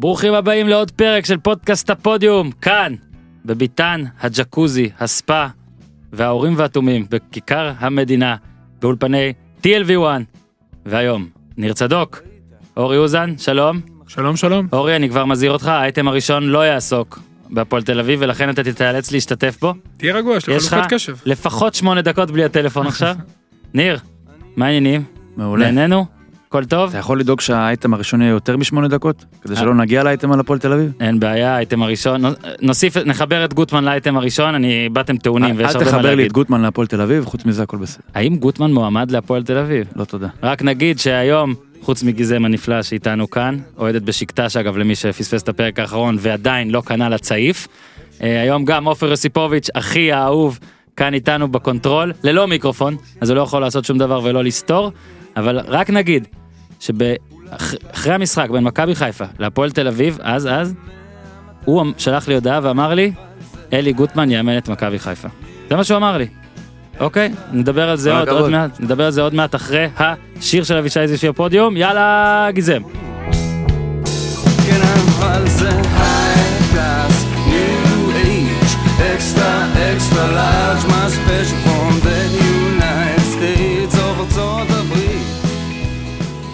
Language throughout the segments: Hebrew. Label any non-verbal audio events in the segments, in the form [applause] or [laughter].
ברוכים הבאים לעוד פרק של פודקאסט הפודיום, כאן, בביתן הג'קוזי, הספא והאורים והתומים, בכיכר המדינה, באולפני TLV1. והיום, ניר צדוק, אורי אוזן, שלום. שלום שלום. אורי, אני כבר מזהיר אותך, האייטם הראשון לא יעסוק בהפועל תל אביב, ולכן אתה תיאלץ להשתתף בו. תהיה רגוע, יש לך יש לך חלוקת קשב. לפחות שמונה דקות בלי הטלפון עכשיו. [laughs] ניר, מה העניינים? מעולה. נהנינו? הכל טוב? אתה יכול לדאוג שהאייטם הראשון יהיה יותר משמונה דקות? כדי שלא נגיע לאייטם על הפועל תל אביב? אין בעיה, האייטם הראשון, נוסיף, נחבר את גוטמן לאייטם הראשון, אני באתם טעונים ויש אל הרבה מה תחבר לי להגיד. את גוטמן להפועל תל אביב, חוץ מזה הכל בסדר. האם גוטמן מועמד להפועל תל אביב? לא תודה. רק נגיד שהיום, חוץ מגיזם הנפלא שאיתנו כאן, אוהדת בשקטש אגב למי שפספס את הפרק האחרון ועדיין לא קנה לצעיף. אה, היום גם עופר יוסיפוביץ', אחי האהוב, כאן איתנו בקונטרול, ללא מיקרופון, אז הוא לא יכול לעשות שום דבר ולא לסתור, אבל רק נגיד, שאחרי המשחק בין מכבי חיפה להפועל תל אביב, אז אז, הוא שלח לי הודעה ואמר לי, אלי גוטמן יאמן את מכבי חיפה. זה מה שהוא אמר לי. אוקיי, נדבר על זה עוד, עוד. מעט, נדבר על זה עוד מעט אחרי השיר של אבישי זיפי הפודיום, יאללה גיזם. כן אבל זה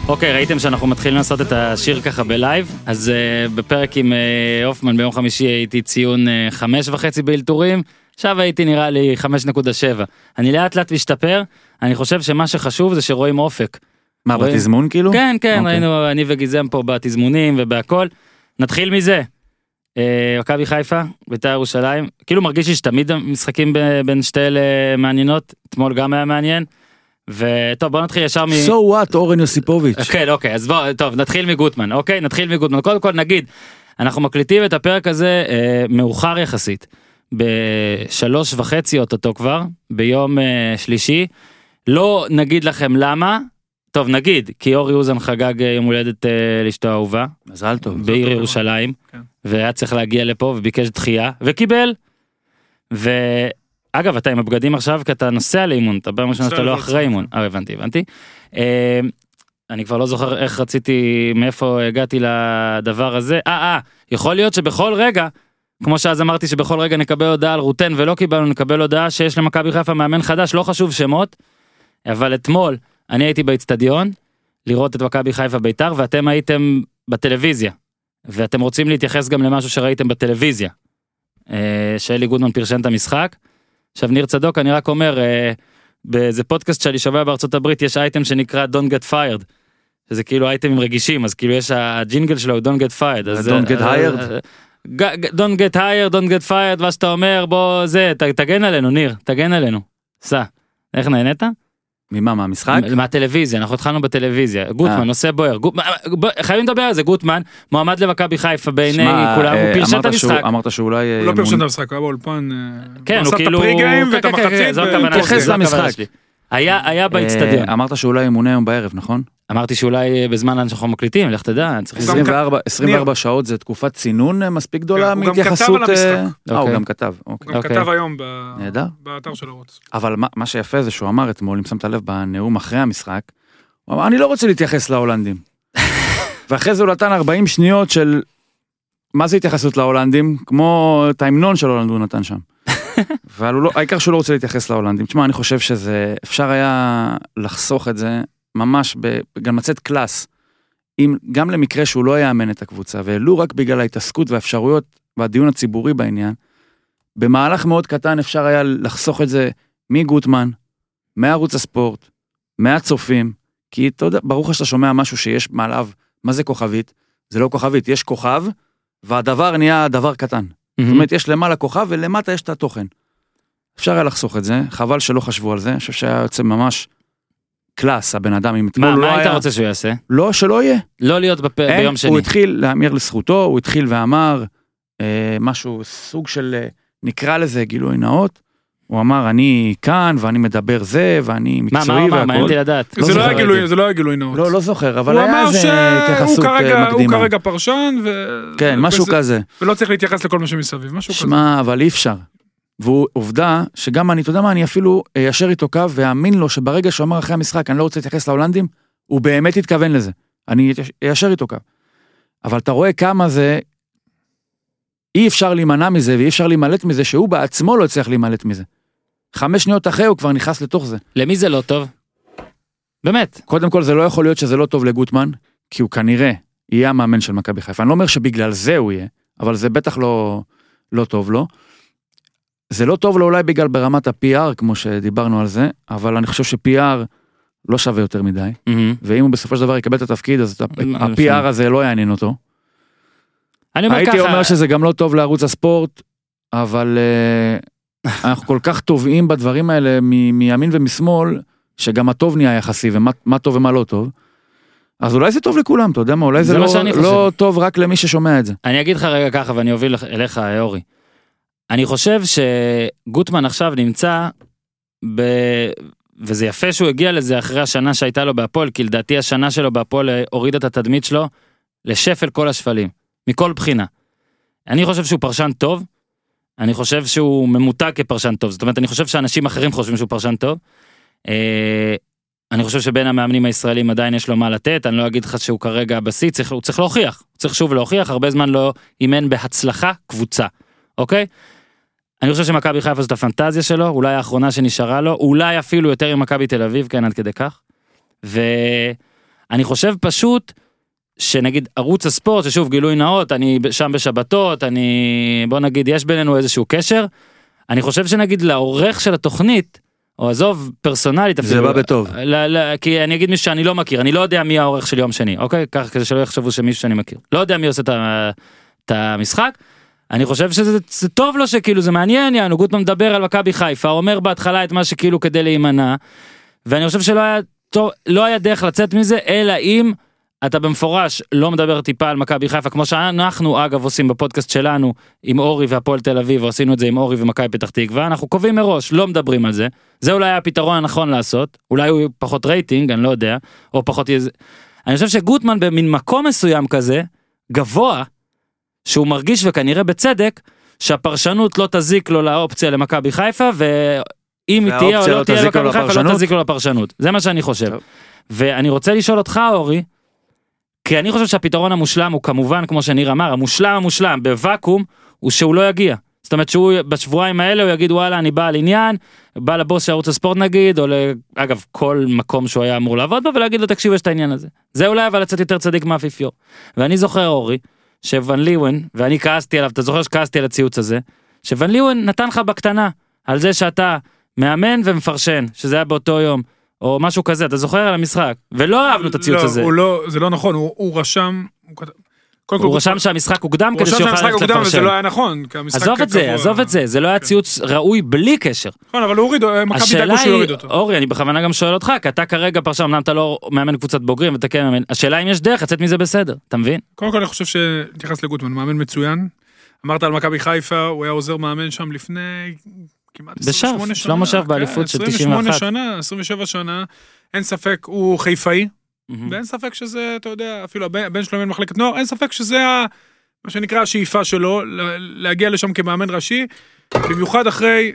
אוקיי, ראיתם שאנחנו מתחילים לעשות את השיר ככה בלייב, אז uh, בפרק עם uh, הופמן ביום חמישי הייתי ציון uh, חמש וחצי באלתורים, עכשיו הייתי נראה לי 5.7. אני לאט לאט משתפר, אני חושב שמה שחשוב זה שרואים אופק. מה, רואים? בתזמון כאילו? כן, כן, אוקיי. ראינו, אני וגיזם פה בתזמונים ובהכל. נתחיל מזה. אה, מכבי חיפה, בית"ר ירושלים, כאילו מרגיש לי שתמיד המשחקים ב- בין שתי אלה מעניינות, אתמול גם היה מעניין. וטוב בוא נתחיל ישר מ... So what, אורן יוסיפוביץ'. כן אוקיי אז בוא טוב נתחיל מגוטמן אוקיי נתחיל מגוטמן קודם כל נגיד אנחנו מקליטים את הפרק הזה אה, מאוחר יחסית בשלוש וחצי אוטוטו כבר ביום אה, שלישי לא נגיד לכם למה טוב נגיד כי אורי אוזן חגג אה, יום הולדת אה, לאשתו האהובה מזל טוב. בעיר. ירושלים כן. והיה צריך להגיע לפה וביקש דחייה וקיבל. ואגב אתה עם הבגדים עכשיו כי אתה נוסע לאימון אתה פעם ראשונה שאתה לא אחרי. אימון. אה הבנתי הבנתי. אה, אני כבר לא זוכר איך רציתי מאיפה הגעתי לדבר הזה אה אה יכול להיות שבכל רגע. כמו שאז אמרתי שבכל רגע נקבל הודעה על רוטן ולא קיבלנו נקבל הודעה שיש למכבי חיפה מאמן חדש לא חשוב שמות. אבל אתמול אני הייתי באצטדיון לראות את מכבי חיפה ביתר ואתם הייתם בטלוויזיה. ואתם רוצים להתייחס גם למשהו שראיתם בטלוויזיה. אה, שאלי גוטמן פרשן את המשחק. עכשיו ניר צדוק אני רק אומר אה, באיזה פודקאסט שאני שומע בארצות הברית יש אייטם שנקרא Don't get fired. שזה כאילו אייטמים רגישים אז כאילו יש הג'ינגל שלו Don't get fired. אז, Don't get אה, hired? אה, ג- ג- Don't get hired, Don't get fired, מה שאתה אומר בוא זה ת- תגן עלינו ניר תגן עלינו. סע. איך נהנית? ממה, מהמשחק? מ- מהטלוויזיה אנחנו התחלנו בטלוויזיה גוטמן אה. נושא בוער גוט- בוא, חייבים לדבר על זה גוטמן מועמד למכבי חיפה בעיני כולם הוא אה, פרשן את המשחק. אמרת שאולי... הוא אה, לא פרשן את המשחק, הוא היה באולפן. אה, כן הוא עשה כאילו את ה pre-game כן, ואת כן, כן, המחצית. למשחק. שלי. היה היה באצטדיון אה, אמרת שאולי ימונה היום בערב, נכון? אמרתי שאולי בזמן שאנחנו מקליטים לך תדע צריך הוא גם לזכור. 24 24 שעות זה תקופת צינון אה, מספיק גדולה כן, הוא גם מהתייחסות... כתב על אה, המשחק. אה, הוא אוקיי. גם כתב, אוקיי. הוא גם אוקיי. כתב היום. באתר של ערוץ. אבל מה, מה שיפה זה שהוא אמר אתמול, אם שמת לב בנאום אחרי המשחק, הוא אמר, אני לא רוצה להתייחס להולנדים. [laughs] ואחרי זה הוא נתן 40 שניות של, מה זה התייחסות להולנדים? כמו את ההמנון של הולנד הוא נתן שם. אבל לא, העיקר שהוא לא רוצה להתייחס להולנדים. תשמע, אני חושב שזה, אפשר היה לחסוך את זה ממש, גם לצאת קלאס. אם, גם למקרה שהוא לא יאמן את הקבוצה, ולו רק בגלל ההתעסקות והאפשרויות והדיון הציבורי בעניין, במהלך מאוד קטן אפשר היה לחסוך את זה מגוטמן, מערוץ הספורט, מהצופים, כי אתה יודע, ברור לך שאתה שומע משהו שיש מעליו, מה זה כוכבית? זה לא כוכבית, יש כוכב, והדבר נהיה דבר קטן. זאת אומרת, יש למעלה כוכב ולמטה יש את התוכן. אפשר היה לחסוך את זה, חבל שלא חשבו על זה, אני חושב שהיה יוצא ממש קלאס, הבן אדם, אם אתמול לא מה היית היה... רוצה שהוא יעשה? לא, שלא יהיה. לא להיות בפ- אין, ביום שני. הוא התחיל להמיר לזכותו, הוא התחיל ואמר אה, משהו, סוג של, אה, נקרא לזה גילוי נאות. הוא אמר, אני כאן, ואני מדבר זה, ואני מה מה מקצועי הוא אמר? מעניין והכל. אותי לדעת. זה לא זוכר היה גילוי, זה לא היה גילוי נאות. לא, לא זוכר, אבל היה אמר איזה שהוא התייחסות אה, הוא מקדימה. כרגע פרשן, ו- כן, משהו וזה- כזה. ולא צריך להתייחס לכל מה שמסביב, משהו כזה. שמע, אבל אי אפשר. ועובדה שגם אני, אתה יודע מה, אני אפילו איישר איתו קו ואאמין לו שברגע שהוא אמר אחרי המשחק, אני לא רוצה להתייחס להולנדים, הוא באמת התכוון לזה. אני איישר איתו קו. אבל אתה רואה כמה זה, אי אפשר להימנע מזה ואי אפשר להימלט מזה שהוא בעצמו לא הצליח להימלט מזה. חמש שניות אחרי הוא כבר נכנס לתוך זה. למי זה לא טוב? באמת. קודם כל זה לא יכול להיות שזה לא טוב לגוטמן, כי הוא כנראה יהיה המאמן של מכבי חיפה. אני לא אומר שבגלל זה הוא יהיה, אבל זה בטח לא, לא טוב לו. זה לא טוב לו אולי בגלל ברמת ה-PR, כמו שדיברנו על זה, אבל אני חושב ש-PR לא שווה יותר מדי, מהמם. ואם הוא בסופו של דבר יקבל את התפקיד, אז. ה-PR הזה לא יעניין אותו. אני אומר הייתי ככה, אומר שזה גם לא טוב לערוץ הספורט, אבל אה, אנחנו כל כך טובעים בדברים האלה מ- מימין ומשמאל, שגם הטוב נהיה יחסי, ומה מה טוב ומה לא טוב. אז אולי זה טוב לכולם, אתה יודע מה, אולי זה, זה לא, לא. טוב רק למי ששומע את זה. אני אגיד לך רגע ככה ואני אוביל אליך אורי. אני חושב שגוטמן עכשיו נמצא ב... וזה יפה שהוא הגיע לזה אחרי השנה שהייתה לו בהפועל, כי לדעתי השנה שלו בהפועל הורידה את התדמית שלו לשפל כל השפלים, מכל בחינה. אני חושב שהוא פרשן טוב, אני חושב שהוא ממותג כפרשן טוב, זאת אומרת אני חושב שאנשים אחרים חושבים שהוא פרשן טוב. אה, אני חושב שבין המאמנים הישראלים עדיין יש לו מה לתת, אני לא אגיד לך שהוא כרגע בשיא, צריך, הוא צריך להוכיח, הוא צריך שוב להוכיח, הרבה זמן לא אימן בהצלחה קבוצה, אוקיי? אני חושב שמכבי חיפה זאת הפנטזיה שלו, אולי האחרונה שנשארה לו, אולי אפילו יותר עם מכבי תל אביב, כן עד כדי כך. ואני חושב פשוט שנגיד ערוץ הספורט, ששוב גילוי נאות, אני שם בשבתות, אני, בוא נגיד יש בינינו איזשהו קשר, אני חושב שנגיד לעורך של התוכנית, או עזוב פרסונלית זה בא בטוב. ל, ל, כי אני אגיד מישהו שאני לא מכיר, אני לא יודע מי העורך של יום שני, אוקיי? ככה כדי שלא יחשבו שמישהו שאני מכיר. לא יודע מי עושה את, המשחק. אני חושב שזה זה טוב לו שכאילו זה מעניין, יענו גוטמן מדבר על מכבי חיפה, אומר בהתחלה את מה שכאילו כדי להימנע, ואני חושב שלא היה, טוב, לא היה דרך לצאת מזה, אלא אם אתה במפורש לא מדבר טיפה על מכבי חיפה, כמו שאנחנו אגב עושים בפודקאסט שלנו עם אורי והפועל תל אביב, עשינו את זה עם אורי ומכבי פתח תקווה, אנחנו קובעים מראש, לא מדברים על זה, זה אולי הפתרון הנכון לעשות, אולי הוא פחות רייטינג, אני לא יודע, או פחות. זה- אני חושב שגוטמן במין מקום מסוים כזה, גבוה, שהוא מרגיש וכנראה בצדק, שהפרשנות לא תזיק לו לאופציה למכבי חיפה, ואם היא תהיה או לא לא תהיה למכבי חיפה, לא? תזיק לו לפרשנות. זה מה שאני חושב. טוב. ואני רוצה לשאול אותך, אורי, כי אני חושב שהפתרון המושלם הוא כמובן, כמו שניר אמר, המושלם המושלם בוואקום, הוא שהוא לא יגיע. זאת אומרת שהוא בשבועיים האלה הוא יגיד וואלה אני בא על עניין, בא לבוס של ערוץ הספורט נגיד, או ל- אגב כל מקום שהוא היה אמור לעבוד בו ולהגיד לו תקשיב יש את העניין הזה. זה אולי אבל לצאת יותר צדיק מהאפיפיור. ואני זוכר אורי, שוון ליוון, ואני כעסתי עליו, אתה זוכר שכעסתי על הציוץ הזה, שוון ליוון נתן לך בקטנה, על זה שאתה מאמן ומפרשן, שזה היה באותו יום, או משהו כזה, אתה זוכר על המשחק, ולא אהבנו את הציוץ לא, הזה. הוא לא, זה לא נכון, הוא, רשם, הוא, כתב- קודם כל הוא רשם שהמשחק הוקדם הוא כדי רשם שיוכל שהמשחק ללכת הוקדם וזה לפרשן. לא היה נכון, עזוב את זה. עזוב את זה, זה לא היה כן. ציוץ ראוי בלי קשר. נכון, אבל הוא הוריד, מכבי השאלה דאגו שהוא יוריד אותו. אורי, אני בכוונה גם שואל אותך, כי אתה כרגע פרשן, אמנם אתה לא מאמן קבוצת בוגרים ואתה כן מאמן, השאלה אם יש דרך לצאת מזה בסדר, אתה מבין? קודם כל אני חושב שנתייחס לגוטמן, מאמן מצוין. אמרת על מכבי חיפה, הוא היה עוזר מאמן שם לפני כמעט בשרף, 28 שנה. שלמה שרף כן, באליפות של 28 91. שנה, 27 שנה, אין ספק, הוא חיפאי. ואין ספק שזה, אתה יודע, אפילו הבן שלו מנהל מחלקת נוער, אין ספק שזה ה- מה שנקרא השאיפה שלו, ל- להגיע לשם כמאמן ראשי, במיוחד אחרי...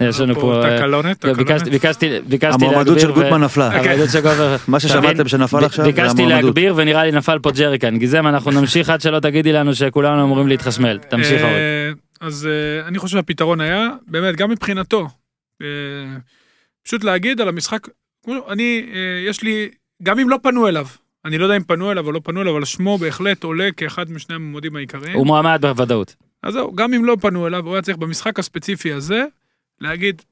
יש לנו פה, אה, תקלונת, ביקשתי, תקלונת. ביקשתי, ביקשתי המועמדות של להגביר גוטמן נפלה. [laughs] מה ששמעתם? שנפל עכשיו ביקשתי. להגביר ונראה לי נפל פה ג'ריקן, גיזם אנחנו נמשיך עד שלא תגידי לנו שכולנו אמורים להתחשמל, תמשיך אורי. אז אה, אני חושב שהפתרון היה, באמת, גם מבחינתו, אה, פשוט להגיד על המשחק, אני, אה, יש לי, גם אם לא פנו אליו, אני לא יודע אם פנו אליו או לא פנו אליו, אבל שמו בהחלט עולה כאחד משני המועמדים העיקריים. הוא מועמד בוודאות. אז זהו, גם אם לא פנו אליו, הוא היה צריך במשחק הספציפי הזה, להגיד,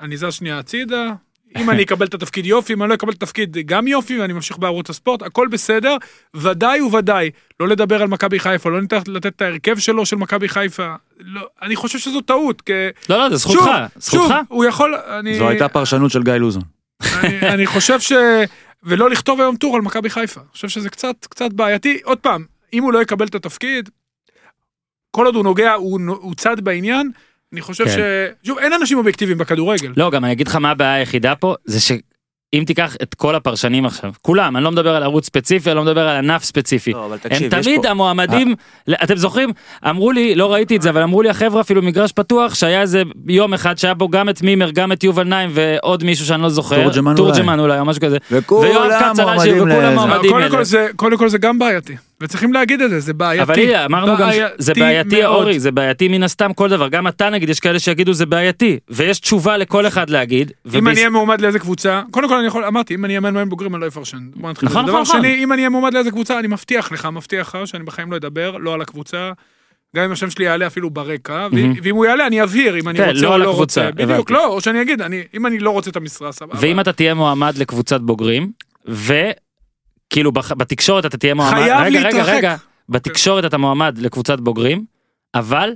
אני זז שנייה הצידה, אם אני אקבל את התפקיד יופי, אם אני לא אקבל את התפקיד גם יופי, ואני ממשיך בערוץ הספורט, הכל בסדר, ודאי וודאי, לא לדבר על מכבי חיפה, לא ניתן לתת את ההרכב שלו של מכבי חיפה, לא, אני חושב שזו טעות, כי... לא, לא, זה זכותך, שוב, זכותך. שוב, הוא יכול, אני... זו הייתה פרשנות של גיא לוזון. אני, [laughs] אני חושב ש... ולא לכתוב היום טור על מכבי חיפה. אני חושב שזה קצת, קצת בעייתי. עוד פעם, אם הוא לא יקבל את התפקיד, כל עוד הוא נוגע, הוא, הוא צד בעניין, אני חושב כן. ש... שוב, אין אנשים אובייקטיביים בכדורגל. לא, גם אני אגיד לך מה הבעיה היחידה פה, זה אם תיקח את כל הפרשנים עכשיו, כולם, אני לא מדבר על ערוץ ספציפי, אני לא מדבר על ענף ספציפי. לא, אבל הם תקשיב, יש תמיד פה- המועמדים, אתם זוכרים, אמרו לי, לא ראיתי את זה, אבל אמרו לי החבר'ה אפילו מגרש פתוח, שהיה איזה יום אחד שהיה בו גם את מימר, גם את יובל נעים ועוד מישהו שאני לא זוכר, תורג'מן תורג'מן אולי או משהו כזה, וכולם מועמדים לזה. קודם כל זה גם בעייתי, וצריכים להגיד את זה, זה בעייתי. אבל הנה, אמרנו גם שזה בעייתי מאוד. אורי, זה בעייתי מן הסתם כל דבר, גם אתה נגיד, יש כאלה שיגידו זה בעייתי, ויש תשובה לכל אחד להגיד, אם וביס- אני אהיה מועמד לאיזה קבוצה, קודם כל אני יכול, אמרתי, אם אני אהיה מאמן בוגרים אני לא אפרשן. בוא נתחיל. נכון, בזה. דבר נכון, נכון. שני, אם אני אהיה מועמד לאיזה קבוצה, אני מבטיח לך, מבטיח לך, שאני בחיים לא אדבר, לא על הקבוצה. גם אם השם שלי יעלה אפילו ברקע. ואם הוא יעלה אני אבהיר אם אני כן, רוצה לא או לא הקבוצה, רוצה. בדיוק. לא, או שאני אגיד, אני- אם אני לא רוצה את המשרה, סבבה. ואם אתה תהיה מועמד לקבוצת בוגרים, בח- בתקשורת אתה תהיה מועמד, חייב רגע, רגע, להתרחק. רגע, בתקשורת אתה מועמד לקבוצת בוגרים, אבל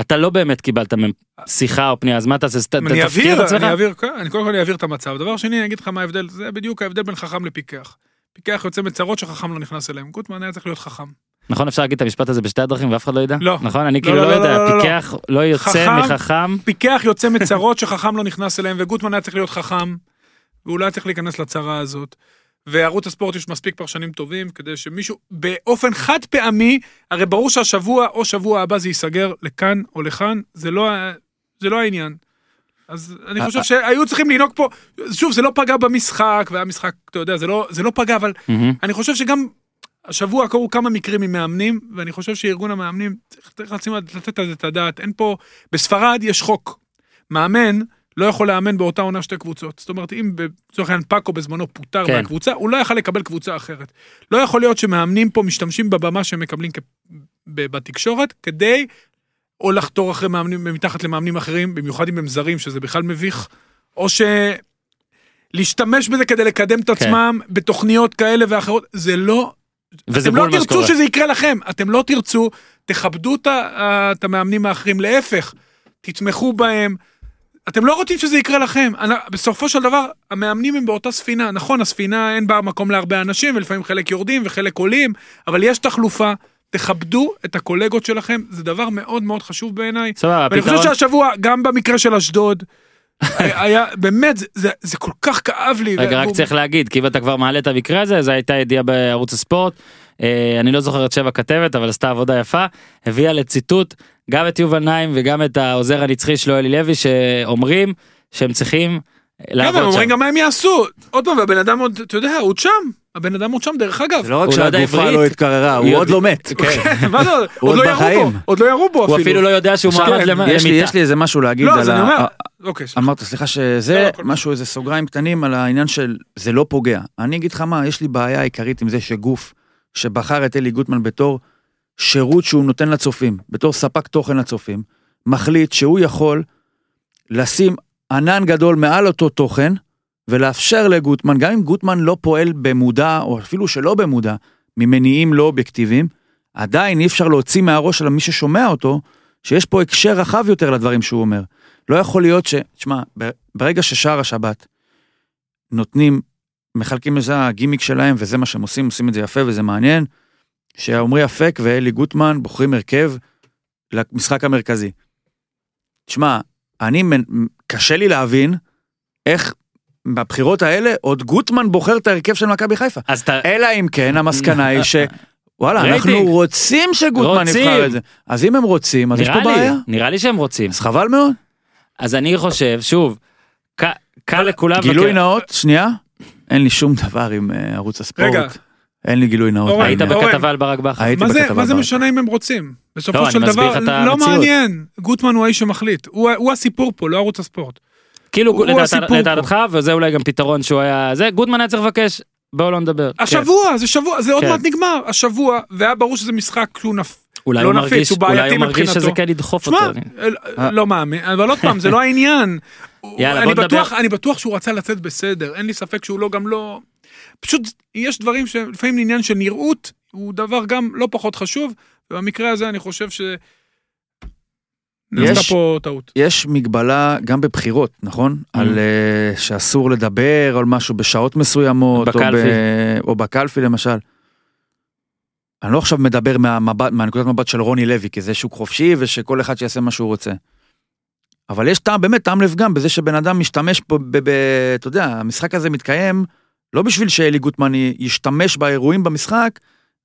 אתה לא באמת קיבלת מהם שיחה או פנייה, אז מה אתה עושה? ת- אני תפקיר את עצמך? אני אבהיר, כן, אני קודם כל אבהיר את המצב. דבר שני, אני אגיד לך מה ההבדל, זה בדיוק ההבדל בין חכם לפיקח. פיקח יוצא מצרות שחכם לא נכנס אליהם. גוטמן היה צריך להיות חכם. נכון אפשר להגיד את המשפט הזה בשתי הדרכים ואף אחד לא ידע? לא. נכון אני לא, כאילו לא, לא לא, יודע, לא, לא, לא. פיקח לא יוצא חכם. מחכם, פיקח יוצא מצרות שחכם לא נכנס אליהם, וגוטמן היה צריך להיות חכם, והוא לא צריך להיכנס לצרה הזאת. וערוץ הספורט יש מספיק פרשנים טובים, כדי שמישהו, באופן חד פעמי, הרי ברור שהשבוע או שבוע הבא זה ייסגר לכאן או לכאן, זה לא, זה לא העניין. אז אני חושב שהיו צריכים לנהוג פה, שוב, זה לא פגע במשחק, והיה משחק, אתה יודע, זה לא, זה לא פגע, אבל מהמם. אני חושב שגם השבוע קרו כמה מקרים עם מאמנים, ואני חושב שארגון המאמנים צריך, צריך לתת על זה את הדעת. אין פה, בספרד יש חוק. מאמן לא יכול לאמן באותה עונה שתי קבוצות. זאת אומרת, אם לצורך העניין פאקו בזמנו פוטר כן. מהקבוצה, הוא לא יכל לקבל קבוצה אחרת. לא יכול להיות שמאמנים פה משתמשים בבמה שהם מקבלים כ- בתקשורת, כדי או לחתור אחרי מאמנים, מתחת למאמנים אחרים, במיוחד אם הם זרים, שזה בכלל מביך, או ש... להשתמש בזה כדי לקדם את כן. עצמם בתוכניות כאלה ואחרות, זה לא אתם לא תרצו שקורה. שזה יקרה לכם, אתם לא תרצו, תכבדו את המאמנים האחרים, להפך, תתמכו בהם. אתם לא רוצים שזה יקרה לכם. בסופו של דבר, המאמנים הם באותה ספינה. נכון, הספינה אין בה מקום להרבה אנשים, ולפעמים חלק יורדים וחלק עולים, אבל יש תחלופה. תכבדו את הקולגות שלכם, זה דבר מאוד מאוד חשוב בעיניי. סבבה, ואני חושב הפתרון, שהשבוע, גם במקרה של אשדוד, [laughs] היה, באמת, זה, זה, זה כל כך כאב לי. רגע רק והוא- צריך להגיד כי אם אתה כבר מעלה את המקרה הזה זו הייתה ידיעה בערוץ הספורט. אה, אני לא זוכר את שם הכתבת אבל עשתה עבודה יפה הביאה לציטוט גם את יובל נעים וגם את העוזר הנצחי שלו אלי לוי שאומרים שהם צריכים כן, הם לעבוד אומרים שם. גם מה הם יעשו. עוד פעם, והבן אדם עוד, אתה יודע, הוא עוד שם. הבן אדם עוד שם, דרך אגב. זה לא רק לא שהגופה. לא התקררה, הוא עוד לא מת. כן. [laughs] מה זה, הוא עוד עוד לא ירו בו, בחיים. עוד לא ירו בו הוא אפילו. אפילו לא יודע שהוא יש לי- למיטה. יש לי איזה משהו להגיד לא, על ה... אומר, ה- אוקיי. אמרת סליחה שזה לא, משהו איזה סוגריים קטנים על העניין של זה לא פוגע. אני אגיד לך מה יש לי בעיה עיקרית עם זה שגוף שבחר את אלי גוטמן בתור שירות שהוא נותן לצופים בתור ספק תוכן לצופים מחליט שהוא יכול לשים ענן גדול מעל אותו תוכן ולאפשר לגוטמן גם אם גוטמן לא פועל במודע או אפילו שלא במודע ממניעים לא אובייקטיביים עדיין אי אפשר להוציא מהראש של מי ששומע אותו שיש פה הקשר רחב יותר לדברים שהוא אומר. לא יכול להיות ש... תשמע, ברגע ששער השבת נותנים, מחלקים לזה הגימיק שלהם, וזה מה שהם עושים, עושים את זה יפה וזה מעניין, שעמרי אפק ואלי גוטמן בוחרים הרכב למשחק המרכזי. תשמע, אני, קשה לי להבין איך בבחירות האלה עוד גוטמן בוחר את ההרכב של מכבי חיפה. אז אתה אלא אם כן המסקנה היא ש... וואלה, אנחנו רייטינג. רוצים שגוטמן רוצים. יבחר את זה. אז אם הם רוצים, אז יש פה לי בעיה. נראה לי שהם רוצים אז חבל מאוד. אז אני חושב שוב ק- קל לכולם גילוי וכן. נאות, שנייה, אין לי שום דבר עם אה, ערוץ הספורט. רגע. אין לי גילוי נאות. אורן, היית. בכתבה על ברק בכר הייתי מה זה, בכתבה מה זה ברק. משנה אם הם רוצים? בסופו לא, של דבר, לא המציאות. מעניין. גוטמן הוא האיש שמחליט. הוא הוא הסיפור פה, לא ערוץ הספורט. כאילו. לדעתך וזה אולי גם פתרון שהוא היה זה גוטמן היה צריך לבקש בואו לא נדבר. כן. השבוע, זה שבוע, זה עוד כן. מעט נגמר. השבוע, והיה ברור שזה משחק שהוא נפ... אולי לא הוא נפיץ, מרגיש הוא בעייתי אולי הוא מרגיש מבחינתו. שזה כן לדחוף שמע, אותו. לא מאמין, אבל עוד פעם, זה לא העניין. [laughs] יאללה, אני בוא נדבר. אני בטוח שהוא רצה לצאת בסדר, אין לי ספק שהוא לא גם לא... פשוט יש דברים שלפעמים עניין של נראות הוא דבר גם לא פחות חשוב, ובמקרה הזה אני חושב ש... יש- פה טעות. יש מגבלה גם בבחירות, נכון? Mm. על אה, שאסור לדבר על משהו בשעות מסוימות. או בקלפי. ב- או בקלפי למשל. אני לא עכשיו מדבר מהמבט, מהנקודת מבט של רוני לוי, כי זה שוק חופשי ושכל אחד שיעשה מה שהוא רוצה. אבל יש טעם, באמת טעם לפגם בזה שבן אדם משתמש פה, אתה יודע, המשחק הזה מתקיים לא בשביל שאלי גוטמן ישתמש באירועים במשחק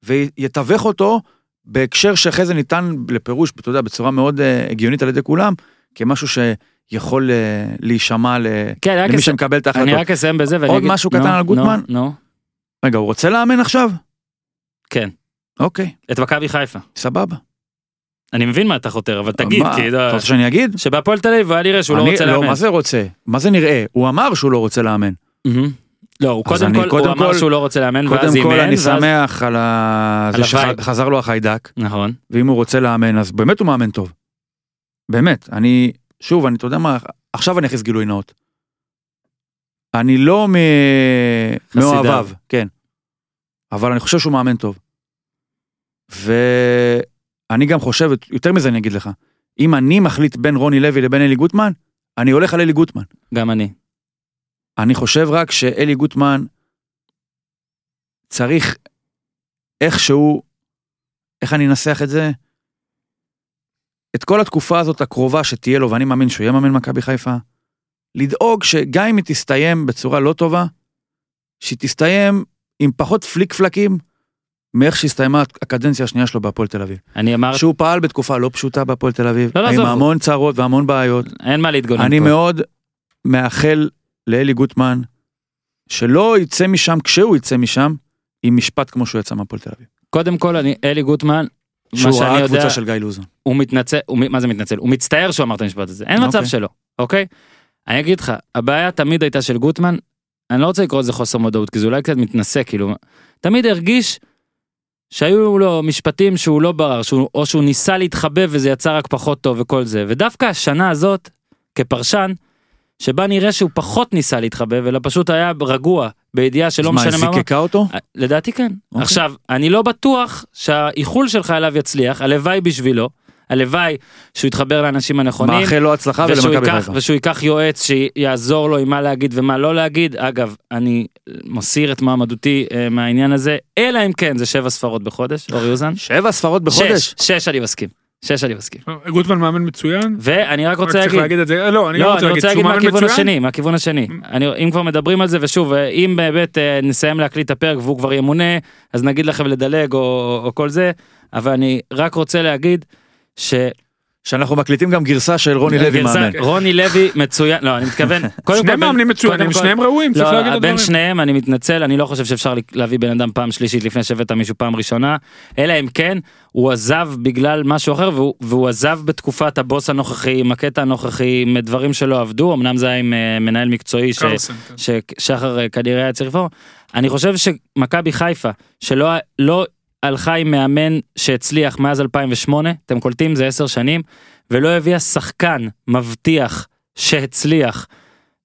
ויתווך אותו בהקשר שאחרי זה ניתן לפירוש, אתה יודע, בצורה מאוד אה, הגיונית על ידי כולם, כמשהו שיכול אה, להישמע ל- כן, למי אס- שמקבל את אני ההחלטות. רק אסיים בזה ואני עוד אגיד... משהו קטן נו, על גוטמן? נו, נו, רגע, הוא רוצה לאמן עכשיו? כן. אוקיי, את מכבי חיפה. סבבה. אני מבין מה אתה חותר, אבל תגיד, מה, כי... אתה רוצה שאני אגיד? שבהפועל תל אביב היה נראה שהוא לא אני- רוצה לאמן. מה זה רוצה? מה זה נראה? הוא אמר שהוא לא רוצה לאמן. מהמם. לא, הוא קודם כל, הוא קודם אמר כל- שהוא לא רוצה לאמן, ואז קודם אימן, כל אני ואז- שמח על ה- על זה. שחזר לו החיידק, נכון. ואם הוא רוצה לאמן אז באמת הוא מאמן טוב. באמת, אני, שוב, אני, אתה יודע מה, עכשיו אני אכניס גילוי נאות. אני לא מ... מאוהביו, כן. אבל אני חושב שהוא מאמן טוב. ואני גם חושב, יותר מזה אני אגיד לך, אם אני מחליט בין רוני לוי לבין אלי גוטמן, אני הולך על אלי גוטמן. גם אני. אני חושב רק שאלי גוטמן צריך איכשהו, איך אני אנסח את זה? את כל התקופה הזאת הקרובה שתהיה לו, ואני מאמין שהוא יהיה מאמן מכבי חיפה, לדאוג שגם אם היא תסתיים בצורה לא טובה, שהיא תסתיים עם פחות פליק פלקים מאיך שהסתיימה הקדנציה השנייה שלו בהפועל תל אביב. אני אמרתי, שהוא פעל בתקופה לא פשוטה בהפועל תל אביב, לא, לא, עם עזוב. המון צרות והמון בעיות. אין מה להתגונן אני פה. מאוד מאחל לאלי גוטמן שלא יצא משם, כשהוא יצא משם, עם משפט כמו שהוא יצא מהפועל תל אביב. קודם כל, אני, אלי גוטמן, מה שאני יודע, קבוצה של גיא לוזון. הוא מתנצל, הוא, מה זה מתנצל? הוא מצטער שהוא אמר את המשפט הזה, אין מצב אוקיי. שלא, אוקיי? אני אגיד לך, הבעיה תמיד הייתה של גוטמן, אני לא רוצה לקרוא לזה חוסר מודעות, כי זה אולי קצת מתנשא, כאילו, תמיד הרגיש שהיו לו משפטים שהוא לא ברר, שהוא, או שהוא ניסה להתחבא וזה יצא רק פחות טוב וכל זה, ודווקא השנה הזאת, כפרשן, שבה נראה שהוא פחות ניסה להתחבא, אלא פשוט היה רגוע, בידיעה שלא אז מה, משנה מה... היא זיקקה אותו? אה, לדעתי כן. אוקיי. עכשיו, אני לא בטוח שהאיחול שלך אליו יצליח, הלוואי בשבילו, הלוואי שהוא יתחבר לאנשים הנכונים, מאחל לו הצלחה ושהוא ולמכבי חיפה. ושהוא ייקח יועץ שיעזור לו עם מה להגיד ומה לא להגיד. אגב, אני מסיר את מועמדותי אה, מהעניין הזה, אלא אם כן זה שבע ספרות בחודש, אור יוזן. שבע ספרות בחודש. שש, שש אני מסכים. שש אני מסכים. גוטמן מאמן מצוין. ואני רק רק רוצה צריך להגיד, להגיד את זה. לא, אני לא, רוצה אני להגיד רוצה להגיד מהכיוון מצוין. השני, מהכיוון השני. אני, אם כבר מדברים על זה, ושוב, אה, אם באמת אה, נסיים להקליט את הפרק והוא כבר ימונה, אז נגיד לכם לדלג או, או, או כל זה, אבל אני רק רוצה להגיד ש... שאנחנו מקליטים גם גרסה של רוני לוי מאמן. רוני לוי מצוין, לא, אני מתכוון, [laughs] קודם שני כל, בין- מאמנים מצוינים, שניהם ראויים, צריך לא, להגיד את בין הדברים. שניהם אני מתנצל אני לא חושב שאפשר להביא בן אדם פעם שלישית לפני שהבאת מישהו פעם ראשונה אלא אם כן הוא עזב בגלל משהו אחר והוא, עזב בתקופת הבוס הנוכחי עם הקטע הנוכחי עם דברים שלא עבדו אמנם זה היה עם אה, מנהל מקצועי כן. ששחר אה, כנראה היה צריך לבוא אני חושב שמכבי חיפה שלא לא הלכה עם מאמן שהצליח מאז 2008 אתם קולטים? זה 10 שנים. ולא הביאה שחקן מבטיח שהצליח.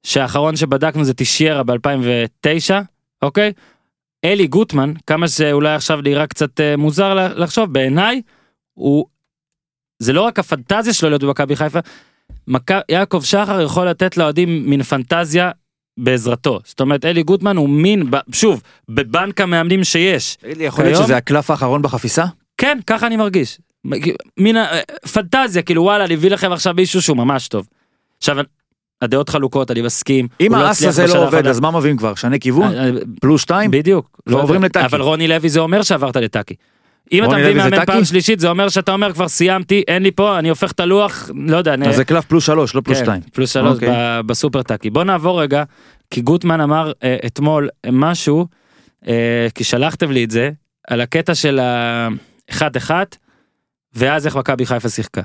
שהאחרון שבדקנו זה תשיירה ב-2009 אוקיי? אלי גוטמן כמה שאולי עכשיו נראה קצת אה, מוזר לחשוב בעיניי הוא זה לא רק הפנטזיה שלו להיות במכבי חיפה. מכ... יעקב שחר יכול לתת לאוהדים מין פנטזיה בעזרתו זאת אומרת אלי גוטמן הוא מין שוב בבנק המאמנים שיש תגיד לי, יכול להיות שזה הקלף האחרון בחפיסה? כן ככה אני מרגיש מין פנטזיה כאילו וואלה אני אביא לכם עכשיו מישהו שהוא ממש טוב. עכשיו הדעות חלוקות אני מסכים. אם לא האס הזה לא עובד. אז מה מביאים כבר? שנה כיוון? אה, אה, פלוס שתיים? בדיוק. לא ועוברים יודע. לטאקי. אבל רוני לוי זה אומר שעברת לטאקי. אם אתה מביא מאמן? פעם שלישית זה אומר שאתה אומר כבר סיימתי אין לי פה אני הופך את הלוח לא יודע. אני- אז זה קלף פלוס שלוש, לא פלוס כן, שתיים. פלוס שלוש אוקיי. ב- בסופר טאקי. בוא נעבור רגע כי גוטמן אמר אה, אתמול משהו אה, כי שלחתם לי את זה על הקטע של האחד אחד ואז איך מכבי חיפה שיחקה.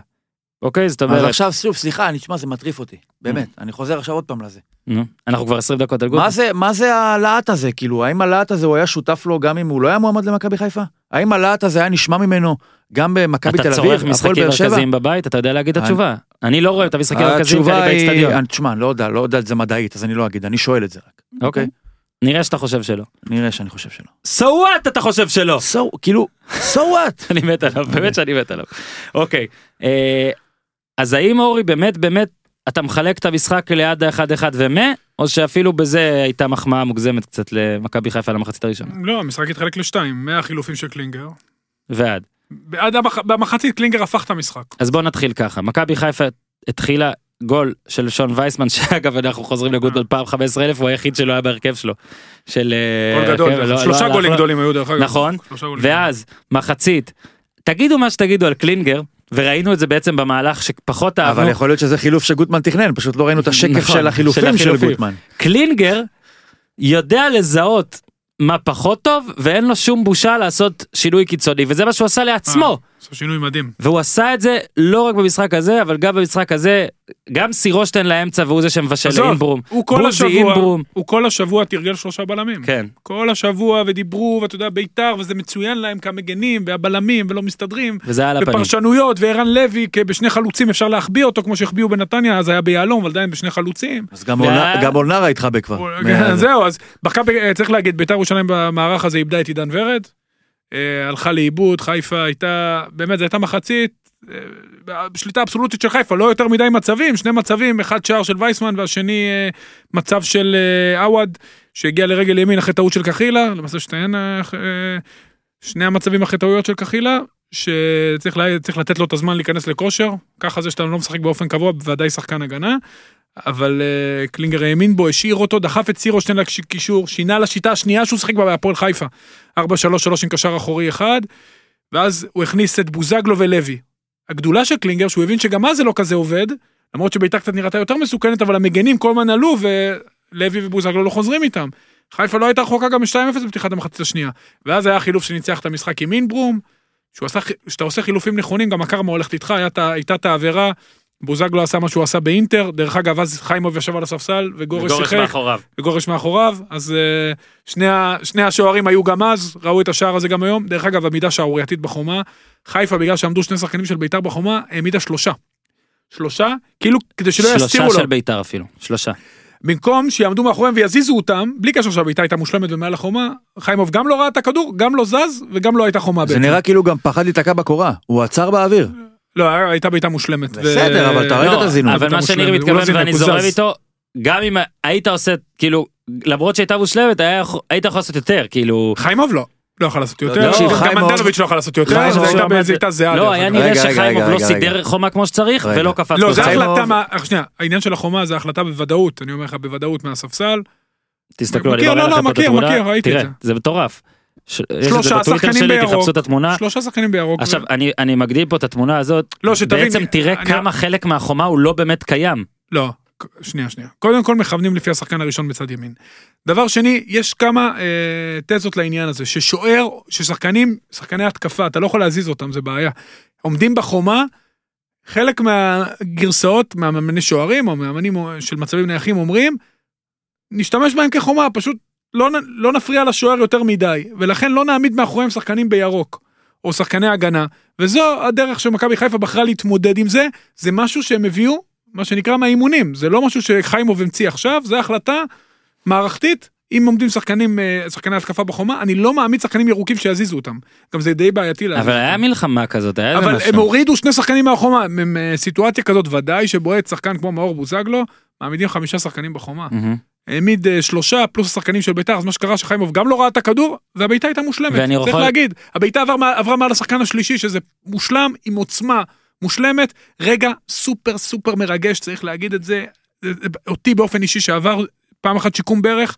אוקיי זאת אז אומרת עכשיו שוב, סליחה, אני תשמע, זה מטריף אותי. באמת, אני חוזר עכשיו עוד פעם לזה. נו, אנחנו כבר 20 דקות על גוטמן. מה זה, מה זה הלהט הזה? כאילו, האם הלהט הזה הוא היה שותף לו גם אם הוא לא היה מועמד למכבי חיפה? האם הלהט הזה היה נשמע ממנו גם במכבי תל אתה אביב, צורך הפועל משחקים? מרכזיים בבית אתה יודע להגיד את התשובה. אני לא רואה את המשחקים המרכזיים כאלה באצטדיון. אני- תשמע, לא יודע, לא יודע את זה מדעית, אז אני לא אגיד, אני שואל את זה רק. אוקיי. נראה שאתה חושב שלא. נראה שאני חושב שלא. So what אתה חושב שלא? So, כאילו, so what? [laughs] אני מת עליו, באמת שאני מת עליו. אוקיי, אה, אז האם אורי באמת באמת אתה מחלק את המשחק ליד האחד אחד ומה, או שאפילו בזה הייתה מחמאה מוגזמת קצת למכבי חיפה למחצית הראשונה? לא, המשחק התחלק לשתיים, 100 חילופים של קלינגר. ועד. עד המח- במחצית קלינגר הפך את המשחק. אז בוא נתחיל ככה, מכבי חיפה התחילה גול של שון וייסמן [laughs] שאגב אנחנו חוזרים לגודל פעם 15 אלף הוא היחיד שלא היה בהרכב שלו. של אה, גול גדול, כן, לא- לא שלושה הלך גולים לו. גדולים היו דרך אגב. נכון, ואז מחצית תגידו מה שתגידו על קלינגר וראינו את זה בעצם במהלך שפחות אהבנו אבל יכול להיות שזה חילוף שגוטמן תכנן, פשוט לא ראינו את השקף נכון, של החילופים של של. גוטמן. קלינגר יודע לזהות מה פחות טוב ואין לו שום בושה לעשות שינוי קיצוני וזה מה שהוא עשה לעצמו. עשו שינוי מדהים. והוא עשה את זה לא רק במשחק הזה אבל גם במשחק הזה גם סירושטיין לאמצע והוא זה שמבשל לאינברום. הוא כל השבוע, אינברום. הוא כל השבוע תרגל שלושה בלמים. כן. כל השבוע ודיברו ואתה יודע בית"ר וזה מצוין להם כמגנים והבלמים ולא מסתדרים. וזה היה על הפנים. ופרשנויות וערן לוי כי בשני חלוצים אפשר להחביא אותו כמו שהחביאו בנתניה אז היה ביהלום אבל עדיין בשני חלוצים. אז גם אולנרה התחבא כבר. זהו אז צריך להגיד בית"ר ירושלים במערך הזה איבדה את עידן ורד. אה, הלכה לאיבוד חיפה הייתה באמת זו הייתה מחצית. אה, בשליטה אבסולוטית של חיפה לא יותר מדי מצבים שני מצבים אחד שער של וייסמן והשני אה, מצב של עווד שהגיע לרגל ימין אחרי טעות של קחילה למעשה שתיהן שני המצבים אחרי טעויות של קחילה שצריך לתת לו את הזמן להיכנס לכושר ככה זה שאתה לא משחק באופן קבוע בוודאי שחקן הגנה. אבל uh, קלינגר האמין בו, השאיר אותו, דחף את סירושטיין לקישור, שינה לשיטה השנייה שהוא שיחק בה בהפועל חיפה. 4-3-3 עם קשר אחורי אחד, ואז הוא הכניס את בוזגלו ולוי. הגדולה של קלינגר, שהוא הבין שגם אז זה לא כזה עובד, למרות שביתר קצת נראתה יותר מסוכנת, אבל המגנים כל הזמן עלו, ולוי ובוזגלו לא חוזרים איתם. חיפה לא הייתה רחוקה גם מ-2-0 בפתיחת המחצית השנייה. ואז היה חילוף שניצח את המשחק עם אינברום, כשאתה עושה חילופים נכונים, גם הקרמה הולכת איתך, הייתה את העבירה, בוזגלו עשה מה שהוא עשה באינטר, דרך אגב, אז חיימוב ישב על הספסל, וגורש וגורש שיחק, מאחוריו. וגורש מאחוריו, אז אה, שני, שני השוערים היו גם אז, ראו את השער הזה גם היום. דרך אגב, עמידה שערורייתית בחומה. חיפה, בגלל שעמדו שני שחקנים של ביתר בחומה, העמידה שלושה. שלושה, כאילו, כדי שלא שלושה יסתירו לו. של בית"ר אפילו. שלושה. במקום שיעמדו מאחוריהם ויזיזו אותם, בלי קשר שהבעיטה הייתה מושלמת ומעל החומה, חיימוב גם לא ראה את הכדור, גם לא זז, וגם לא הייתה חומה זה בעצם. נראה כאילו גם פחד להיתקע בקורה, הוא עצר באוויר. לא, הייתה בעיטה מושלמת. ו- בסדר, אבל אתה ראית את הזינוק. אבל מה שניר לא מתכוון זינק, ואני זורם. איתו, גם אם היית עושה, כאילו, למרות שהייתה מושלמת, היית יכול לעשות יותר, כאילו... חיימוב לא. לא יכול לעשות יותר, לא, גם מנדלוביץ' לא יכול לעשות יותר, זה הייתה בעיטה זהה. לא, דרך היה. נראה שחיימוב לא סידר. חומה כמו שצריך. ולא קפץ. לא, זה החלטה, מה- אך, שנייה, העניין של החומה זה החלטה בוודאות, אני אומר לך בוודאות מהספסל. תסתכלו, אני מכיר, מראה לא, לא, לכם את מכיר, התמונה. מכיר, ראיתי את תראה, זה. זה מטורף. שלושה שחקנים בירוק. תחפשו את התמונה. שלושה שחקנים בירוק. עכשיו, אני- אני מגדיל פה את התמונה הזאת, לא, שתבין, בעצם תראה אני- כמה חלק מהחומה הוא לא באמת קיים. לא, שנייה, שנייה. קודם כל מכוונים לפי השחקן הראשון בצד ימין. דבר שני, יש כמה אה, תזות לעניין הזה, ששוער, ששחקנים, שחקני התקפה, אתה לא יכול להזיז אותם, זה בעיה. עומדים בחומה, חלק מהגרסאות, מהמאמני שוערים, או מאמנים של מצבים נייחים אומרים, נשתמש בהם כחומה, פשוט לא, לא נפריע לשוער יותר מדי, ולכן לא נעמיד מאחוריהם שחקנים בירוק, או שחקני הגנה, וזו הדרך שמכבי חיפה בחרה להתמודד עם זה, זה משהו שהם הביאו, מה שנקרא מהאימונים, זה לא משהו שחיימוב המציא עכשיו, זה החלטה מערכתית, אם עומדים שחקנים, אה, שחקני התקפה בחומה, אני לא מעמיד שחקנים ירוקים שיזיזו אותם, גם זה די בעייתי אבל אותם. היה מלחמה כזאת, היה אבל. הם הורידו שני שחקנים מהחומה, הם, אה, סיטואציה כזאת ודאי שבועט שחקן כמו מאור בוזגלו, מעמידים חמישה שחקנים בחומה. מהמם. העמיד אה, שלושה פלוס השחקנים של ביתר, אז מה שקרה שחיימוב גם לא ראה את הכדור, והבעיטה הייתה מושלמת, ואני צריך יכול- להגיד, הבעיטה עבר, עברה מעל השחקן השלישי, שזה מושלם, עם עוצמה מושלמת, רגע סופר סופר מרגש, צריך להגיד את זה, זה- זה- אותי באופן אישי שעבר פעם אחת שיקום ברך,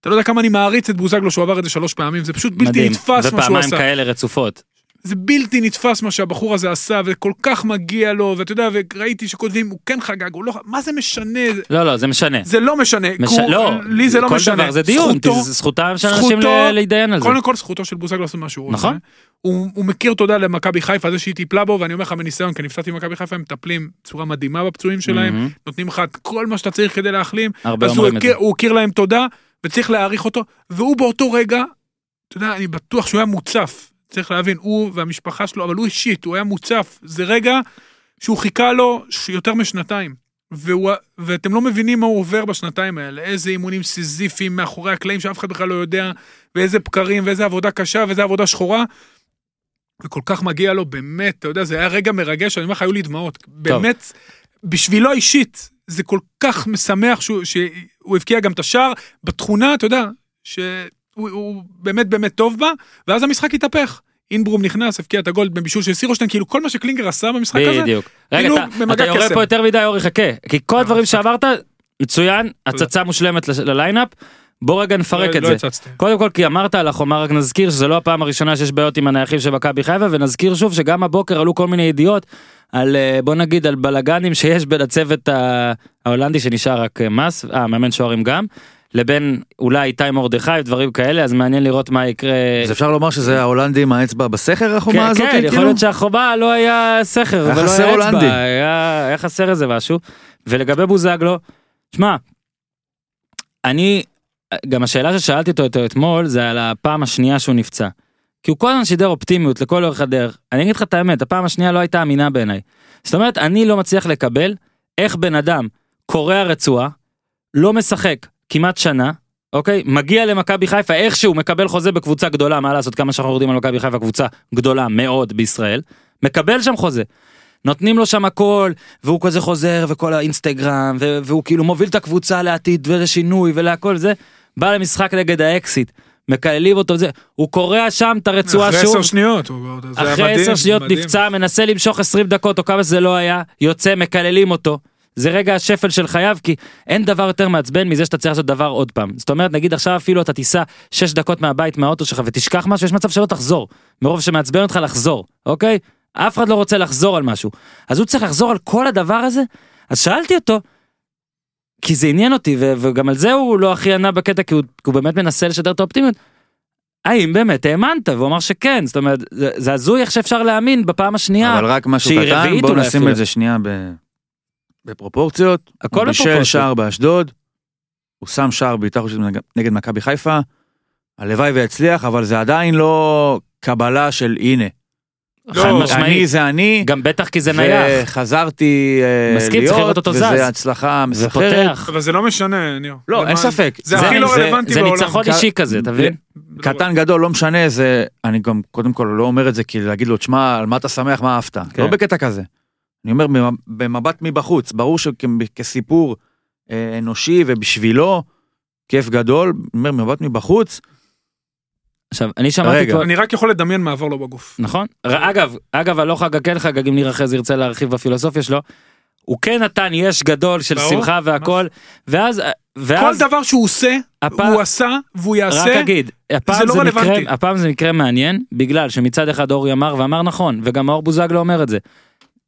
אתה לא יודע כמה אני מעריץ את בוזגלו שהוא עבר את זה שלוש פעמים, זה פשוט בלתי מדהים. נתפס מה שהוא ופעמיים עשה. כאלה רצופות. זה בלתי נתפס מה שהבחור הזה עשה, וכל כך מגיע לו, ואתה יודע, וראיתי שכותבים, הוא כן חגג, הוא לא, מה זה משנה? לא, לא, זה משנה. זה לא משנה. מש- הוא- לא, לי זה לא כל משנה. דבר זה דיון, זכותו- זכותם של אנשים ל- להתדיין על זה. קודם כל זכותו של בוזגלו לעשות מה שהוא רוצה. נכון. הוא, הוא מכיר תודה למכבי חיפה, זה שהיא טיפלה בו, ואני אומר לך מניסיון, כי נפצעתי במכבי חיפה, הם מטפלים בצורה מדהימה בפצועים שלהם. נותנים לך את כל מה שאתה צריך כדי להחלים, הרבה אז הוא אומרים את זה. הוא הכיר להם תודה, וצריך להעריך אותו, והוא באותו רגע, אתה יודע, אני בטוח שהוא היה מוצף, צריך להבין, הוא והמשפחה שלו, אבל הוא אישית, הוא היה מוצף, זה רגע שהוא חיכה לו ש- יותר משנתיים. והוא, ואתם לא מבינים מה הוא עובר בשנתיים האלה, איזה אימונים סיזיפיים מאחורי הקלעים שאף אחד בכלל לא יודע, ואיזה בקרים, ואיזה עבודה קשה, ואיזה עבודה שחורה. וכל כך מגיע לו, באמת, אתה יודע, זה היה רגע מרגש, אני אומר לך, היו לי דמעות. באמת, בשבילו אישית, זה כל כך משמח שהוא, שהוא הבקיע גם את השער, בתכונה, אתה יודע, שהוא הוא באמת באמת טוב בה, ואז המשחק התהפך. אינברום נכנס, הבקיע את הגול בבישול של סירושטיין, כאילו כל מה שקלינגר עשה במשחק הזה, בדיוק. רגע, כאילו אתה- אתה יורה קסם. פה יותר מדי אורי חכה, כי כל לא, הדברים בסדר. שאמרת, מצוין, הצצה מושלמת לליינאפ, בוא רגע נפרק לא- את לא זה. הצצתי. קודם כל כי אמרת על החומה רק נזכיר שזה לא הפעם הראשונה שיש בעיות עם הנייחים של מכבי חיפה ונזכיר שוב שגם הבוקר עלו כל מיני ידיעות על אה, בוא נגיד על בלאגנים שיש בין הצוות ההולנדי שנשאר רק אה, מס, אה מאמן שוערים גם, לבין אולי איתי מרדכי ודברים כאלה אז מעניין לראות מה יקרה. אז אפשר לומר שזה ההולנדי עם האצבע בסכר החומה כן, הזאת? כן, יכול כאילו? להיות שהחומה לא היה סכר ולא היה אצבע, הולנדי. היה, היה חסר איזה משהו. ולגבי בוזגלו, שמע, אני, גם השאלה ששאלתי אותו אותו אתמול זה על הפעם השנייה שהוא נפצע. כי הוא כל הזמן שידר אופטימיות לכל אורך הדרך. אני אגיד לך את האמת, הפעם השנייה לא הייתה אמינה בעיניי. זאת אומרת, אני לא מצליח לקבל איך בן אדם קורע רצועה, לא משחק כמעט שנה, אוקיי? מגיע למכבי חיפה, איכשהו מקבל חוזה בקבוצה גדולה, מה לעשות, כמה שאנחנו יורדים על מכבי חיפה, קבוצה גדולה מאוד בישראל, מקבל שם חוזה. נותנים לו שם הכל, והוא כזה חוזר, וכל האינסטגרם, והוא כאילו מוביל את הקבוצה לעתיד ולשינוי ולהכל זה, בא למשחק נגד האקסיט, מקללים אותו וזה, הוא קורע שם את הרצועה אחרי שוב. עשר שניות, זה אחרי עשר שניות. נפצע, מנסה למשוך 20 דקות או כמה שזה לא היה, יוצא, מקללים אותו. זה רגע השפל של חייו, כי אין דבר יותר מעצבן מזה שאתה צריך לעשות דבר עוד פעם. זאת אומרת, נגיד עכשיו אפילו אתה תיסע 6 דקות מהבית מהאוטו שלך ותשכח משהו, יש מצב שלא תחזור. מרוב שמעצבן אותך לחזור, אוקיי? אף אחד לא רוצה לחזור על משהו. אז הוא צריך לחזור על כל הדבר הזה? אז שאלתי אותו, כי זה עניין אותי, ו- וגם על זה הוא לא הכי ענה בקטע, כי הוא, כי הוא באמת מנסה לשדר את האופטימיות. האם באמת האמנת? והוא אמר שכן, זאת אומרת, זה הזוי איך שאפשר להאמין בפעם השנייה. אבל רק משהו קטן, בואו אולי נשים. את זה שנייה ב- בפרופורציות. הכל הוא בישל בפרופורציות. שער באשדוד, הוא שם שער בעיטה חושבת נגד- מכבי חיפה, הלוואי ויצליח, אבל זה עדיין לא קבלה של הנה. חד לא, משמעית. אני זה אני, גם בטח כי זה נייח. וחזרתי אה, להיות, וזה. הצלחה זה מסחררת. פותח. אבל זה לא משנה, ניר. לא, אין ספק. זה זה- הכי לא זה- רלוונטי זה בעולם. ניצחון כ- אישי כזה, אתה מבין? קטן גדול לא משנה זה אני גם קודם כל לא אומר את זה כי להגיד לו תשמע על מה אתה שמח מה אהבת כן. לא בקטע כזה. אני אומר במ- במבט מבחוץ ברור שכסיפור אה, אנושי ובשבילו כיף גדול אני אומר במבט מבחוץ עכשיו, אני שמעתי רגע. כבר... אני רק יכול לדמיין מה עבר לו בגוף. נכון? ר- אגב, אגב, הלא כן חגג, אם ניר אחרי זה ירצה להרחיב בפילוסופיה שלו, הוא כן נתן יש גדול של ברור, שמחה והכל, ואז... כל ואז דבר שהוא עושה, הפעם- הוא עשה והוא רק יעשה. אגיד, הפעם זה לא זה רלוונטי. מקרה, הפעם זה מקרה מעניין, בגלל שמצד אחד אורי אמר, ואמר נכון, וגם מאור בוזגלו אומר את זה,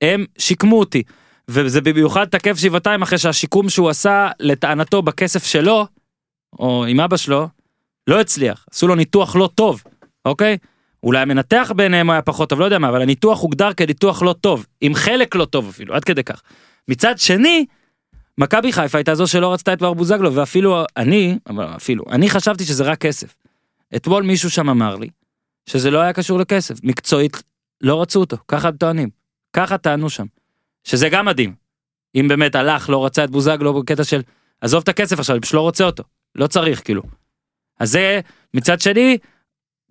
הם שיקמו אותי, וזה במיוחד תקף שבעתיים אחרי שהשיקום שהוא עשה, לטענתו בכסף שלו, או עם אבא שלו, לא הצליח, עשו לו ניתוח לא טוב, אוקיי? אולי המנתח ביניהם היה פחות טוב, לא יודע מה, אבל הניתוח הוגדר כניתוח לא טוב, עם חלק לא טוב אפילו, עד כדי כך. מצד שני, מכבי חיפה הייתה זו שלא רצתה את מאור בוזגלו, ואפילו אני, אבל אפילו, אני חשבתי שזה רק כסף. אתמול מישהו שם אמר לי, שזה לא היה קשור לכסף, מקצועית לא רצו אותו, ככה הם טוענים, ככה טענו שם. שזה גם מדהים. אם באמת הלך, לא רצה את בוזגלו בקטע של, עזוב את הכסף עכשיו, אני פשוט לא רוצה אותו, לא צריך כאילו. אז זה, מצד שני,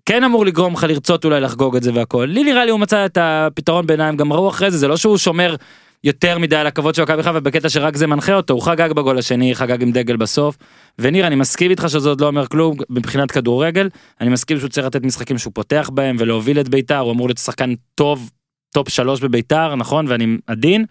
כן אמור לגרום לך לרצות אולי לחגוג את זה והכל. לי נראה לי הוא מצא את הפתרון ביניים, גם ראו אחרי זה, זה לא שהוא שומר יותר מדי על הכבוד של מכבי חיפה בקטע שרק זה מנחה אותו, הוא חגג בגול השני, חגג עם דגל בסוף. וניר, אני מסכים איתך שזה עוד לא אומר כלום מבחינת כדורגל, אני מסכים שהוא צריך לתת משחקים שהוא פותח בהם ולהוביל את ביתר, הוא אמור להיות שחקן טוב, top שלוש בביתר, נכון? ואני עדיין,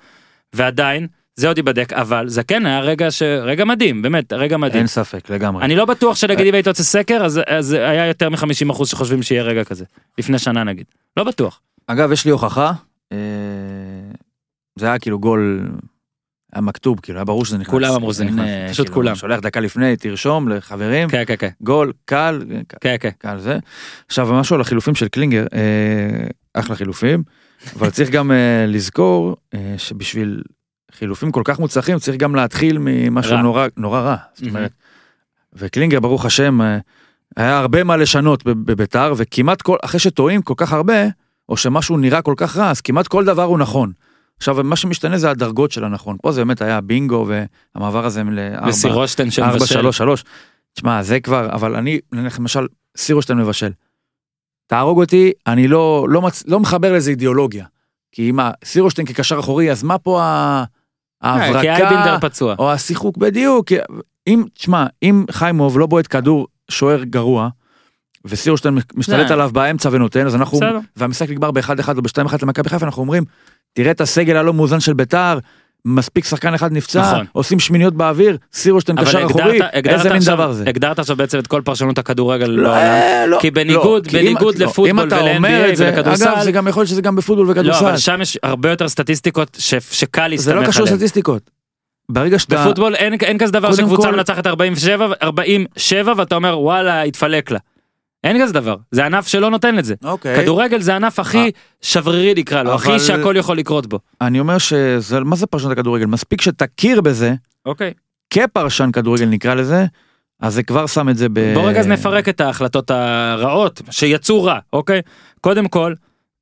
ועדיין, זה עוד ייבדק, אבל זה כן היה רגע ש... רגע מדהים, באמת, רגע מדהים. אין ספק לגמרי. אני לא בטוח שנגיד אם היית עושה סקר, אז, אז היה יותר מ-50% שחושבים שיהיה רגע כזה. לפני שנה נגיד. לא בטוח. אגב יש לי הוכחה אה, זה היה כאילו גול. היה מכתוב כאילו היה ברור שזה נכנס. כולם אמרו שזה נכנס, אה, פשוט כאילו, כולם. שולח דקה לפני תרשום לחברים כן, כן, כן. גול קל כן, כן. קל זה. עכשיו משהו על החילופים של קלינגר אה, אחלה חילופים אבל צריך גם אה, לזכור אה, שבשביל חילופים כל כך מוצלחים צריך גם להתחיל ממשהו רע. נורא נורא רע. זאת. אומרת. וקלינגר ברוך השם אה, היה הרבה מה לשנות בב- בביתר וכמעט כל אחרי שטועים כל כך הרבה או שמשהו נראה כל כך רע אז כמעט כל דבר הוא נכון. עכשיו מה שמשתנה זה הדרגות של הנכון פה זה באמת היה בינגו והמעבר הזה לארבע. וסירושטיין של ארבע, מבשל. שלוש, שלוש. תשמע, זה כבר, אבל אני, למשל, סירושטיין מבשל. תהרוג אותי, אני לא, לא, מצ... לא מחבר לזה אידיאולוגיה. כי מה, סירושטיין כקשר אחורי, אז מה פה ה... אה, כי אייבינדר ההברקה, פצוע. או השיחוק, בדיוק. אם, תשמע, אם חיימוב לא בועט כדור שוער גרוע, וסירושטיין משתלט זה- עליו באמצע ונותן, אז אנחנו. והמשחק נגמר ב-1-1 או ב-2-1 למכבי חיפה, אנחנו אומרים, תראה את הסגל הלא מאוזן של ביתר, מספיק שחקן אחד נפצע, נכון. עושים שמיניות באוויר, סירושטיין קשר אחורי, איזה מין עכשיו, דבר זה? הגדרת עכשיו בעצם את כל פרשנות הכדורגל לא, בעולם. אה, לא, כי בניגוד- לא, כי בניגוד לא, לפוטבול אם אתה אומר ול-NBA זה, ולכדורסל- אגב, זה גם יכול להיות שזה גם בפוטבול לא, וכדורסל. אבל שם יש הרבה יותר סטטיסטיקות ש, שקל להסתמך זה עליהן. לא קשור לסטטיסטיקות. ברגע שאתה... בפוטבול אין, אין כזה דבר שקבוצה כל- מנצחת 47, 47 ואתה אומר וואלה התפלק לה. אין כזה דבר, זה ענף שלא נותן את זה. אוקיי. כדורגל זה הענף הכי אה. שברירי נקרא לו, אבל- הכי שהכל יכול לקרות בו. אני אומר שזה, מה זה פרשנות הכדורגל? מספיק שתכיר בזה, אוקיי. כפרשן כדורגל נקרא לזה, אז זה כבר שם את זה ב... בוא רגע אז נפרק את ההחלטות הרעות שיצאו רע, אוקיי? קודם כל,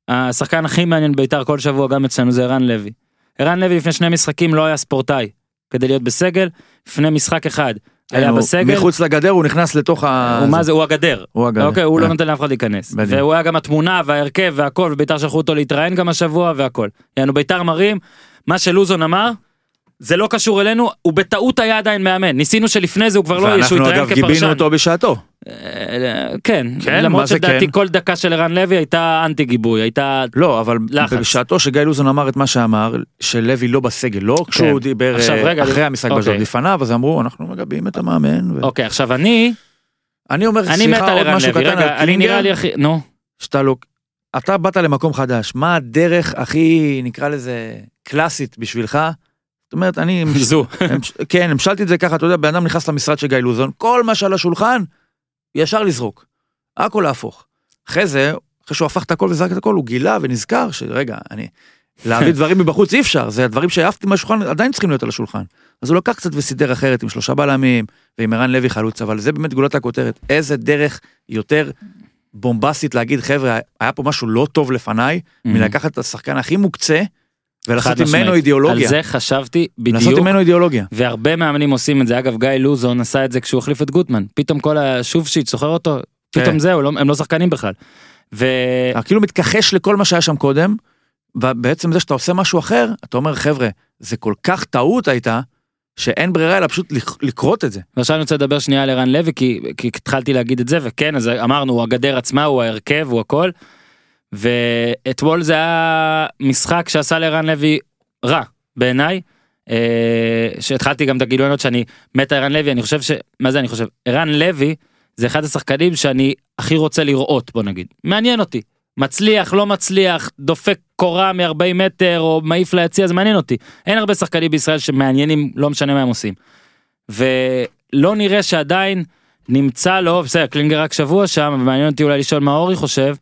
השחקן הכי מעניין בית"ר כל שבוע גם אצלנו זה ערן לוי. ערן לוי לפני שני משחקים לא היה ספורטאי כדי להיות בסגל, לפני משחק אחד היה בסגל, מחוץ לגדר הוא נכנס לתוך ה... הוא מה זה, הוא הגדר. הוא הגדר. אוקיי, הוא לא אה. נותן לאף אחד להיכנס. והוא היה גם התמונה וההרכב והכל, וביתר שלחו אותו להתראיין גם השבוע והכל. יענו ביתר מראים, מה שלוזון אמר, זה לא קשור אלינו, הוא בטעות היה עדיין מאמן. ניסינו שלפני זה הוא כבר לא יהיה, שהוא ואנחנו יתראיין אגב גיבינו כפרשן. אותו בשעתו. אה, כן, כן, למרות שדעתי כן? כל דקה של ערן לוי הייתה אנטי גיבוי, הייתה... לא, אבל לחץ. בשעתו שגיא לוזון אמר את מה שאמר, שלוי לא בסגל, לא כשהוא דיבר כן. עכשיו, אה, רגע, אחרי המשחק אוקיי. בזאת, לפניו, אז אמרו, אנחנו מגבים את המאמן. ו- אוקיי, עכשיו אני, אני אומר, אני סליחה, עוד משהו לוי, קטן על רגע, קלינגר, הכי... נו, שאתה לא... אתה באת למקום חדש, מה הדרך הכי, נקרא לזה, קלאסית בשבילך? זאת אומרת, אני... [laughs] זו. כן, המשלתי את זה ככה, אתה יודע, בן אדם נכנס למשרד של גיא לוזון, כל מה שעל השולחן, ישר לזרוק. הכל להפוך. אחרי זה, אחרי שהוא הפך את הכל וזרק את הכל, הוא גילה ונזכר שרגע, אני... להביא דברים מבחוץ אי אפשר, זה הדברים שהעפתי מהשולחן עדיין צריכים להיות על השולחן. אז הוא לקח קצת וסידר אחרת עם שלושה בלמים ועם ערן לוי חלוץ, אבל זה באמת גולת הכותרת. איזה דרך יותר בומבסטית להגיד, חבר'ה, היה פה משהו לא טוב לפניי, מלקחת את השחקן הכי מוקצה ולעשות ממנו. אידיאולוגיה. על זה חשבתי לעשות בדיוק. ממנו אידיאולוגיה. והרבה מאמנים עושים את זה אגב גיא לוזון עשה את זה כשהוא החליף את גוטמן פתאום כל השובשיט זוכר אותו פתאום כן. זהו לא, הם לא שחקנים בכלל. ו... כאילו מתכחש לכל מה שהיה שם קודם, ובעצם זה שאתה עושה משהו אחר, אתה אומר, חבר'ה, זה כל כך טעות הייתה, שאין ברירה אלא פשוט לק- לכרות את זה. ועכשיו אני רוצה לדבר שנייה על ערן לוי כי, כי התחלתי להגיד את זה וכן אז אמרנו הוא הגדר עצמה הוא ההרכב הוא הכל. ואתמול זה היה משחק שעשה לערן לוי רע בעיניי. אה, שהתחלתי גם את הגילויות שאני מת על ערן לוי אני חושב ש... מה זה אני חושב? ערן לוי זה אחד השחקנים שאני הכי רוצה לראות בוא נגיד. מעניין אותי. מצליח לא מצליח דופק קורה מ-40 מטר או מעיף ליציע זה מעניין אותי. אין הרבה שחקנים בישראל שמעניינים לא משנה מה הם עושים. ולא נראה שעדיין נמצא לו בסדר קלינגר רק שבוע שם ומעניין אותי אולי לשאול מה אורי חושב.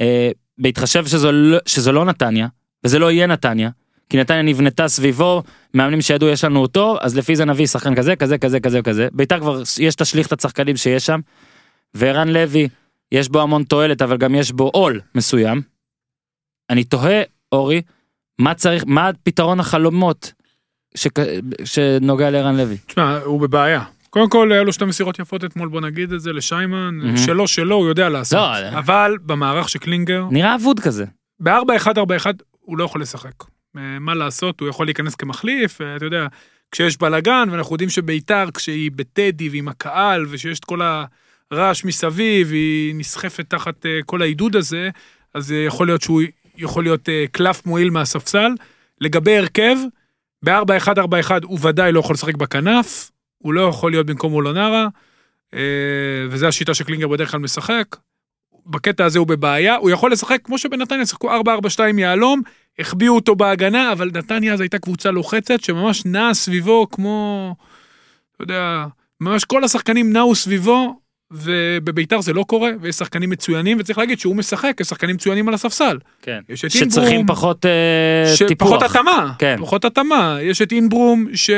אה, בהתחשב שזו, לא- שזו לא נתניה וזה לא יהיה נתניה. כי נתניה נבנתה סביבו מאמנים שידעו יש לנו אותו אז לפי זה נביא שחקן כזה כזה כזה כזה כזה בית"ר כבר יש תשליך את השחקנים שיש שם. וערן לוי יש בו המון תועלת אבל גם יש בו עול מסוים. אני תוהה אורי מה צריך מה פתרון החלומות שכ... שנוגע לערן לוי. תשמע, הוא בבעיה. קודם כל, היה לו שתי מסירות יפות אתמול, בוא נגיד את זה, לשיימן. מהמם. שלו, שלו, הוא יודע לעשות. לא, אבל במערך של קלינגר, נראה אבוד כזה. ב-4-1-4-1 הוא לא יכול לשחק. אה, מה לעשות, הוא יכול להיכנס כמחליף, אה, אתה יודע, כשיש בלאגן, ואנחנו יודעים שביתר, כשהיא בטדי ועם הקהל, ושיש את כל הרעש מסביב, היא נסחפת תחת אה, כל העידוד הזה, אז אה, יכול להיות שהוא יכול להיות אה, קלף מועיל מהספסל. לגבי הרכב, ב-4-1-4-1 הוא ודאי לא יכול לשחק בכנף, הוא לא יכול להיות במקום אולונרה, אה, וזו השיטה שקלינגר בדרך כלל משחק. בקטע הזה הוא בבעיה, הוא יכול לשחק כמו שבנתניה שיחקו 4-4-2 יהלום, החביאו אותו בהגנה, אבל נתניה אז הייתה קבוצה לוחצת שממש נעה סביבו כמו, אתה יודע, ממש כל השחקנים נעו סביבו, ובביתר זה לא קורה, ויש שחקנים מצוינים, וצריך להגיד שהוא משחק, יש שחקנים מצוינים על הספסל. כן. שצריכים אינברום, פחות אה, שפחות טיפוח. התאמה, כן. פחות התאמה, יש את אינברום ש...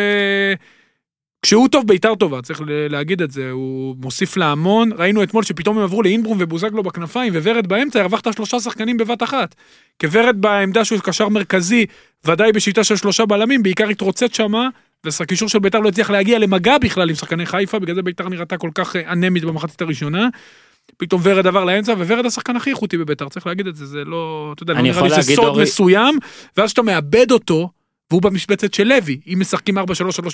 כשהוא טוב ביתר טובה, צריך להגיד את זה, הוא מוסיף לה המון, ראינו אתמול שפתאום הם עברו לאינברום ובוזגלו בכנפיים וורד באמצע, הרווחת שלושה שחקנים בבת אחת. כוורד בעמדה שהוא קשר מרכזי, ודאי בשיטה של שלושה בלמים, בעיקר התרוצץ שמה, והקישור של ביתר לא הצליח להגיע למגע בכלל עם שחקני חיפה, בגלל זה ביתר נראתה כל כך אה, אנמית במחצית הראשונה. פתאום ורד עבר לאמצע, וורד השחקן הכי איכותי בביתר, צריך להגיד את זה, זה לא, אתה יודע, לא אני נראה לי זה סוד אורי- מסוים, ואז כשאתה מאבד אותו, והוא במשבצת של לוי. אם משחקים 4-3-3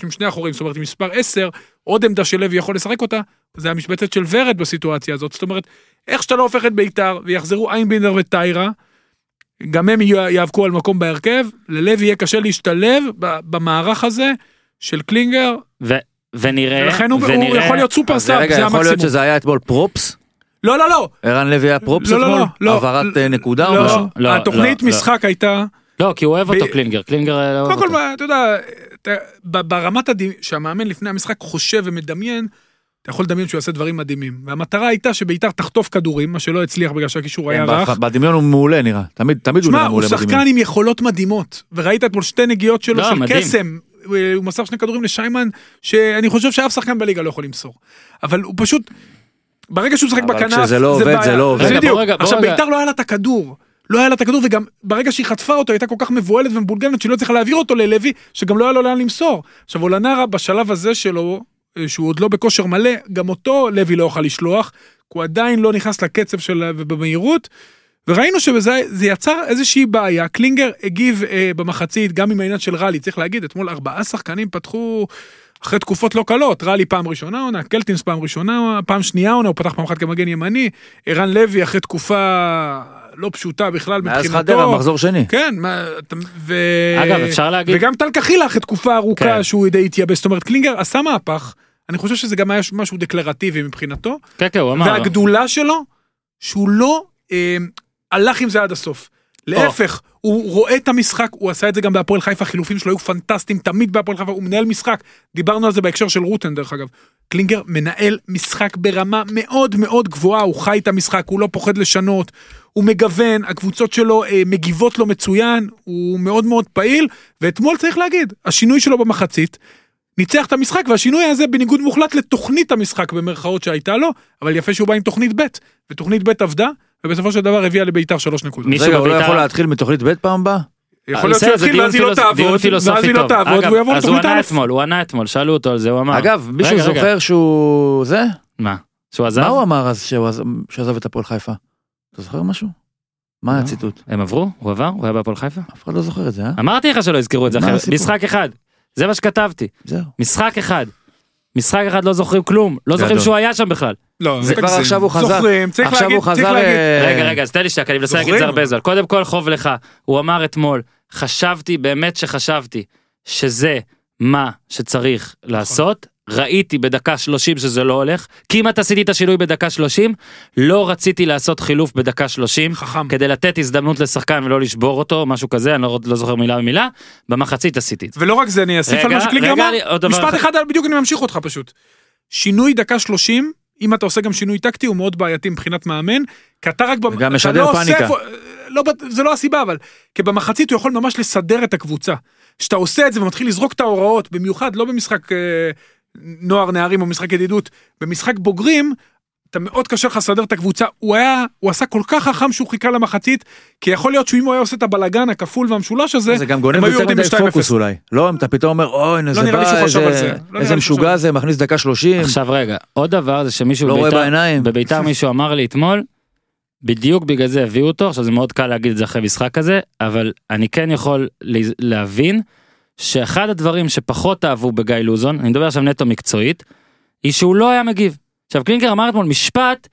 עם שני אחורים, זאת אומרת עם מספר 10, עוד עמדה של לוי יכול לשחק אותה, זה המשבצת של ורד בסיטואציה הזאת. זאת אומרת, איך שאתה לא הופך את בית"ר, ויחזרו איינבינדר וטיירה, גם הם יהיה- יאבקו על מקום בהרכב, ללוי יהיה קשה להשתלב ב- במערך הזה של קלינגר, ו- ונראה, ולכן הוא, הוא ונראה, יכול להיות super sub, זה יכול להיות המקסימום. שזה היה אתמול פרופס? לא, לא, לא. ערן לוי היה props לא, לא, אתמול? לא, לא. העברת אה, נקודה או לא, משהו? לא, התוכנית לא, לא. משחק הייתה, לא, כי הוא אוהב אותו קלינגר, קלינגר אה, אוהב קודם כל, אותו. מה, אתה יודע, ברמת. שהמאמן לפני המשחק חושב ומדמיין, אתה יכול לדמיין שהוא יעשה דברים מדהימים. והמטרה הייתה שביתר תחטוף כדורים, מה שלא הצליח בגלל שהקישור היה כן, רך. בדמיון- הוא מעולה נראה, תמיד תמיד הוא שמע, נראה הוא מעולה שחקן בדמיון. עם יכולות מדהימות, וראית אתמול שתי נגיעות שלו לא, של. קסם. הוא הוא מסר שני כדורים לשיימן, שאני חושב שאף שחקן בליגה לא יכול למסור. אבל הוא פשוט, ברגע שהוא משחק אבל בכנף, כשזה לא עובד, בעיה. זה לא עובד. עכשיו. ביתר לא היה לה את הכדור. לא היה לה את הכדור, וגם ברגע שהיא חטפה אותו, היא הייתה כל כך מבוהלת ומבולגנת, שהיא לא צריכה להעביר אותו ללוי, שגם לא היה לו לאן למסור. עכשיו, אולנרה בשלב הזה שלו, אה, שהוא עוד לא בכושר מלא, גם אותו לוי לא יוכל לשלוח, כי הוא עדיין לא נכנס לקצב של ובמהירות. וראינו שזה זה יצר איזושהי בעיה, קלינגר הגיב אה, במחצית, גם עם העניין של רלי, צריך להגיד, אתמול ארבעה שחקנים פתחו אחרי תקופות לא קלות, רלי פעם ראשונה עונה, קלטינס פעם ראשונה, פעם שנייה עונה, הוא פתח פעם אחת כמגן ימני, ערן לוי אחרי תקופה לא פשוטה בכלל מאז מבחינתו. חדרה, מחזור שני. כן, ו... אגב, אפשר להגיד- וגם טל אחרי תקופה ארוכה כן. שהוא די התייבש, זאת אומרת קלינגר עשה מהפך, אני חושב שזה גם היה משהו דקלרטיבי מבחינתו, כן, כן, הוא אמר. והגדולה שלו, שהוא לא אה, הלך עם זה עד הסוף. להפך, הוא רואה את המשחק, הוא עשה את זה גם בהפועל חיפה, החילופים שלו היו פנטסטיים, תמיד בהפועל חיפה, הוא מנהל משחק. דיברנו על זה בהקשר של רוטן דרך אגב. קלינגר מנהל משחק ברמה מאוד מאוד גבוהה, הוא חי את המשחק, הוא לא פוחד לשנות, הוא מגוון, הקבוצות שלו אה, מגיבות לו מצוין, הוא מאוד מאוד פעיל, ואתמול צריך להגיד, השינוי שלו במחצית, ניצח את המשחק, והשינוי הזה בניגוד מוחלט לתוכנית המשחק במרכאות שהייתה לו, אבל יפה שהוא בא עם תוכנית ב', ותוכנית ב' עבדה, ובסופו של דבר הביאה לביתר שלוש נקודות. מישהו רגע, הוא לא יכול להתחיל מתוכנית ב' פעם הבאה? יכול להיות שהוא בסדר, זה יתחיל ואז היא לא תעבוד, ואז היא לא. תעבוד, והוא יעבור אז הוא לתוכנית ענה א'. אתמול, הוא ענה אתמול, שאלו אותו על זה, הוא אמר. אגב, מישהו. זוכר שהוא... זה? מה? שהוא עזב? מה הוא אמר אז שהוא עז- שעזב את הפועל חיפה? אתה זוכר משהו? מה לא. הציטוט? הם עברו? הוא עבר? הוא היה בהפועל חיפה? אף אחד לא זוכר את זה, אה? אמרתי לך שלא יזכרו את זה הסיפור? משחק אחד. זה מה שכתבתי. זהו. משחק אחד. משחק אחד לא זוכרים כלום. לא זוכרים. שהוא היה שם בכלל. לא, זה כבר. עכשיו הוא חזר. זוכרים, צריך עכשיו להגיד, הוא צריך חזר... להגיד. אה, רגע, רגע, אז תן לי שנייה, כי אני מנסה להגיד את זה? הרבה זמן. קודם כל, חוב לך. הוא אמר אתמול, חשבתי, באמת שחשבתי, שזה מה שצריך לעשות. ראיתי בדקה 30 שזה לא הולך. כמעט עשיתי את השינוי בדקה 30. לא רציתי לעשות חילוף בדקה 30. חכם. כדי לתת הזדמנות לשחקן ולא לשבור אותו, משהו כזה, אני לא, לא זוכר מילה במילה. במחצית עשיתי את זה. ולא רק זה, אני אוסיף על מה רגע, אמר. משפט אחד. אחד, בדיוק אני ממשיך אותך פשוט. שינוי דקה 30, אם אתה עושה גם שינוי טקטי, הוא מאוד בעייתי מבחינת מאמן, כי אתה רק... אתה משדר לא עושה פאניקה. איפה- לא, בט- זה לא הסיבה, אבל... כי במחצית הוא יכול ממש לסדר את הקבוצה. כשאתה עושה את זה ומתחיל לזרוק את ההוראות, במיוחד לא במשחק אה, נוער נערים או משחק ידידות, במשחק בוגרים, אתה מאוד קשה לך לסדר את הקבוצה. הוא היה, הוא עשה כל כך חכם שהוא חיכה למחצית, כי יכול להיות שאם הוא היה עושה את הבלגן הכפול והמשולש הזה, זה גם גונב היו יותר מדי ב-2-0. פוקוס אולי. לא, אם אתה פתאום אומר, אוי, הנה, זה בא. איזה- לא איזה שהוא משוגע. זה, מכניס דקה 30. עכשיו רגע, עוד דבר זה שמישהו לא רואה בביתר, בעיניים. בביתר מישהו אמר לי אתמול, בדיוק בגלל זה הביאו אותו, עכשיו זה מאוד קל להגיד את זה אחרי משחק כזה, אבל אני כן יכול לה- להבין שאחד הדברים שפחות אהבו בגיא לוזון, אני מדבר עכשיו נטו מקצועית, היא שהוא לא היה מגיב. עכשיו קלינקר אמר אתמול משפט,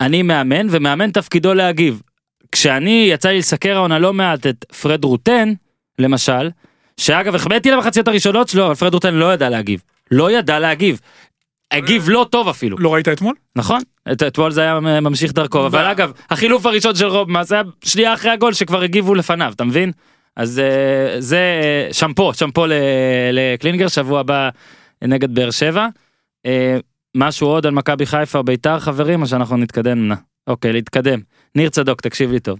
אני מאמן ומאמן תפקידו להגיב. כשאני יצא לי לסקר העונה לא מעט את פרד רוטן, למשל, שאגב החמאתי למחציות הראשונות שלו, אבל פרד רוטן לא ידע להגיב. לא ידע להגיב. הגיב לא טוב אפילו. לא ראית אתמול? נכון, את- אתמול זה היה ממשיך דרכו, אבל אגב, החילוף הראשון של רובמה זה היה שנייה אחרי הגול שכבר הגיבו לפניו, אתה מבין? אז אה, זה אה, שמפו, שמפו לקלינגר, שבוע הבא נגד באר שבע. אה, משהו עוד על מכבי חיפה או ביתר חברים, או שאנחנו נתקדם? נא. אוקיי, להתקדם. ניר צדוק, תקשיב לי טוב.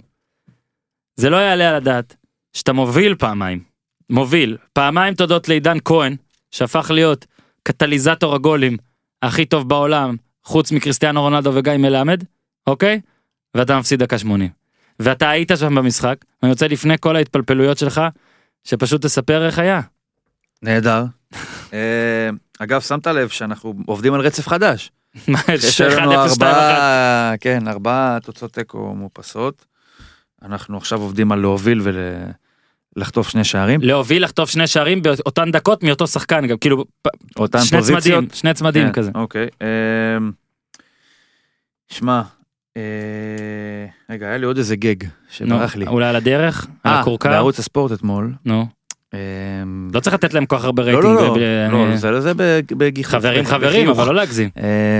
זה לא יעלה על הדעת שאתה מוביל פעמיים, מוביל, פעמיים תודות לעידן כהן, שהפך להיות קטליזטור הגולים הכי טוב בעולם, חוץ מקריסטיאנו רונלדו וגיא מלמד, אוקיי? ואתה מפסיד דקה 80. ואתה היית שם במשחק, ואני רוצה לפני כל ההתפלפלויות שלך, שפשוט תספר איך היה. נהדר. [laughs] אה, אגב, שמת לב שאנחנו עובדים על רצף חדש. יש 1-0, 2-1. לנו ארבעה, כן, ארבעה תוצאות תיקו מאופסות. אנחנו עכשיו עובדים על להוביל לחטוף שני שערים. להוביל לחטוף שני שערים באותן דקות מאותו שחקן גם כאילו אותן שני פוזיציות. צמדים שני צמדים כן, כזה. אוקיי. אמ, שמע, אה, רגע, היה לי עוד איזה גג שברח לי. אולי על הדרך על אה, הכורכר בערוץ הספורט אתמול. נו אמ, לא צריך לתת להם כל כך הרבה לא, רייטינג. לא, לא, ב- לא, זה זה בג- בגיחוך. חברים חברים. אבל לא להגזים.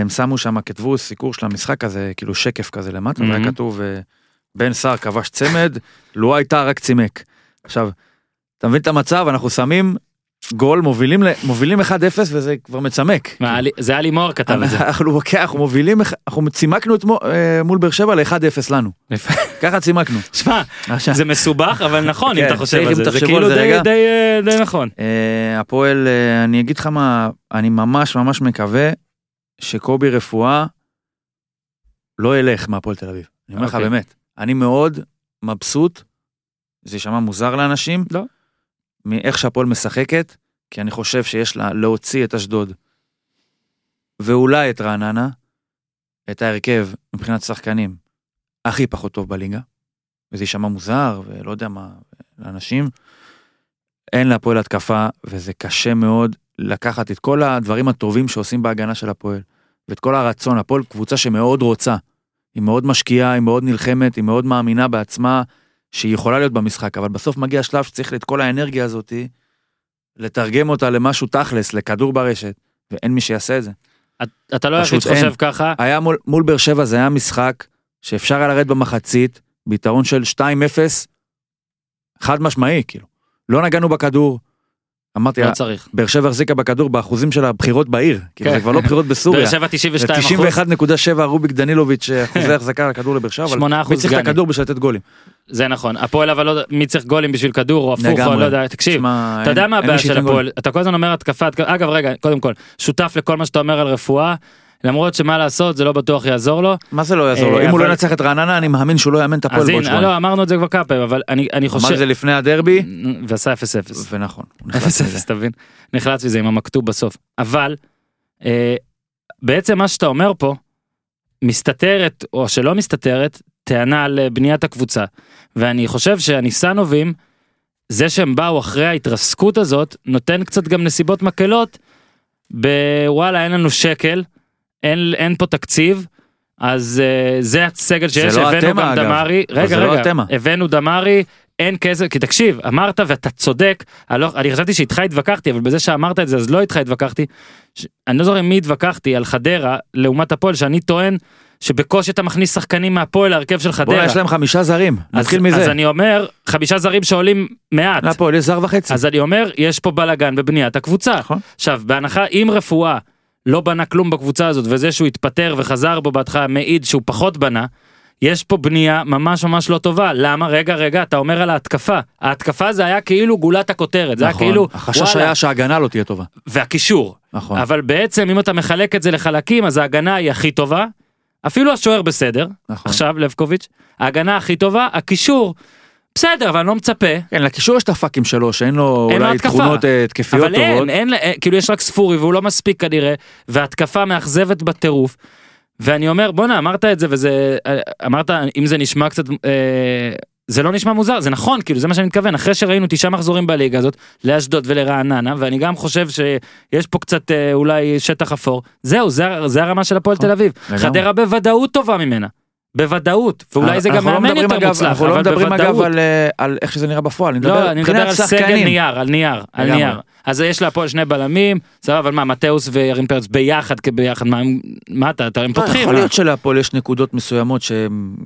שמו שם כתבו סיקור של המשחק הזה כאילו שקף כזה למטה והיה. כתוב אה, בן סער כבש צמד לו הייתה רק צימק. עכשיו אתה מבין את המצב אנחנו שמים גול מובילים מובילים 1-0 וזה כבר מצמק. זה היה לימור כתב את זה. אנחנו אוקיי, אנחנו מובילים אנחנו צימקנו אתמול אה, מול באר שבע ל-1-0 לנו. ככה צימקנו. שמע זה מסובך אבל נכון אם כן, אתה חושב צריך, על זה זה תחשבו כאילו די- אה, נכון. אה, הפועל אה, אני אגיד לך מה אני ממש ממש מקווה שקובי רפואה לא ילך מהפועל תל אביב. אני אומר לך אוקיי. באמת אני מאוד מבסוט זה יישמע מוזר לאנשים לא. מאיך שהפועל משחקת כי אני חושב שיש לה להוציא את אשדוד ואולי את רעננה את ההרכב מבחינת שחקנים הכי פחות טוב בליגה. וזה יישמע מוזר ולא יודע מה לאנשים. אין להפועל התקפה וזה קשה מאוד לקחת את כל הדברים הטובים שעושים בהגנה של הפועל ואת כל הרצון הפועל קבוצה שמאוד רוצה. היא מאוד משקיעה היא מאוד נלחמת היא מאוד מאמינה בעצמה שהיא יכולה להיות במשחק אבל בסוף מגיע שלב שצריך את כל האנרגיה הזאתי לתרגם אותה למשהו תכלס לכדור ברשת ואין מי שיעשה את זה. את- אתה לא היחיד שחושב אין. ככה. היה מול, מול באר שבע זה היה משחק שאפשר היה לרדת במחצית ביתרון של 2-0 חד משמעי כאילו לא נגענו בכדור. אמרתי לא צריך. באר שבע החזיקה בכדור באחוזים של הבחירות בעיר כאילו כן. זה כבר לא בחירות בסוריה. באר שבע 92 אחוז. 91.7 רוביק דנילוביץ' אחוזי החזקה על הכדור לבאר שבע, אבל 8 מי צריך את. הכדור בשביל לתת גולים. זה נכון. הפועל אבל לא מי צריך גולים בשביל כדור או הפוך או. לא יודע. תקשיב. אתה יודע מה הבעיה של. הפועל? אתה כל הזמן אומר התקפה- אגב רגע, קודם כל, שותף לכל מה שאתה אומר על רפואה, למרות שמה לעשות זה לא בטוח יעזור לו. מה זה לא יעזור לו? אה, אם הוא לא ינצח את רעננה אני מאמין שהוא לא יאמן את הפועל אז בעוד שבועיים. לא, אמרנו את זה כבר כמה פעמים, אבל אני אני אמר חושב... זה לפני הדרבי ועשה 0-0. ונכון. הוא נחלץ מזה. 0-0 אתה מבין? נחלץ מזה עם המכתוב בסוף. אבל אה, בעצם מה שאתה אומר פה מסתתרת או שלא מסתתרת טענה על אה, בניית הקבוצה. ואני חושב שהניסנובים זה שהם באו אחרי ההתרסקות הזאת נותן קצת גם נסיבות מקלות. בוואלה אין לנו שקל אין אין פה תקציב. אז uh, זה הסגל שיש, לא הבאנו גם אגב. דמרי, רגע זה לא רגע, התמה. הבאנו דמרי, אין כסף, כי תקשיב, אמרת ואתה צודק, אני, לא, אני חשבתי שאיתך התווכחתי, אבל בזה שאמרת את זה אז לא איתך התווכחתי. ש... אני לא זוכר עם מי התווכחתי על חדרה לעומת הפועל, שאני טוען שבקושי אתה מכניס שחקנים מהפועל להרכב של חדרה. בוא'נה יש להם חמישה זרים. אז, נתחיל מזה. אז אני אומר, חמישה זרים שעולים מעט. להפועל יש זר וחצי. אז אני אומר, יש פה בלאגן בבניית הקבוצה. נכון. עכשיו, בהנחה אם רפואה לא בנה כלום בקבוצה הזאת, וזה שהוא התפטר וחזר בו בהתחלה מעיד שהוא פחות בנה, יש פה בנייה ממש ממש לא טובה. למה? רגע, רגע, אתה אומר על ההתקפה. ההתקפה זה היה כאילו גולת הכותרת, זה היה נכון. כאילו, החשש וואלה, היה שההגנה לא תהיה טובה. והקישור. נכון. אבל בעצם אם אתה מחלק את זה לחלקים, אז ההגנה היא הכי טובה. אפילו השוער בסדר, נכון. עכשיו לבקוביץ', ההגנה הכי טובה, הקישור, בסדר, אבל אני לא מצפה. כן, לקישור יש את הפאקים שלו שאין לו אולי התקפה. תכונות אה, התקפיות אבל טובות. אין, אין, אין, כאילו יש רק ספורי והוא לא מספיק כנראה, והתקפה מאכזבת בטירוף. ואני אומר בואנה אמרת את זה וזה אה, אמרת אם זה נשמע קצת אה, זה לא נשמע מוזר זה נכון כאילו זה מה שאני מתכוון אחרי שראינו תשעה מחזורים בליגה הזאת לאשדוד ולרעננה ואני גם חושב שיש פה קצת אה, אולי שטח אפור זהו זה, זה הרמה של הפועל נכון, תל אביב. חדרה בוודאות טובה ממנה בוודאות ואולי זה גם לא מאמן יותר אגב, מוצלח אנחנו לא מדברים אגב על, אה, על איך שזה נראה בפועל, אני מדבר לא, אני מדבר על סגל. נייר, על נייר, על. נייר. אז יש להפועל שני בלמים, סבבה, אבל מה, מתאוס וירין פרץ ביחד כביחד, מה, אתה, אתה- הם לא, פותחים. יכול? להיות שלהפועל יש נקודות מסוימות שהם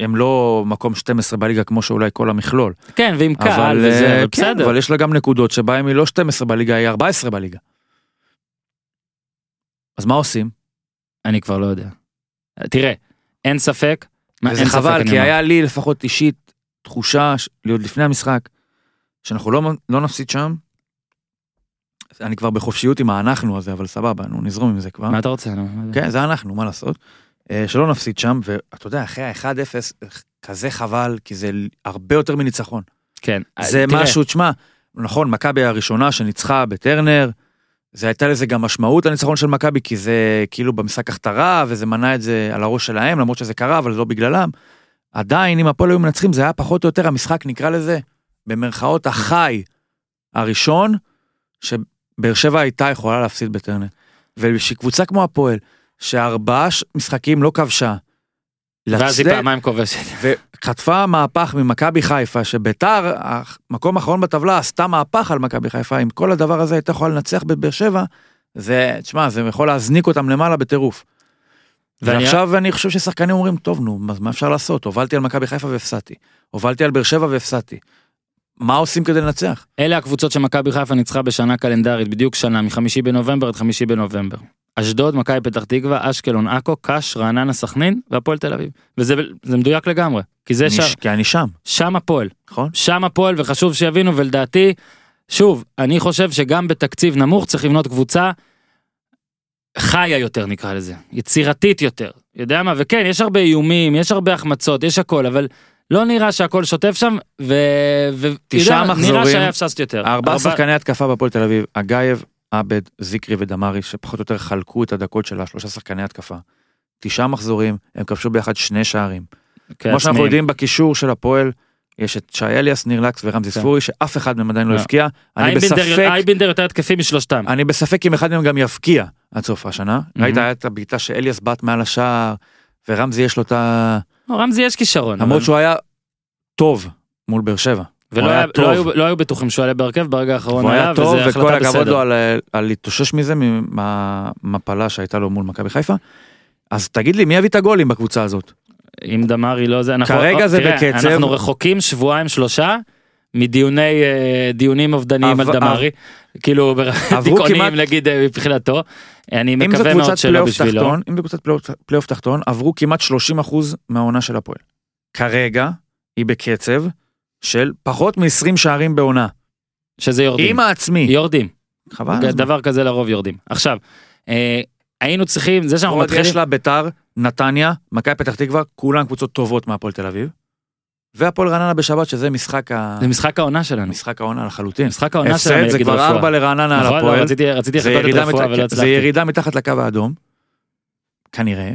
הם לא מקום 12 בליגה כמו שאולי כל המכלול. כן, ועם קהל אבל, וזה, אה, אבל כן, בסדר. אבל יש לה גם נקודות שבהם היא לא 12 בליגה, היא 14 בליגה. אז מה עושים? אני כבר לא יודע. תראה, אין ספק. וזה ספק, חבל, כי. היה לי לפחות אישית תחושה, עוד לפני המשחק, שאנחנו לא, לא נפסיד שם. אני כבר בחופשיות עם האנחנו הזה, אבל סבבה, נו נזרום עם זה כבר. מה אתה רוצה? זה? כן, זה אנחנו, מה לעשות? אה, שלא נפסיד שם, ואתה יודע, אחרי ה-1-0, כזה חבל, כי זה הרבה יותר מניצחון. כן. זה תראה, משהו, תשמע, נכון, מכבי הראשונה שניצחה בטרנר, זה הייתה לזה גם משמעות לניצחון של מכבי, כי זה כאילו במשחק הכתרה, וזה מנע את זה על הראש שלהם, למרות שזה קרה, אבל לא בגללם. עדיין, אם הפועל היו מנצחים, זה היה פחות או יותר המשחק, נקרא לזה, במרכאות החי הראשון, שבאר שבע הייתה יכולה להפסיד בטרנר. ושקבוצה כמו הפועל, שארבעה משחקים לא כבשה, ואז היא פעמיים כובשת. [laughs] וחטפה מהפך ממכבי חיפה, שביתר, המקום האחרון בטבלה, עשתה מהפך על מכבי חיפה, עם כל הדבר הזה הייתה יכולה לנצח בבאר שבע, זה, תשמע, זה יכול להזניק אותם למעלה בטירוף. ואני- ועכשיו אני חושב ששחקנים אומרים, טוב, נו, מה אפשר לעשות? הובלתי על מכבי חיפה והפסדתי. הובלתי על באר שבע והפסדתי. מה עושים כדי לנצח? אלה הקבוצות שמכבי חיפה ניצחה בשנה קלנדרית, בדיוק שנה, מחמישי בנובמבר עד חמישי בנובמבר. אשדוד, מכבי פתח תקווה, אשקלון, עכו, קאש, רעננה, סכנין והפועל תל אביב. וזה זה מדויק לגמרי, כי זה שם, כי אני שם, שם הפועל. נכון? שם הפועל וחשוב שיבינו ולדעתי, שוב, אני חושב שגם בתקציב נמוך צריך לבנות קבוצה חיה יותר נקרא לזה, יצירתית יותר, יודע מה, וכן, יש הרבה איומים, יש הרבה החמצות, יש הכל, אבל לא נראה שהכל שוטף שם, ו... ו... תשעה מה, נראה מחזורים, שהיה אפשר לעשות יותר. ארבעה ארבע- שחקני התקפה בהפועל תל אביב, אגייב, עבד, זיקרי ודמרי, שפחות או יותר חלקו את הדקות של השלושה שחקני התקפה. תשעה מחזורים, הם כבשו ביחד שני שערים. כן, כמו שאנחנו עצמיים. יודעים בקישור של הפועל, יש את שי אליאס, ניר לקס ורמזי כן. ספורי, שאף אחד מהם עדיין לא לא. הבקיע. אני אייבינדר- בספק, אייבינדר יותר התקפי משלושתם. אני בספק אם אחד מהם גם יבקיע עד סוף השנה. Mhm. ראית את הבעיטה שאליאס בעט מעל השער, ורמזי יש לו את ה... רמזי יש כישרון. למרות אבל- שהוא היה טוב מול באר שבע. ולא היה היה-. לא היו- לא היו בטוחים שהוא יעלה בהרכב ברגע האחרון היה עלה, טוב, וכל הכבוד. לו על, על להתאושש מזה מהמפלה שהייתה לו מול מכבי חיפה. אז תגיד לי, מי יביא את הגולים בקבוצה הזאת? אם דמרי לא זה, אנחנו, כרגע זה תראה, בקצב. אנחנו רחוקים שבועיים שלושה מדיוני אה, דיונים אובדניים על דמרי, כאילו [laughs] דיכאוניים נגיד אה, מבחינתו, אני מקווה מאוד שלא בשבילו, אם זו קבוצת פלייאוף- תחתון, עברו כמעט 30% מהעונה של הפועל. כרגע היא בקצב של פחות מ-20 שערים בעונה. שזה יורדים, עם העצמי. יורדים, חבל. דבר כזה לרוב יורדים. עכשיו, אה, היינו צריכים, זה שאנחנו מתחילים, יש לה ביתר, נתניה, מכבי פתח תקווה, כולן קבוצות טובות מהפועל תל אביב. והפועל רעננה בשבת, שזה משחק ה- זה משחק העונה שלנו, משחק העונה לחלוטין. משחק העונה שלנו, הפסד זה כבר. ארבע לרעננה על נכון, הפועל. רציתי רציתי זה לחכות את רפואה ולא זה הצלחתי. ירידה מתחת לקו האדום. כנראה.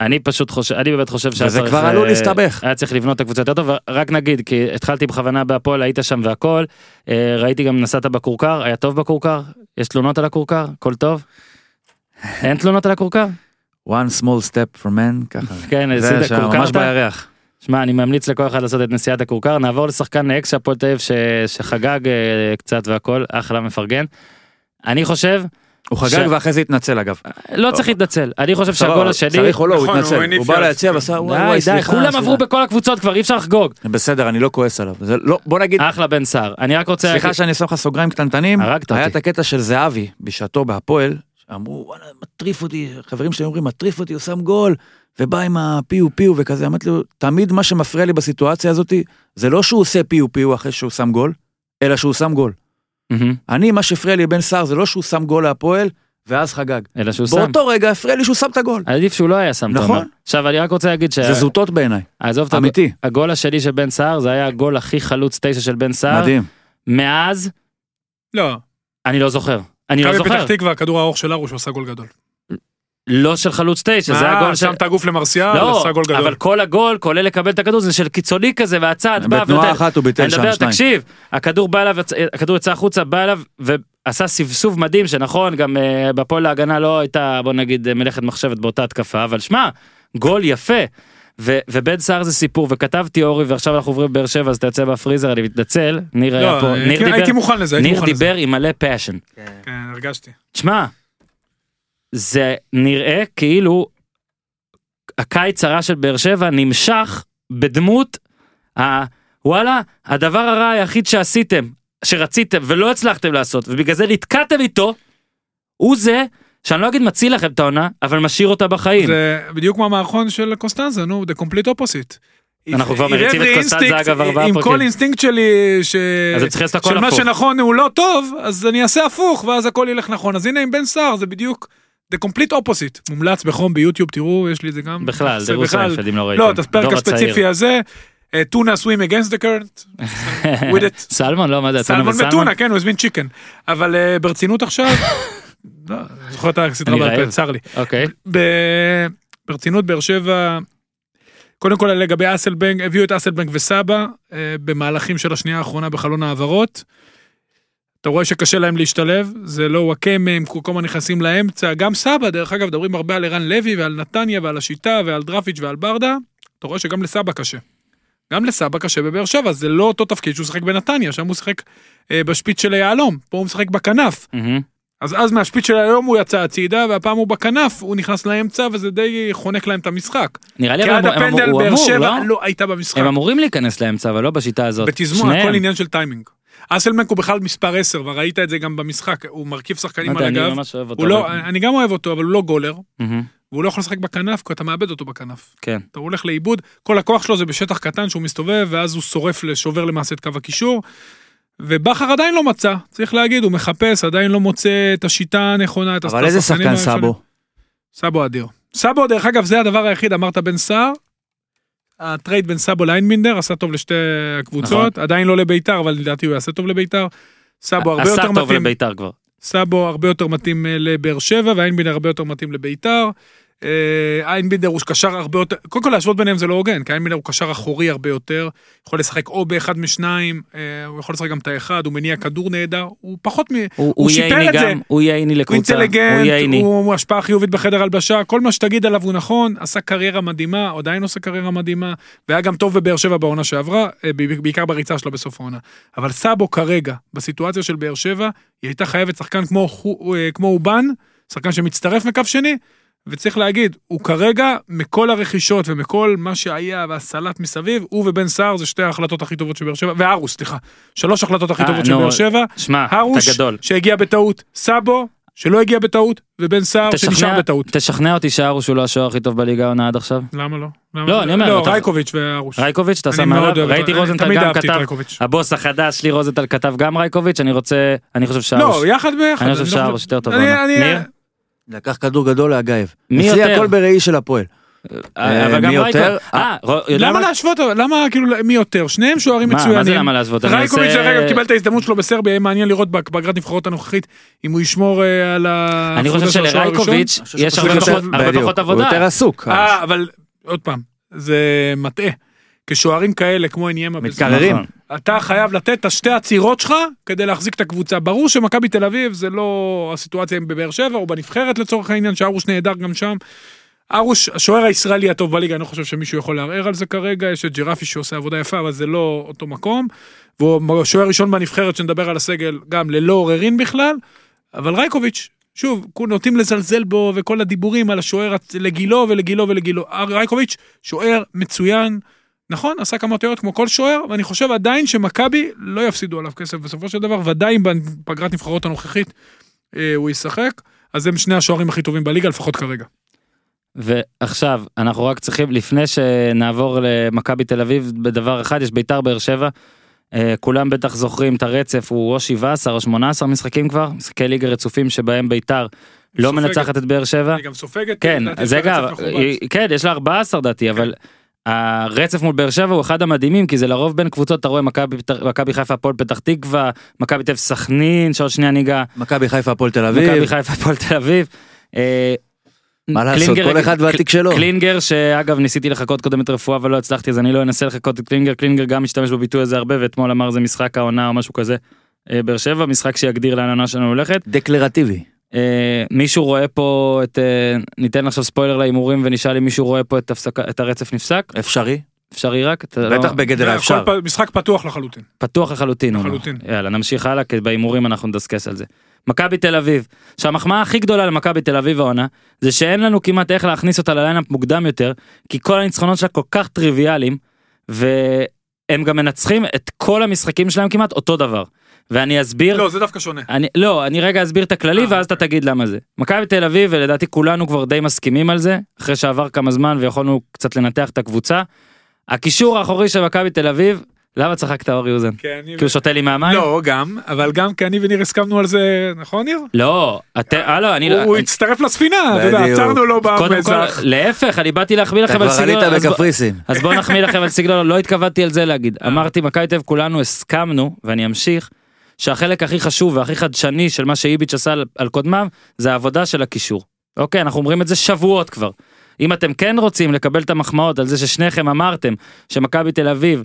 אני פשוט חושב, אני באמת חושב שהיה וזה צריך, כבר עלול אה, להסתבך. היה צריך לבנות את הקבוצה יותר טוב, רק נגיד, כי התחלתי בכוונה בהפועל, היית שם והכל, אה, ראיתי גם נסעת בכורכר, היה טוב בכורכר? יש תלונות על הכורכר? הכל טוב? אין תלונות על הכורכר? one small step for man, ככה. כן, זה ממש? בירח. שמע, אני ממליץ לכל אחד לעשות את נסיעת הכורכר, נעבור לשחקן אקס של הפועל תל אביב ש- שחגג אה, קצת והכל, אחלה מפרגן. אני חושב, הוא חגג ש- ואחרי זה התנצל אגב. לא צריך להתנצל, אני חושב שהגול השני, צריך או לא, הוא נכון, התנצל. הוא בא. ליציע ועשה וואי סליחה. כולם סליחה." עברו בכל הקבוצות כבר, אי אפשר לחגוג. בסדר, אני לא כועס עליו. לא, בוא נגיד, אחלה בן סער, אני רק רוצה, סליחה שאני שם לך סוגריים קטנטנים, הרגת היה אותי. את הקטע של זהבי בשעתו בהפועל, שאמרו וואלה מטריף אותי, חברים שלי אומרים מטריף אותי, הוא שם גול, ובא עם הפיו פיו וכזה, אמרתי לו, תמיד מה שמפריע לי בסיטואציה הזאת, זה לא שהוא עושה פיו פיו אחרי שהוא שם גול, אלא שהוא שם גול. מהמם, אני, מה שהפריע לי בן סער זה לא שהוא שם גול להפועל, ואז חגג. אלא שהוא שם. באותו רגע הפריע לי שהוא שם את הגול. עדיף שהוא לא היה שם, אתה נכון. אומר. עכשיו אני רק רוצה להגיד ש... זה זוטות בעיניי, עזוב את הגול- אמיתי, הגול השני של בן סער, זה היה הגול הכי חלוץ תשע של בן סער. מדהים. מאז, לא, אני לא זוכר. אני לא מכבי זוכר. פתח תקווה, הכדור הארוך של ארוש, עשה גול גדול. לא של חלוץ תשע, זה אה, הגול של... שם את הגוף למרסיאל, לא, עשה גול גדול. אבל כל הגול, כולל לקבל את הכדור, זה של קיצוני כזה, והצד בא בתנועה אחת הוא ביטל אני שם מדבר, שניים. תקשיב, הכדור בא אליו, יצא- הכדור יצא החוצה, בא אליו, ועשה סבסוב מדהים, שנכון, גם אה, בפועל ההגנה לא הייתה, בוא נגיד, אה, מלאכת מחשבת באותה התקפה, אבל שמע, גול יפה. ו- ובן סער זה סיפור, וכתבתי אורי, ועכשיו אנחנו עוברים לבאר שבע, אז אתה יוצא בפריזר, אני מתנצל, ניר היה לא, פה, הייתי- ניר דיבר, הייתי מוכן לזה, הייתי ניר מוכן לזה. דיבר עם מלא passion. כן, הרגשתי. תשמע, זה נראה כאילו הקיץ הרע של באר שבע נמשך בדמות ה... וואלה, הדבר הרע היחיד שעשיתם, שרציתם ולא הצלחתם לעשות, ובגלל זה נתקעתם איתו, הוא זה, שאני לא אגיד מציל לכם את העונה, אבל משאיר אותה בחיים. זה בדיוק כמו המערכון של קוסטנזה, נו, the complete opposite. אנחנו כבר מריצים את קוסטנזה, אגב, ארבעה עם פרקים. כל אינסטינקט שלי, ש... אז צריכים לעשות הכל שמה הפוך. שנכון הוא לא טוב, אז אני אעשה הפוך, ואז הכל ילך נכון. אז הנה עם בן סער, זה בדיוק the complete opposite. מומלץ בחום ביוטיוב, תראו, יש לי את זה גם. בכלל, בכלל- סיינפלד אם לא ראיתם. לא, את הפרק. הספציפי הזה, אה, טונה against the current, [laughs] with it. סלמון, לא, מה זה? סלמון? וטונה, כן, הוא הזמין צ'יקן. אבל אה, ברצינות עכשיו, [laughs] לא, זוכר את הסדרה בעל פה. צר לי. אוקיי. ברצינות באר שבע, קודם כל לגבי אסלבנק, הביאו את אסלבנק וסבא אה, במהלכים של השנייה האחרונה בחלון העברות. אתה רואה שקשה להם להשתלב, זה לא וואקמה, הם כל הזמן נכנסים לאמצע, גם סבא, דרך אגב, מדברים הרבה על ערן לוי ועל נתניה ועל השיטה ועל דרפיץ' ועל ברדה, אתה רואה שגם לסבא קשה. גם לסבא קשה בבאר שבע, זה לא אותו תפקיד שהוא שיחק בנתניה, שם הוא שיחק אה, בשפיץ של היהלום, פה הוא משחק בכנף. מהמם. אז אז מהשפיץ של היום הוא יצא הצידה, והפעם הוא בכנף, הוא נכנס לאמצע, וזה די חונק להם את המשחק. נראה לי אבל הם אמור- הפנדל הוא אמור, לא? לא הייתה במשחק. הם אמורים להיכנס לאמצע אבל לא בשיטה הזאת. בתזמון. הכל עניין של טיימינג. אסלמנק הוא בכלל מספר 10, וראית את זה גם במשחק, הוא מרכיב שחקנים על יודע, אני הגב. ממש אוהב אותו. לא, אני גם אוהב אותו, אבל הוא לא גולר. והוא לא יכול לשחק בכנף, כי אתה מאבד אותו בכנף. כן. אתה הולך לאיבוד, כל הכוח שלו זה בשטח קטן שהוא מסתובב, ואז הוא שורף, שובר למעשה את קו הקישור. ובכר עדיין לא מצא, צריך להגיד, הוא מחפש, עדיין לא מוצא את השיטה הנכונה, את אבל איזה שחקן. סאבו? סאבו אדיר. סאבו, דרך אגב, זה הדבר היחיד, אמרת בן סער. ה trade בין סאבו לאיינבינדר עשה טוב לשתי הקבוצות, עדיין לא לביתר, אבל לדעתי הוא יעשה טוב לביתר. סאבו הרבה עשה יותר טוב מתאים, לביתר כבר. סאבו הרבה יותר מתאים אה, לבאר שבע, והאיינבינדר הרבה יותר מתאים לביתר. אה, איינבינדר הוא קשר הרבה יותר, קודם כל להשוות ביניהם זה לא הוגן, כי איינבינדר הוא קשר אחורי הרבה יותר, יכול לשחק או באחד משניים, אה, הוא יכול לשחק גם את האחד, הוא מניע כדור נהדר, הוא פחות מ... הוא הוא שיפר את זה. הוא ייני הוא לקבוצה. הוא אינטליגנט, ייני. הוא השפעה חיובית בחדר הלבשה, כל מה שתגיד עליו הוא נכון, עשה קריירה מדהימה, עדיין עושה קריירה מדהימה, והיה גם טוב בבאר שבע בעונה שעברה, אה, בעיקר בריצה שלה בסוף העונה. אבל סאבו כרגע, בסיטואציה של באר שבע, היא הייתה חייבת שחקן כמו, כמו אובן, שחקן שמצטרף מקו שני, וצריך להגיד, הוא כרגע, מכל הרכישות ומכל מה שהיה והסלט מסביב, הוא ובן סער זה שתי ההחלטות הכי טובות של באר שבע, והרוס, סליחה, שלוש החלטות הכי אה, טובות של באר שבע, שמע, אתה הרוש גדול. שהגיע בטעות, סאבו שלא הגיע בטעות, ובן סער שנשאר בטעות. תשכנע אותי שהרוש הוא לא השוער הכי טוב בליגה העונה עד עכשיו. למה לא? למה לא, אני אומר, לא, אתה- רייקוביץ' והרוש. רייקוביץ', אתה שם עליו, ראיתי. רוזנטל גם כתב. הבוס החדש לי רוזנטל כתב גם רייקוביץ', אני רוצה, אני חושב שהרוש, לא, יחד ביחד. אני חושב לא שהרוש יותר טוב. לקח כדור גדול להגייב. מי אצלי יותר? הכל בראי של הפועל. אה, אבל מי גם יותר? אה, למה מה? להשוות? למה כאילו מי יותר? שניהם שוערים מה, מה זה מצוינים. למה להשוות? רייקוביץ' אגב קיבל את ההזדמנות שלו בסרביה, יהיה מעניין לראות בפגרת נבחרות הנוכחית אם הוא ישמור אה, על ה... אני חושב. שלרייקוביץ' יש הרבה יותר- פחות- פחות הוא עבודה. יותר עסוק. אה, אבל עוד פעם, זה מטעה. כשוערים כאלה כמו עניימה, מתקררים. אתה חייב לתת את השתי עצירות שלך כדי להחזיק את הקבוצה. ברור שמכבי תל אביב זה לא הסיטואציה עם בבאר שבע או בנבחרת לצורך העניין, שארוש נהדר גם שם. ארוש, השוער הישראלי הטוב בליגה, אני לא חושב שמישהו יכול לערער על זה כרגע, יש את ג'רפי שעושה עבודה יפה, אבל זה לא אותו מקום. והוא השוער הראשון בנבחרת שנדבר על הסגל, גם ללא עוררין בכלל. אבל רייקוביץ', שוב, נוטים לזלזל בו וכל הדיבורים על השוער לגילו ולגילו ולגילו. רייקוביץ', שוער מצוין, נכון, עשה כמה טעויות כמו כל שוער, ואני חושב עדיין שמכבי לא יפסידו עליו כסף בסופו של דבר, ודאי אם בפגרת נבחרות הנוכחית אה, הוא ישחק, אז הם שני השוערים הכי טובים בליגה, לפחות כרגע. ועכשיו אנחנו רק צריכים לפני שנעבור למכבי תל אביב בדבר אחד יש ביתר באר שבע. אה, כולם בטח זוכרים את הרצף הוא או 17 או 18 משחקים כבר משחקי ליגה רצופים שבהם ביתר לא סופגת. מנצחת את באר שבע. היא גם סופגת, כן זה גם. היא- כן יש לה 14 דעתי אבל. הרצף מול באר שבע הוא אחד המדהימים כי זה לרוב בין קבוצות אתה רואה מכבי מכבי חיפה הפועל פתח תקווה מכבי תל סכנין שעוד שנייה ניגע מכבי חיפה הפועל תל מכבי אביב. חיפה הפועל תל אביב. אה, מה לעשות, כל אחד והתיק שלו. קלינגר שאגב ניסיתי לחקות קודם את רפואה ולא הצלחתי אז אני לא אנסה לחקות את קלינגר קלינגר גם משתמש בביטוי הזה הרבה ואתמול אמר זה משחק העונה או משהו כזה. אה, באר שבע משחק שיגדיר לאן העונה שלנו הולכת. דקלרטיבי. אה, מישהו רואה פה את אה, ניתן עכשיו ספוילר להימורים ונשאל אם מישהו רואה פה את הפסקה את הרצף נפסק אפשרי. אפשרי רק אתה בטח לא- בגדר האפשר. פ- משחק פתוח לחלוטין. פתוח לחלוטין. הוא אומר. לחלוטין. יאללה נמשיך הלאה כי בהימורים אנחנו נדסקס על זה. מכבי תל אביב שהמחמאה הכי גדולה למכבי תל אביב העונה זה שאין לנו כמעט איך להכניס אותה ל lineup מוקדם יותר כי כל הניצחונות שלה כל כך טריוויאליים והם גם מנצחים את כל המשחקים שלהם כמעט אותו דבר. ואני אסביר לא, זה דווקא שונה. אני לא אני רגע אסביר את הכללי אה, ואז אתה תגיד למה זה. מכבי תל אביב ולדעתי כולנו כבר די מסכימים על זה אחרי שעבר כמה זמן ויכולנו קצת לנתח את הקבוצה. הקישור האחורי של מכבי תל אביב למה צחקת? כן, אני- כי הוא שותה לי מהמים? לא, גם, אבל גם כי אני וניר הסכמנו על זה, נכון ניר? לא, אתם, הלו, אני הוא לא, הוא הצטרף לספינה, אתה יודע. עצרנו לו במזח. להפך, אני באתי להחמיא אתה לכם על כבר עלית אז בוא- בקפריסין. אז בואו נחמיא לכם על סגלון, לא התכוונתי על זה להגיד, אה. אמרתי מכבי תל אביב כולנו הסכמנו, ואני אמשיך, שהחלק הכי חשוב והכי חדשני של מה שאיביץ' עשה על- על קודמיו, זה העבודה של הקישור. אוקיי, אנחנו אומרים את זה שבועות כבר. אם אתם כן רוצים לקבל את המחמאות על זה ששניכם אמרתם שמכבי תל אביב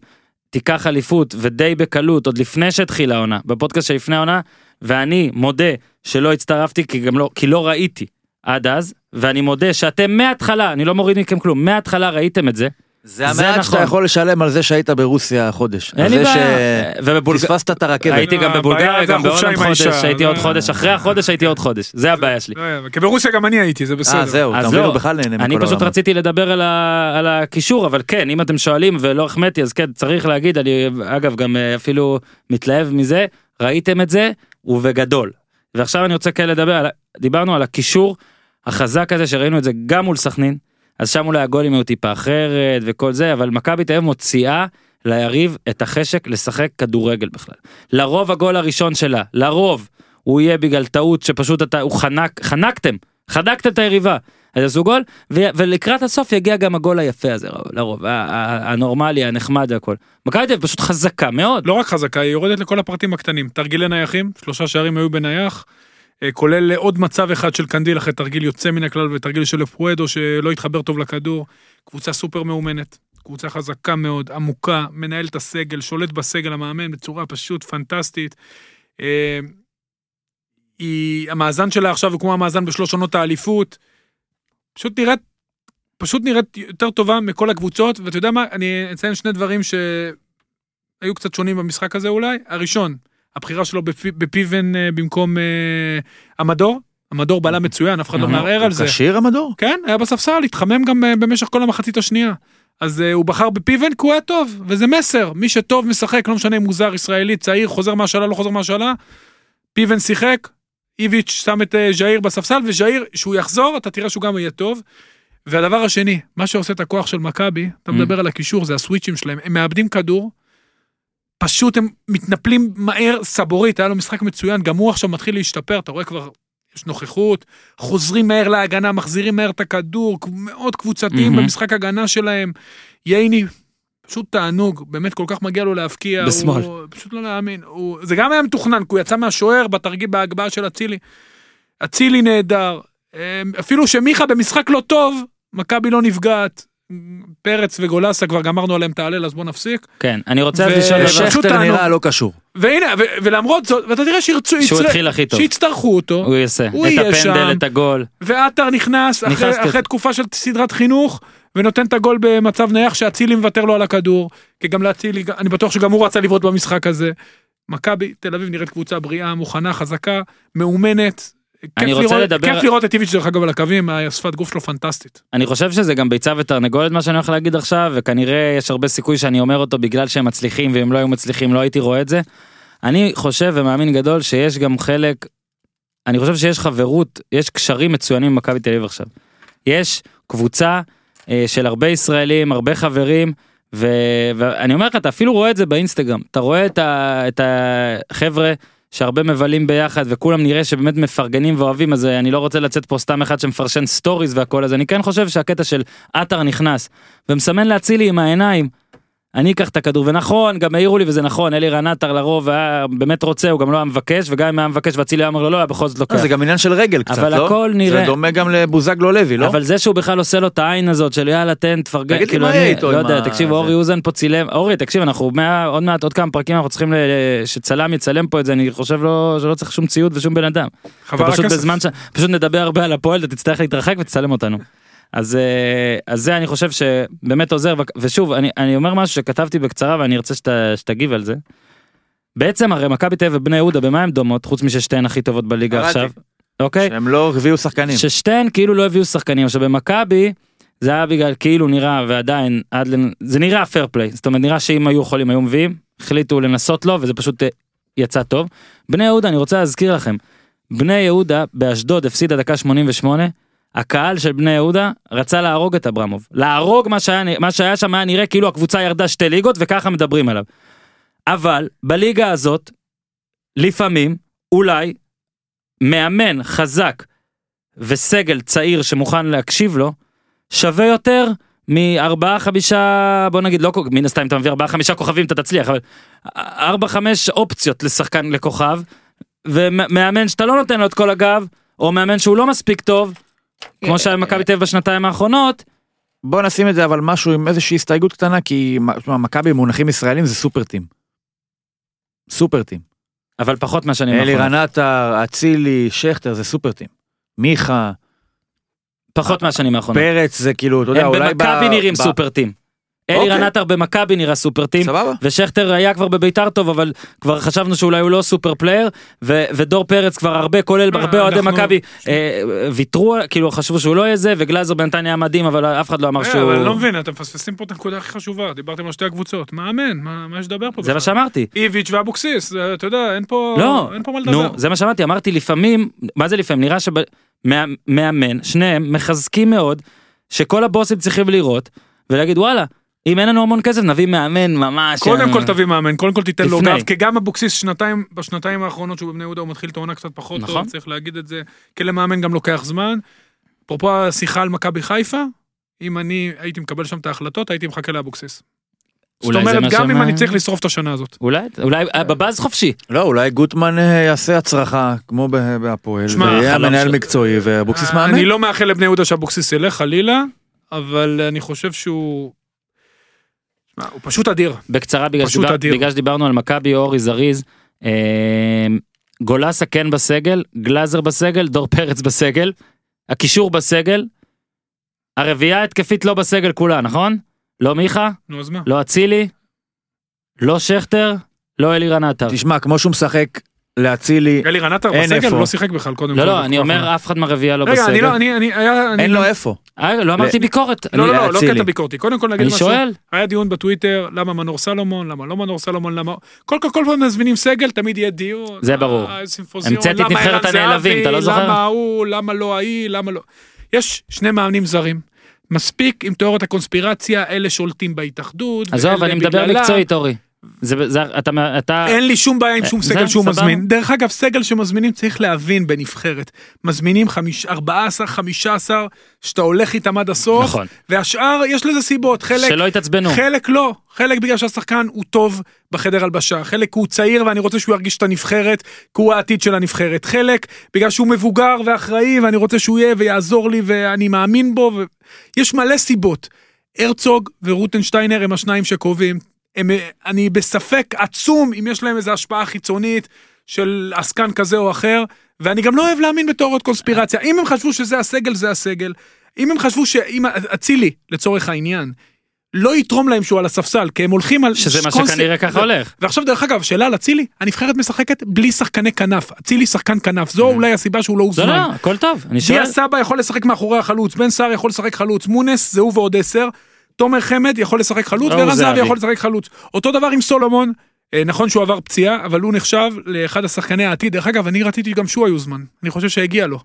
תיקח אליפות ודי בקלות עוד לפני שהתחילה העונה בפודקאסט שלפני העונה ואני מודה שלא הצטרפתי כי גם לא כי לא ראיתי עד אז ואני מודה שאתם מההתחלה אני לא מוריד מכם כלום מההתחלה ראיתם את זה זה זה המעט נכון. שאתה יכול לשלם על זה שהיית ברוסיה חודש. אין לי בעיה. ובבולג- שפספסת את הרכבת. הייתי גם בבולגריה גם בהולנד חודש הייתי עוד חודש אחרי החודש הייתי עוד חודש זה הבעיה שלי. לא יודע, כי ברוסיה גם אני הייתי, זה בסדר. אה זהו, אז אתה מבין, לא, הוא בכלל נהנה מכל אני פשוט. רציתי לדבר על, ה, על הקישור אבל כן אם אתם שואלים ולא החמאתי אז כן צריך להגיד אני אגב גם אה, אפילו מתלהב מזה ראיתם את זה ובגדול ועכשיו אני רוצה כן לדבר על, דיברנו על הקישור החזק הזה שראינו את זה גם מול סכנין אז שם אולי הגולים היו טיפה אחרת וכל זה אבל מכבי תל אביב מוציאה ליריב את החשק לשחק כדורגל בכלל לרוב הגול הראשון שלה לרוב הוא יהיה בגלל טעות שפשוט אתה הוא חנק חנקתם חנקתם את היריבה אז עשו גול ו- ולקראת הסוף יגיע גם הגול היפה הזה לרוב הנורמלי הנחמד והכל. מכבי תל אביב פשוט חזקה מאוד לא רק חזקה, היא יורדת לכל הפרטים הקטנים. תרגילי נייחים, שלושה שערים היו בנייח, כולל עוד מצב אחד של קנדיל אחרי תרגיל יוצא מן הכלל ותרגיל של פואדו שלא התחבר טוב לכדור. קבוצה סופר מאומנת, קבוצה חזקה מאוד, עמוקה, מנהל את הסגל, שולט בסגל המאמן בצורה פשוט פנטסטית. אה, היא, המאזן שלה עכשיו הוא כמו המאזן בשלוש עונות האליפות. פשוט נראית, פשוט נראית יותר טובה מכל הקבוצות, ואתה יודע מה, אני אציין שני דברים שהיו קצת שונים במשחק הזה אולי. הראשון, הבחירה שלו בפי, בפיבן אה, במקום אה, המדור. המדור בלם מצוין, אף אחד לא הוא מערער על זה. הוא כשיר המדור? כן, היה בספסל, התחמם גם אה, במשך כל המחצית השנייה. אז הוא בחר בפיבן כי הוא היה טוב, וזה מסר. מי שטוב משחק, לא משנה אם הוא זר, ישראלי, צעיר, חוזר מהשאלה, לא חוזר מהשאלה. פיבן שיחק, איביץ' שם את ז'איר בספסל, וז'איר, שהוא יחזור, אתה תראה שהוא גם יהיה טוב. והדבר השני, מה שעושה את הכוח של מכבי, אתה Mm. מדבר על הקישור, זה הסוויצ'ים שלהם, הם מאבדים כדור, פשוט הם מתנפלים מהר, סבורית, היה לו משחק מצוין, גם הוא עכשיו מתחיל להשתפר, אתה רואה כבר, יש נוכחות, חוזרים מהר להגנה, מחזירים מהר את הכדור, מאוד קבוצתיים מהמם. במשחק הגנה שלהם. ייני, פשוט תענוג, באמת כל כך מגיע לו להבקיע. בשמאל. הוא, פשוט לא להאמין. הוא, זה גם היה מתוכנן, כי הוא יצא מהשוער בתרגיל בהגבהה של אצילי. אצילי נהדר. אמ, אפילו שמיכה במשחק לא טוב, מכבי לא נפגעת. פרץ וגולסה כבר גמרנו עליהם את ההלל אז בוא נפסיק. כן אני רוצה ו- לשאול אותך, שכטר. נראה לא קשור. והנה, ו- ולמרות זאת, ואתה תראה שירצו, שהוא התחיל הכי טוב שיצטרכו אותו. הוא יעשה הוא את יהיה הפנדל שם. את הגול ועטר נכנס אחרי. אחרי תקופה של סדרת חינוך ונותן את הגול במצב נייח שאצילי מוותר לו על הכדור כי גם לאצילי אני בטוח שגם הוא רצה לבעוט במשחק הזה. מכבי תל אביב נראית קבוצה בריאה מוכנה חזקה מאומנת. אני רוצה לראות, לדבר- כיף לראות את איביץ' דרך אגב על הקווים השפת גוף שלו פנטסטית. אני חושב שזה גם ביצה ותרנגולת מה שאני הולך להגיד עכשיו וכנראה יש הרבה סיכוי שאני אומר אותו בגלל שהם מצליחים ואם לא היו מצליחים לא הייתי רואה את זה. אני חושב ומאמין גדול שיש גם חלק. אני חושב שיש חברות יש קשרים מצוינים במכבי תל אביב עכשיו. יש קבוצה אה, של הרבה ישראלים הרבה חברים ו... ואני אומר לך אתה אפילו רואה את זה באינסטגרם אתה רואה את, ה... את החבר'ה שהרבה מבלים ביחד וכולם נראה שבאמת מפרגנים ואוהבים אז אה, אני לא רוצה לצאת פה סתם אחד שמפרשן סטוריז והכל אז אני כן חושב שהקטע של עטר נכנס ומסמן להצילי עם העיניים. אני אקח את הכדור ונכון גם העירו לי וזה נכון אלירן עטר לרוב היה באמת רוצה הוא גם לא היה מבקש וגם אם היה מבקש ואצילי היה אומר לו לא היה בכל זאת אה, לוקח. זה גם עניין של רגל קצת, אבל לא? הכל נראה- זה דומה גם לבוזגלו לוי, לא? אבל זה שהוא בכלל עושה לו את העין הזאת של יאללה תן תפרגן תגיד לי כאילו מה אני יהיה איתו לא יודע תקשיב זה. אורי אוזן פה צילם אורי תקשיב אנחנו מה- עוד מעט עוד כמה פרקים אנחנו צריכים ל- שצלם יצלם פה את זה אני חושב לא שלא צריך שום ציוד ושום בן אדם. חבל הכסף. פשוט נדבר הרבה על הפועל אתה תצטרך להתרחק ותצלם אותנו. אז אה, אז זה אני חושב שבאמת עוזר ושוב אני אני אומר משהו שכתבתי בקצרה ואני ארצה שת, שתגיב על זה. בעצם הרי מכבי תל אביב ובני יהודה במה הם דומות חוץ מששתיהן הכי טובות בליגה. עכשיו. אוקיי. שהם לא הביאו שחקנים. ששתיהן כאילו לא הביאו שחקנים עכשיו במכבי זה היה בגלל כאילו נראה ועדיין עד לנ... זה נראה פייר פליי זאת אומרת נראה שאם היו יכולים היו מביאים החליטו לנסות לו וזה פשוט אה, יצא טוב. בני יהודה אני רוצה להזכיר לכם בני יהודה באשדוד הפסידה דקה 88 הקהל של בני יהודה רצה להרוג את אברמוב להרוג מה שהיה מה שהיה שם היה נראה כאילו הקבוצה ירדה שתי ליגות וככה מדברים עליו. אבל בליגה הזאת לפעמים אולי מאמן חזק וסגל צעיר שמוכן להקשיב לו שווה יותר מארבעה חמישה בוא נגיד לא מן הסתם אתה מביא ארבעה חמישה כוכבים אתה תצליח אבל ארבע חמש אופציות לשחקן לכוכב ומאמן שאתה לא נותן לו את כל הגב או מאמן שהוא לא מספיק טוב כמו שהיה במכבי תל אביב בשנתיים האחרונות, בוא נשים את זה אבל משהו עם איזושהי הסתייגות קטנה כי מכבי במונחים ישראלים זה סופר טים. סופר טים. אבל פחות מהשנים אלירן האחרונות. עטר, אצילי, שכטר זה סופר טים. מיכה, פחות מהשנים האחרונות. פרץ זה כאילו, אתה יודע, הם אולי... במכבי ב- נראים סופר team. אלירן עטר במכבי נראה super team. סבבה? ושכטר היה כבר בביתר טוב אבל כבר חשבנו שאולי הוא לא super player ו- ודור פרץ כבר הרבה כולל הרבה אוהדי אנחנו- מכבי אה, ויתרו כאילו חשבו שהוא לא יהיה זה וגלאזר בינתיים היה מדהים אבל אף אחד לא אמר אה, שהוא אבל אני לא מבין, אתם מפספסים פה את הנקודה הכי חשובה, דיברתם על שתי הקבוצות, מאמן, מה מה יש לדבר פה זה מה? שאמרתי איביץ' ואבוקסיס, אתה יודע, אין פה לא אין פה מה נו לדבר. זה מה שאמרתי אמרתי לפעמים מה זה לפעמים נראה שמאמן שניהם מחזקים מאוד שכל הבוסים צריכים לראות ולהגיד וואלה אם אין לנו המון כסף נביא מאמן ממש קודם אה, כל תביא מאמן, קודם כל תיתן לו. גב, כי גם אבוקסיס שנתיים, בשנתיים האחרונות שהוא בבני יהודה הוא מתחיל את העונה קצת פחות נכון. טוב, צריך להגיד את זה, כי למאמן גם לוקח זמן. אפרופו השיחה על מכבי חיפה, אם אני הייתי מקבל שם את ההחלטות, הייתי מחכה לאבוקסיס. זאת אומרת, גם אם אני צריך לשרוף את השנה הזאת. אולי אולי אה, בבאז חופשי לא, אולי גוטמן אה, יעשה הצרחה כמו ב- בהפועל, ויהיה מנהל מקצועי ואבוקסיס מאמן. אני לא מאחל לבני יהודה שאבוקסיס ילך חלילה, אבל אני חושב שהוא... הוא פשוט אדיר. בקצרה בגלל, פשוט שדיבר, אדיר. בגלל שדיברנו על מכבי אורי זריז. אה, גולסה כן בסגל, גלאזר בסגל, דור פרץ בסגל, הקישור בסגל, הרביעייה התקפית לא בסגל כולה, נכון? לא מיכה, נו, אז מה? לא אצילי, לא שכטר, לא אלירן עטר. תשמע, כמו שהוא משחק לאצילי, רנטר אין בסגל. הוא לא שיחק בכלל קודם לא כל לא, אני אומר. אף אחד מהרביעייה לא רגע, אני בסגל. לא, אני, אני, היה, אני אין לו איפה. אה, לא אמרתי ביקורת. לא, אני- לא, לא, לא אצילי. קטע ביקורתי. קודם כל נגיד אני משהו. שואל, היה דיון בטוויטר, למה מנור סלומון, למה לא מנור סלומון, למה... כל כל כל פעם מזמינים סגל, תמיד יהיה דיון. זה ברור. אה, המצאתי את נבחרת הנעלבים, אתה לא זוכר? למה ההוא, למה לא ההיא, למה לא... יש שני מאמנים זרים. מספיק עם תיאוריית הקונספירציה, אלה שולטים בהתאחדות. עזוב, אני מדבר. מקצועית אורי. זה, זה, אתה, אתה, אין לי שום בעיה עם שום אה, סגל זה, שהוא סבבה. מזמין. דרך אגב, סגל שמזמינים צריך להבין בנבחרת. מזמינים חמיש- 14, 15, שאתה הולך איתם עד הסוף, נכון, והשאר יש לזה סיבות. חלק שלא יתעצבנו. חלק לא, חלק בגלל שהשחקן הוא טוב בחדר הלבשה, חלק הוא צעיר ואני רוצה שהוא ירגיש את הנבחרת, כי הוא העתיד של הנבחרת, חלק בגלל שהוא מבוגר ואחראי ואני רוצה שהוא יהיה ויעזור לי ואני מאמין בו, ו... יש מלא סיבות. הרצוג ורוטנשטיינר הם השניים שקובעים, הם, אני בספק עצום אם יש להם איזו השפעה חיצונית של עסקן כזה או אחר, ואני גם לא אוהב להאמין בתיאוריות קונספירציה, אם הם חשבו שזה הסגל זה הסגל, אם הם חשבו שאם אצילי לצורך העניין לא יתרום להם שהוא על הספסל כי הם הולכים על שזה מה שכנראה ככה ו- הולך. ועכשיו דרך אגב שאלה על אצילי הנבחרת משחקת בלי שחקני כנף אצילי שחקן כנף זו אולי הסיבה שהוא לא לא, הוזמן. לא, הכל טוב. אני שואל. דיה סבא יכול לשחק מאחורי החלוץ בן סער יכול לשחק חלוץ מונס זה הוא ועוד עשר. תומר חמד יכול לשחק חלוץ או וערן זהבי. יכול לשחק חלוץ אותו דבר עם סולומון. אה, נכון שהוא עבר פציעה אבל הוא נחשב לאחד השחקני העתיד דרך אגב אני רציתי גם שועה יוזמן אני חושב שהגיע לו.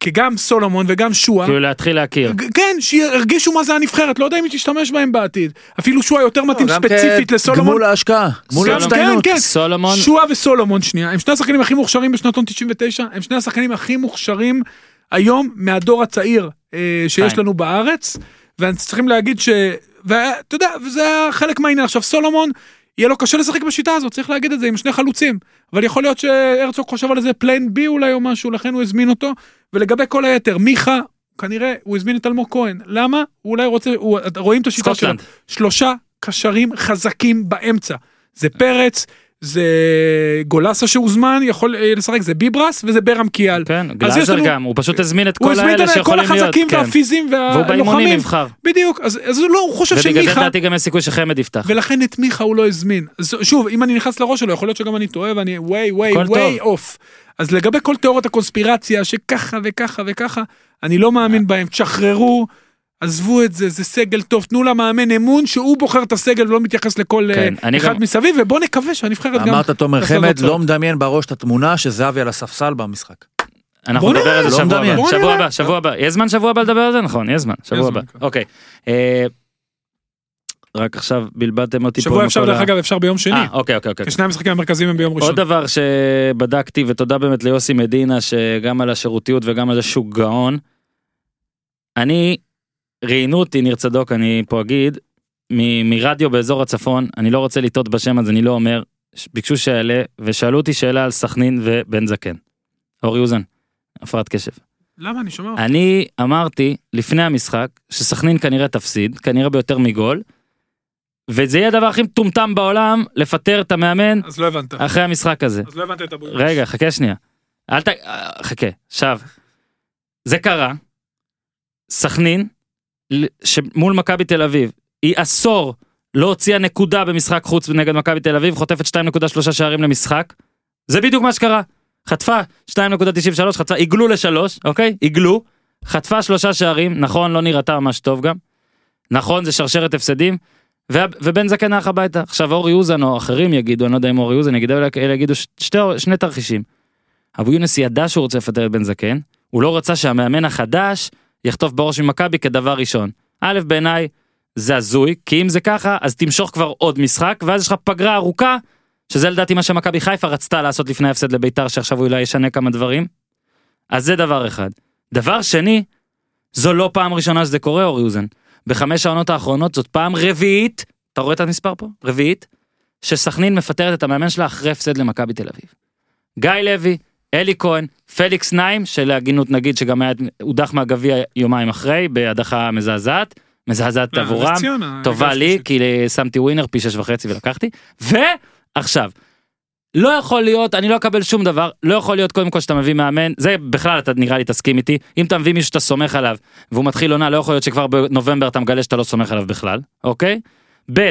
כי גם סולומון וגם שועה כאילו להתחיל להכיר. כן, שירגישו מה זה הנבחרת, לא יודע אם היא תשתמש בהם בעתיד. אפילו שועה יותר מתאים גם ספציפית לסולומון. גמול ההשקעה, גמול ההצטיינות. כן, כן. סולומון, שועה וסולומון שנייה, הם שני השחקנים הכי מוכשרים בשנתון 99, הם שני השחקנים הכי מוכשרים היום מהדור הצעיר אה, שיש. לנו בארץ, ואנחנו צריכים להגיד ש... ואתה יודע, וזה חלק מהעניין. עכשיו סולומון, יהיה לו קשה לשחק בשיטה הזאת, צריך להגיד את זה, עם שני חלוצים. אבל יכול להיות שהרצוג חושב על איזה plan B אולי או משהו, לכן הוא הזמין אותו. ולגבי כל היתר, מיכה, כנראה הוא הזמין את אלמוג כהן. למה? הוא אולי רוצה, הוא, רואים את השיטה שלו. שלושה קשרים חזקים באמצע. זה פרץ, זה גולסה שהוזמן, יכול אה, לשחק, זה ביברס וזה ברם קיאל. כן, גלאזר לנו- גם, הוא פשוט הזמין את הוא כל הזמין האלה את כל שיכולים להיות. החזקים כן. והפיזיים והוא באימונים והלוחמים. נבחר. בדיוק, אז, אז לא, הוא חושב ובגלל זה שמיכה, לדעתי גם יש סיכוי שחמד יפתח. ולכן את מיכה הוא לא הזמין. אז שוב, אם אני נכנס לראש שלו, יכול להיות שגם אני טועה ואני הכל ווי טוב. אוף. אז לגבי כל תיאוריות הקונספירציה שככה וככה וככה, אני לא מאמין בהם, תשחררו. עזבו את זה, זה סגל טוב, תנו למאמן אמון שהוא בוחר את הסגל ולא מתייחס לכל אה, כן, אני אחד גם- מסביב, ובוא נקווה שהנבחרת גם... אמרת תומר חמד. לא מדמיין בראש את התמונה שזהבי על הספסל במשחק. אנחנו נדבר על זה לא שבוע. הבא. שבוע. הבא, שבוע הבא. יש זמן שבוע הבא לדבר על זה? נכון, יש זמן. שבוע הבא. כן. אוקיי. אה, רק עכשיו בלבלתם אותי פה. שבוע אפשר דרך אגב אפשר ביום שני, אה, אוקיי, אוקיי, אוקיי. כי שני המשחקים המרכזיים הם ביום ראשון. עוד דבר שבדקתי ותודה באמת ליוסי מדינה שגם על השירותיות וגם על זה שהוא גאון. אני ראיינו אותי ניר צדוק אני פה אגיד מ- מרדיו באזור הצפון אני לא רוצה לטעות בשם אז אני לא אומר ביקשו שאלה ושאלו אותי שאלה על סכנין ובן זקן. אורי אוזן הפרעת קשב. למה אני שומע? אני אמרתי לפני המשחק שסכנין כנראה תפסיד, כנראה ביותר מגול, וזה יהיה הדבר הכי מטומטם בעולם לפטר את המאמן אז לא הבנת. אחרי המשחק הזה. אז לא הבנת את יונס. רגע, חכה שנייה. אל ת... חכה, עכשיו. זה קרה, סכנין, שמול מכבי תל אביב, היא עשור לא הוציאה נקודה במשחק חוץ נגד מכבי תל אביב, חוטפת 2.3 שערים למשחק. זה בדיוק מה שקרה. חטפה 2.93, חטפה, עיגלו לשלוש, אוקיי? עיגלו, חטפה שלושה שערים, נכון, לא נראתה ממש טוב גם. נכון, זה שרשרת הפסדים. ובן זקן הלך הביתה. עכשיו אורי אוזן או אחרים יגידו, אני לא יודע אם אורי אוזן יגיד, אבל אלה יגידו שתי, שני תרחישים. אבו יונס ידע שהוא רוצה לפטר את בן זקן, הוא לא רצה שהמאמן החדש יחטוף בראש ממכבי כדבר ראשון. א', בעיניי זה הזוי, כי אם זה ככה, אז תמשוך כבר עוד משחק, ואז יש לך פגרה ארוכה, שזה לדעתי מה שמכבי חיפה רצתה לעשות לפני ההפסד לביתר, שעכשיו הוא אולי ישנה כמה דברים. אז זה דבר אחד. דבר שני, זו לא פעם ראשונה שזה קורה, אורי אוזן. בחמש העונות האחרונות זאת פעם רביעית, אתה רואה את המספר פה? רביעית, שסכנין מפטרת את המאמן שלה אחרי הפסד למכבי תל אביב. גיא לוי, אלי כהן, פליקס נעים, שלהגינות נגיד שגם היה הודח מהגביע יומיים אחרי, בהדחה מזעזעת, מזעזעת לא, עבורם, טובה לי. כי שמתי ווינר פי שש וחצי ולקחתי, ועכשיו, לא יכול להיות, אני לא אקבל שום דבר, לא יכול להיות קודם כל שאתה מביא מאמן, זה בכלל אתה נראה לי תסכים איתי, אם אתה מביא מישהו שאתה סומך עליו, והוא מתחיל עונה, לא יכול להיות שכבר בנובמבר אתה מגלה שאתה לא סומך עליו בכלל, אוקיי? ב',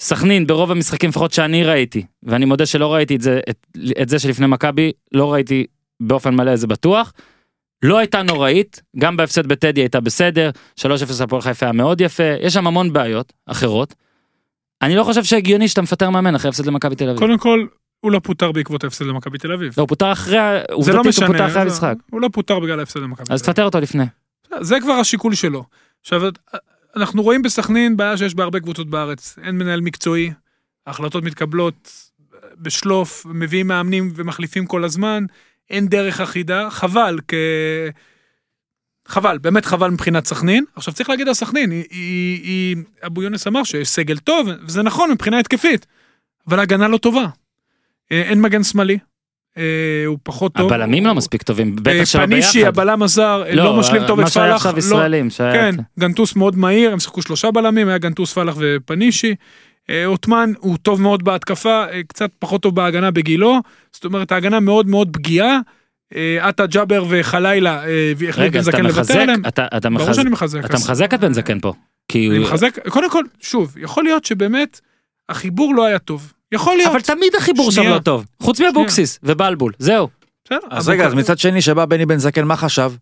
סכנין ברוב המשחקים לפחות שאני ראיתי, ואני מודה שלא ראיתי את זה, את, את זה שלפני מכבי, לא ראיתי באופן מלא זה בטוח. לא הייתה נוראית, גם בהפסד בטדי הייתה בסדר, 3-0 הפועל חיפה היה מאוד יפה, יש שם המון בעיות אחרות. אני לא חושב שהגיוני שאתה מפטר מאמן אחרי הפסד למכבי תל אביב. קודם כל, הוא לא פוטר בעקבות ההפסד למכבי תל אביב. לא, הוא פוטר אחרי, זה לא עובדתית הוא משנה. פוטר אחרי המשחק. הוא לא פוטר בגלל ההפסד למכבי תל אז אביב. תפטר אותו לפני. זה כבר השיקול שלו. עכשיו, אנחנו רואים בסכנין בעיה שיש בהרבה קבוצות בארץ. אין מנהל מקצועי, ההחלטות מתקבלות בשלוף, מביאים מאמנים ומחליפים כל הזמן, אין דרך אחידה, חבל, כ... חבל, באמת חבל מבחינת סכנין. עכשיו צריך להגיד על סכנין, היא, היא, היא, אבו יונס אמר שיש סגל טוב, וזה נכון מבחינה התקפית, אבל ההגנה לא טובה. אה, אין מגן שמאלי, הוא פחות טוב. הבלמים לא מספיק טובים, בטח שלא ביחד. פנישי, הבלם הזר, לא משלים טוב את מה שהיה פלח. עכשיו לא- ישראלים, שהיה- כן, גנטוס מאוד מהיר, הם שיחקו שלושה בלמים, היה גנטוס, פלח ופנישי. אה, עות'מן הוא טוב מאוד בהתקפה, אה, קצת פחות טוב בהגנה בגילו, זאת אומרת ההגנה מאוד מאוד פגיעה. אה, עטה ג'אבר וחלילה אה, רגע, בן זקן לוותר עליהם. אתה- אתה ברור מחזק- שאני מחזק. אתה אז- מחזק את בן זקן פה. כי אני הוא- מחזק, קודם כל, שוב, יכול להיות שבאמת החיבור לא היה טוב. יכול להיות. אבל תמיד החיבור שם שנייה. לא טוב. חוץ מאבוקסיס ובלבול, זהו. בסדר, אז רגע, אז מצד שני שבא בני בן זקן, מה חשב?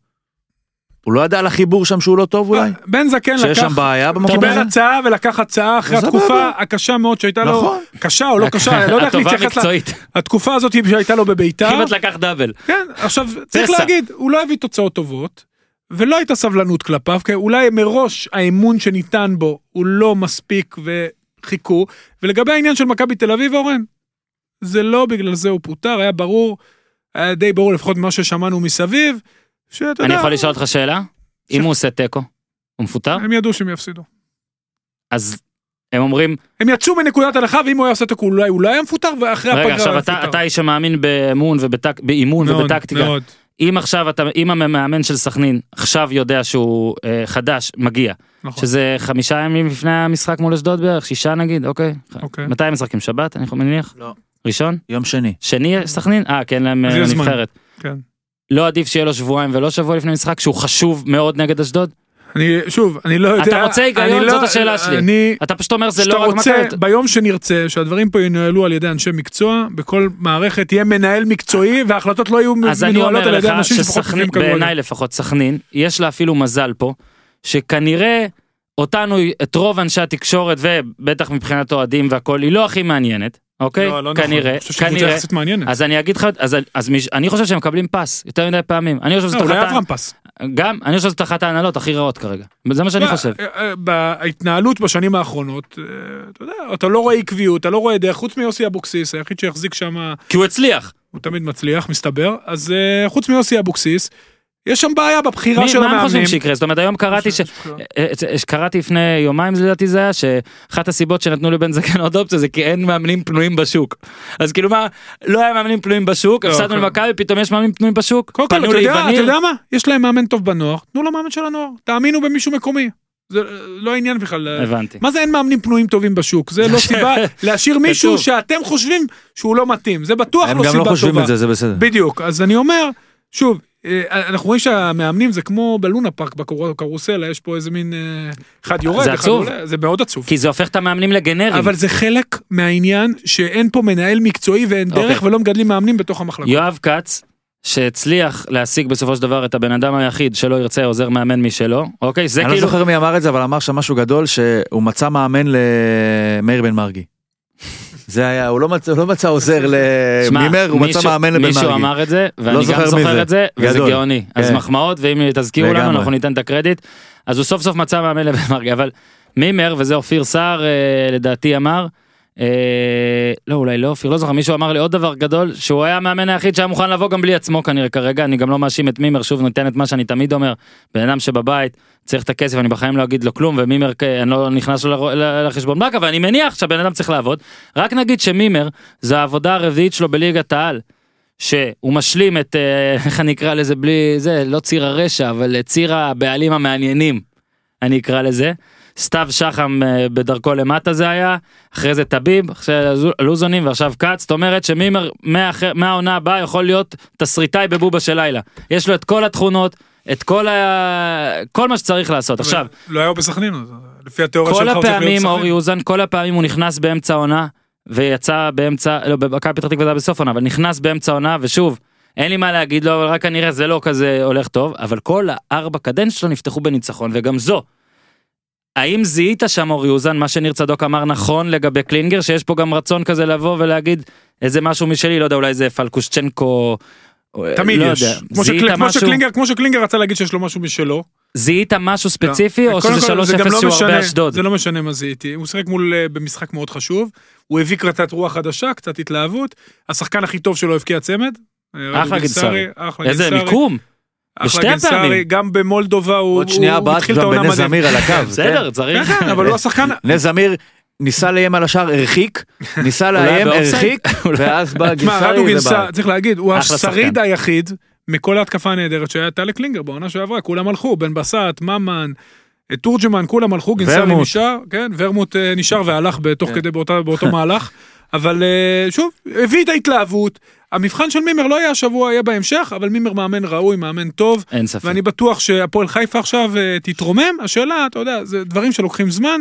הוא לא ידע על החיבור שם שהוא לא טוב אולי? בן זקן שיש לקח, שם בעיה במקום קיבל הזה? הצעה ולקח הצעה אחרי. התקופה הקשה מאוד שהייתה לו, נכון. קשה או לא קשה, אני לא יודע איך להתייחס. התקופה הזאת שהייתה לו בביתר, כמעט לקח דאבל. כן, עכשיו צריך. להגיד, הוא לא הביא תוצאות טובות, ולא הייתה סבלנות כלפיו, כי אולי מראש האמון שניתן בו הוא לא מספיק וחיכו, ולגבי העניין של מכבי תל אביב, אורן, זה לא בגלל זה הוא פוטר, היה ברור, היה די ברור לפחות ממה ששמענו מסביב, שאתה יודע, אני יכול לשאול אותך שאלה? אם הוא עושה תיקו, הוא מפוטר? הם ידעו שהם יפסידו. אז הם אומרים, הם יצאו מנקודת הנחה, ואם הוא היה עושה תיקו אולי הוא לא היה מפוטר, ואחרי הפגרה רגע עכשיו אתה. אתה איש שמאמין באמון ובטק- באימון מאוד, ובטקטיקה. מאוד. אם עכשיו אתה, אם המאמן של סכנין עכשיו יודע שהוא אה, חדש, מגיע, נכון. שזה חמישה ימים לפני המשחק מול אשדוד בערך, שישה נגיד, אוקיי. אוקיי. מתי הם משחקים? שבת, אני מניח? לא. ראשון? יום שני. שני סכנין? אה, כן, להם אז אה. נבחרת. כן. לא עדיף שיהיה לו שבועיים ולא שבוע לפני משחק, שהוא חשוב מאוד נגד אשדוד? אני, שוב, אני לא יודע... אתה רוצה היגיון? אני לא- זאת השאלה שלי. אני... אתה פשוט אומר זה שאתה לא רק רוצה, מכבי. ביום שנרצה שהדברים פה ינוהלו על ידי אנשי מקצוע, בכל מערכת יהיה מנהל מקצועי וההחלטות לא יהיו אז אני מנוהלות אומר על ידי לך אנשים שפחות שסכנין, מבינים כדורגל. בעיניי לפחות סכנין, יש לה אפילו מזל פה, שכנראה אותנו, את רוב אנשי התקשורת ובטח מבחינת אוהדים והכל, היא לא הכי מעניינת, אוקיי? לא, לא נכון. כנראה, אני חושב כנראה. יחסית מעניינת. אז אני אגיד לך, אז, אז מיש, אני חושב שהם מקבלים פס יותר מדי פעמים. אני חושב שזאת אולי אחת, אברהם פס. גם, אני חושב שזאת אחת ההנהלות הכי רעות כרגע. זה מה שאני לא, חושב. אה, אה, בהתנהלות בשנים האחרונות, אה, אתה יודע, אתה לא רואה עקביות, אתה לא רואה דרך, חוץ מיוסי אבוקסיס, היחיד שהחזיק שם, כי הוא הצליח. הוא תמיד מצליח, מסתבר, אז אה, חוץ מיוסי אבוקסיס, יש שם בעיה בבחירה מי- של מה הם המאמנים. חושבים שיקרה? זאת אומרת היום קראתי ש... אה, אה, קראתי לפני יומיים לדעתי זה היה שאחת הסיבות שנתנו לבן זקן עוד אופציה זה כי אין מאמנים פנויים בשוק. אז כאילו מה לא היה מאמנים פנויים בשוק לא, הפסדנו כן. למכבי פתאום יש מאמנים פנויים בשוק. קודם כל, פנו אתה יודע, אתה ליווניר. יודע מה? יש להם מאמן טוב בנוער, תנו לו מאמן של הנוער. תאמינו במישהו מקומי. זה אה, לא העניין בכלל. הבנתי. מה זה אין מאמנים פנויים טובים בשוק? זה לא [laughs] סיבה להשאיר מישהו. שאתם חושבים שהוא לא מתאים. זה בטוח הם לא גם סיבה לא טובה. חושבים את זה, זה בסדר. בדיוק. אז אני אומר, שוב, אה, אנחנו רואים שהמאמנים זה כמו בלונה פארק בקרוסלה, יש פה איזה מין אה, אחד יורד, זה אחד עצוב. עולה, זה מאוד עצוב. כי זה הופך את המאמנים לגנרים. אבל זה חלק מהעניין שאין פה מנהל מקצועי ואין דרך אוקיי. ולא מגדלים מאמנים בתוך המחלקות. יואב כץ שהצליח להשיג בסופו של דבר את הבן אדם היחיד שלא ירצה עוזר מאמן משלו אוקיי זה אני לא כאילו זוכר מי אמר את זה, אבל אמר שם משהו גדול, שהוא מצא מאמן למאיר בן מרגי. זה היה, הוא לא מצא, הוא לא מצא עוזר למימר, הוא מצא מישהו- מאמן לבן מישהו מרגי. אמר את זה ואני זוכר גם זוכר זה. את זה וזה גדול. גאוני אז כן. מחמאות ואם תזכירו לנו. אנחנו ניתן את הקרדיט אז הוא סוף סוף מצא מאמן לבן מרגי אבל מימר וזה אופיר סער אה, לדעתי אמר. אה, לא אולי לא אופיר לא זוכר מישהו אמר לי עוד דבר גדול שהוא היה המאמן היחיד שהיה מוכן לבוא גם בלי עצמו כנראה כרגע אני גם לא מאשים את מימר שוב נותן את מה שאני תמיד אומר בן אדם שבבית צריך את הכסף אני בחיים לא אגיד לו כלום ומימר אני לא נכנס לו לחשבון בנק אבל אני מניח שהבן אדם צריך לעבוד רק נגיד שמימר זה העבודה הרביעית שלו בליגת העל. שהוא משלים את אה, [laughs] איך אני אקרא לזה בלי זה לא ציר הרשע אבל אה, ציר הבעלים המעניינים אני אקרא לזה. סתיו שחם אה, בדרכו למטה זה היה אחרי זה טביב אחרי זה לוזונים ועכשיו כץ זאת אומרת שמימר מהעונה הבאה יכול להיות תסריטאי בבובה של לילה יש לו את כל התכונות את כל ה... כל מה שצריך לעשות עכשיו לא היה בסכנין, אז לפי התיאוריה כל שלך הוא צריך להיות הפעמים בסכנין. אורי אוזן כל הפעמים הוא נכנס באמצע העונה ויצא באמצע לא במכבי פתח תקווה זה היה בסוף העונה אבל נכנס באמצע העונה ושוב אין לי מה להגיד לו אבל רק כנראה זה לא כזה הולך טוב אבל כל הארבע קדנציות שלו נפתחו בניצחון וגם זו. האם זיהית שם אורי אוזן מה שניר צדוק אמר נכון לגבי קלינגר שיש פה גם רצון כזה לבוא ולהגיד איזה משהו משלי לא יודע אולי זה פלקושצ'נקו. תמיד לא יש. יודע. כמו שקל- כמו משהו- שקלינגר- כמו שקלינגר רצה להגיד שיש לו משהו משלו. זיהית משהו ספציפי או קודם שזה כל, 3-0 זה גם לא שהוא משנה- הרבה אשדוד. זה לא משנה מה זיהיתי. הוא שיחק מול אה, במשחק מאוד חשוב. הוא הביא קלטת רוח חדשה, קצת התלהבות. השחקן הכי טוב שלו הבקיע צמד. אה, אחלה גינסארי. איזה. מיקום. אחלה בשתי גינסארי, הפעמים. גם במולדובה הוא עוד שנייה הוא בעט התחיל את כבר העונה בנס מדהים. זמיר על הקו. בסדר כן, צריך. כן, אבל הוא השחקן... נס זמיר ניסה לאיים על השער, הרחיק, ניסה לאיים? הרחיק, [laughs] ואז בא תשמע, רדו גינסארי גינסארי, ובעט. צריך להגיד, הוא השריד. היחיד מכל ההתקפה הנהדרת שהייתה לקלינגר בעונה שעברה, כולם הלכו, בן בסט, ממן, תורג'מן, כולם הלכו, גינסארי. נשאר, כן, ורמוט אה, נשאר והלך בתוך כן. כדי באותו מהלך, אבל אה, שוב, הביא את ההתלהבות, המבחן של מימר לא יהיה השבוע, יהיה בהמשך, אבל מימר מאמן ראוי, מאמן טוב, אין ספק. ואני בטוח שהפועל חיפה עכשיו אה, תתרומם, השאלה, אתה יודע, זה דברים שלוקחים זמן.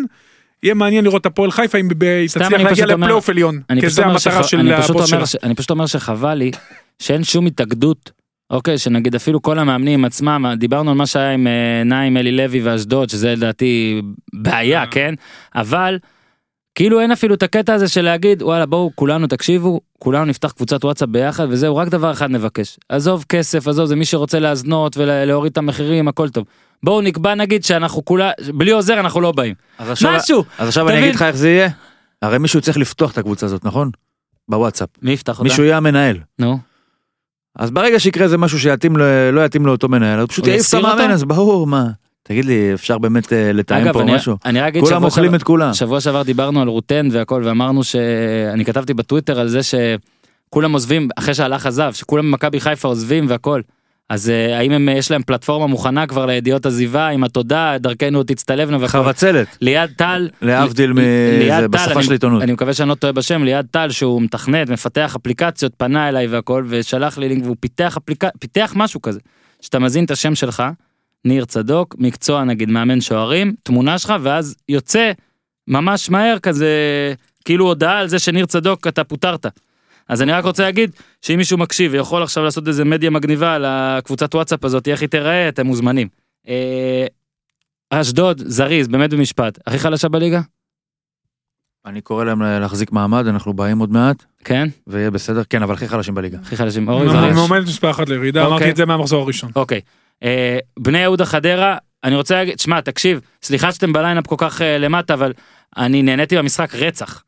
יהיה מעניין לראות את הפועל חיפה אם היא תצליח להגיע לפלייאוף עליון, אני כי זה המטרה שח- של הבוס שלה. ש- אני פשוט אומר שחבל לי שאין שום התאגדות. אוקיי שנגיד אפילו כל המאמנים עצמם דיברנו על מה שהיה עם אה, נעים אלי לוי ואשדוד שזה לדעתי בעיה אה. כן אבל כאילו אין אפילו את הקטע הזה של להגיד וואלה בואו כולנו תקשיבו כולנו נפתח קבוצת וואטסאפ ביחד וזהו רק דבר אחד נבקש עזוב כסף עזוב זה מי שרוצה להזנות ולהוריד את המחירים הכל טוב בואו נקבע נגיד שאנחנו כולה בלי עוזר אנחנו לא באים אז עכשיו- משהו אז עכשיו אני. אגיד לך איך זה יהיה. הרי מישהו צריך לפתוח את הקבוצה הזאת, נכון? בוואטסאפ. מי יפתח אותה מישהו יהיה המנהל. נו אז ברגע שיקרה איזה משהו שיתאים, ל- לא יתאים לאותו מנהל, אז פשוט יעיף את המאמן? אז ברור, מה. תגיד לי, אפשר באמת אה, לתאם אגב פה אני, משהו? אני רק אגיד כולם שבוע אוכלים שעבר- את כולם. שבוע שעבר דיברנו על רוטן והכל ואמרנו שאני כתבתי בטוויטר על זה שכולם עוזבים אחרי שהלך עזב שכולם במכבי חיפה עוזבים והכל. אז אה, האם הם יש להם פלטפורמה מוכנה כבר לידיעות עזיבה עם התודה דרכנו תצטלבנה והכל. חבצלת, ליעד טל להבדיל מזה, בשפה של עיתונות. אני מקווה שאני לא טועה בשם ליעד טל שהוא מתכנת מפתח אפליקציות פנה אליי והכל ושלח לי לינק והוא פיתח אפליקציה פיתח משהו כזה שאתה מזין את השם שלך ניר צדוק מקצוע נגיד מאמן שוערים תמונה שלך ואז יוצא ממש מהר כזה כאילו הודעה על זה שניר צדוק אתה פוטרת. אז אני רק רוצה להגיד שאם מישהו מקשיב ויכול עכשיו לעשות איזה מדיה מגניבה על הקבוצת וואטסאפ הזאת איך היא תיראה אתם מוזמנים. אה, אשדוד זריז באמת במשפט הכי חלשה בליגה אני קורא להם להחזיק מעמד, אנחנו באים עוד מעט, כן ויהיה בסדר, כן, אבל הכי חלשים בליגה. הכי חלשים אורי אני זריז. מועמדת מספר אחת לירידה, אוקיי. אמרתי את זה מהמחזור הראשון. אוקיי. אה, בני יהודה חדרה, אני רוצה להגיד, שמע, תקשיב, סליחה שאתם בליינאפ כל כך אה, למטה, אבל אני נהניתי במשחק רצח.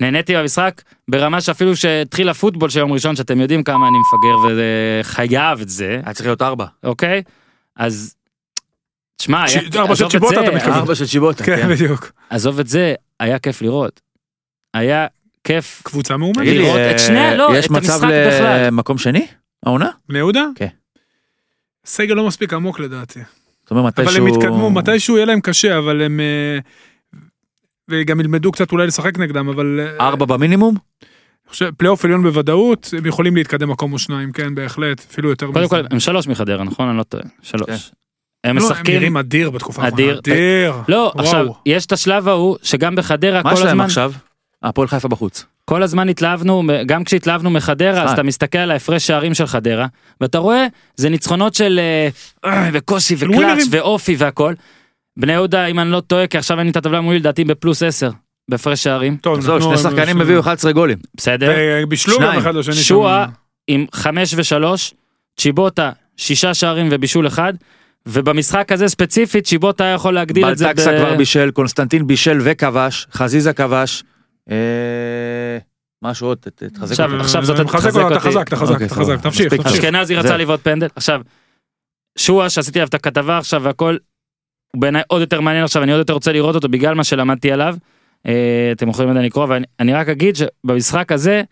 נהניתי במשחק ברמה שאפילו שהתחיל הפוטבול של יום ראשון שאתם יודעים כמה אני מפגר וחייב את זה היה צריך להיות ארבע. אוקיי אז. תשמע, ארבע של צ'יבוטה, אתה מתכוון. ארבע של צ'יבוטה. כן, כן. בדיוק. עזוב את זה היה כיף לראות. היה כיף קבוצה מאומנת. לראות את שני- אה, לא, יש את מצב המשחק בכלל. למקום שני? העונה? בני יהודה? כן. סגל לא מספיק עמוק לדעתי. זאת אומרת אבל מתישהו... הם יתקדמו, מתישהו יהיה להם קשה, אבל הם... אה, וגם ילמדו קצת אולי לשחק נגדם, אבל... אה, ארבע במינימום? אני חושב, פלייאוף עליון בוודאות, הם יכולים להתקדם מקום או שניים, כן, בהחלט, אפילו יותר קודם כל הם שלוש מחדרה נכון אני לא טועה שלוש. כן. הם לא, הם משחקים נראים אדיר בתקופה האחרונה. אדיר. אדיר. לא. עכשיו יש את השלב ההוא שגם בחדרה מה כל יש להם הזמן עכשיו? הפועל חיפה בחוץ. כל הזמן התלהבנו גם כשהתלהבנו מחדרה אז אה. אתה מסתכל על ההפרש שערים של חדרה ואתה רואה זה ניצחונות של אה, אה, וקוסי של וקלאץ'. ואופי והכל. בני יהודה אם אני לא טועה כי עכשיו אין לי את הטבלה מולי לדעתי בפלוס 10 בהפרש שערים טוב, נתנו- שני שחקנים הביאו 11 גולים. בסדר ובישלו גם. אחד לשני. שועה עם 5 ו3 צ'יבוטה שישה שערים ובישול אחד ובמשחק הזה ספציפית צ'יבוטה היה יכול להגדיל את זה. בלטקסה כבר בישל, קונסטנטין בישל וכבש, חזיזה כבש. אה, משהו עוד, תחזק אותי. עכשיו זאת- תחזק אותו, אתה אותי. חזק, אתה חזק, אוקיי, אתה חזק. תמשיך. אשכנזי רצה. לבעוט פנדל עכשיו. שועה שעשיתי עליו את הכתבה עכשיו והכל. הוא בעיניי עוד יותר מעניין עכשיו אני עוד יותר רוצה לראות אותו בגלל מה שלמדתי עליו. אה, אתם יכולים עדיין לקרוא ואני אני רק אגיד שבמשחק הזה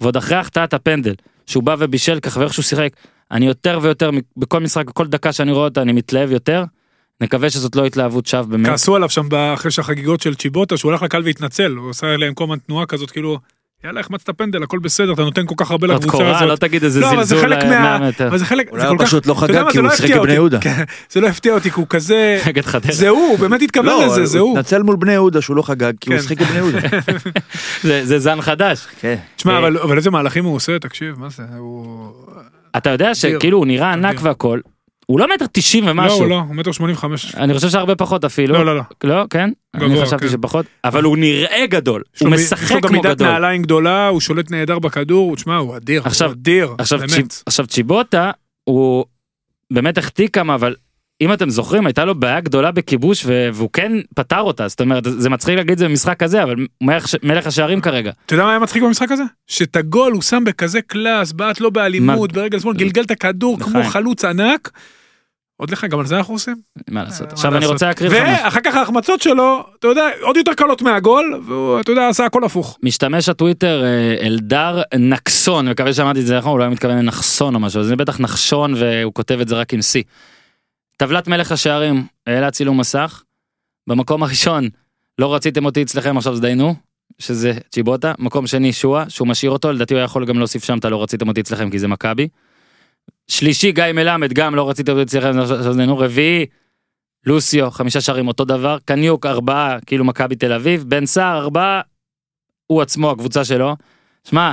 ועוד אחרי החטאת הפנדל שהוא בא ובישל כך ואיך שהוא שיחק אני יותר ויותר בכל משחק כל דקה שאני רואה אותה אני מתלהב יותר. נקווה שזאת לא התלהבות שווא באמת. כעסו עליו שם אחרי שהחגיגות של צ'יבוטה, שהוא הלך לקהל והתנצל, הוא עשה להם כל הזמן תנועה כזאת, כאילו, יאללה, החמצת פנדל, הכל בסדר, אתה נותן כל כך הרבה עוד לקבוצה קורה, לא הזאת. תגיד איזה לא, זלזול חלק אה, מה... 100 מטר. אבל זה חלק, אולי הוא. פשוט לא חגג כי זה הוא לא שיחק בבני אותי. יהודה. כן, זה לא הפתיע אותי, כי הוא כזה... [laughs] זה הוא, הוא באמת התכוון לא, לזה, זה הוא הוא. התנצל מול בני יהודה שהוא לא חגג כי הוא כן. שיחק בבני יהודה. [laughs] זה זה זן חדש. כן. תשמע, אה, אבל אבל איזה מהלכים הוא עושה, תקשיב, מה זה, הוא... אתה יודע שכאילו הוא נראה ענק. והכל. הוא לא מטר 90 לא, ומשהו. הוא לא, הוא מטר שמונים וחמש. אני חושב שהרבה פחות אפילו. לא, לא, לא. לא, כן? אני גבוה, חשבתי כן. שפחות. אבל הוא נראה גדול. יש לו הוא מ- יש לו משחק גם כמו מידת גדול. נעליים גדולה, הוא שולט נהדר בכדור, הוא- תשמע, הוא אדיר, עכשיו- הוא אדיר, עכשיו. צ'יב- עכשיו צ'יבוטה הוא באמת החטיא כמה אבל אם אתם זוכרים הייתה לו בעיה גדולה בכיבוש והוא כן פתר אותה זאת אומרת זה מצחיק להגיד זה במשחק כזה אבל מלך השערים כרגע. אתה יודע מה היה מצחיק במשחק הזה? שאת הגול הוא שם בכזה קלאס, בעט לא באלימות, ברגל שמאל, גלגל את הכדור כמו לחיים. חלוץ ענק. עוד לך, גם על זה אנחנו עושים? מה לעשות. מה עכשיו אני? רוצה להקריא לך משהו. ואחר כך ההחמצות שלו, אתה יודע, עוד יותר קלות מהגול, והוא, אתה יודע, עשה הכל הפוך. משתמש הטוויטר אה, אלדר נקסון מקווה שאמרתי את זה נכון אולי מתכוון לנחסון או משהו זה בטח נחשון והוא כותב את זה רק עם C. טבלת מלך השערים העלה צילום מסך. במקום הראשון לא רציתם אותי אצלכם עכשיו תדיינו שזה צ'יבוטה מקום שני שואה שהוא משאיר אותו לדעתי הוא יכול גם להוסיף שם אתה לא רציתם אותי אצלכם כי זה מכבי. שלישי גיא מלמד גם לא רציתם אותי אצלכם עכשיו תדיינו רביעי. לוסיו חמישה שערים אותו דבר קניוק ארבעה כאילו מכבי תל אביב בן סער ארבעה הוא עצמו הקבוצה שלו. שמע,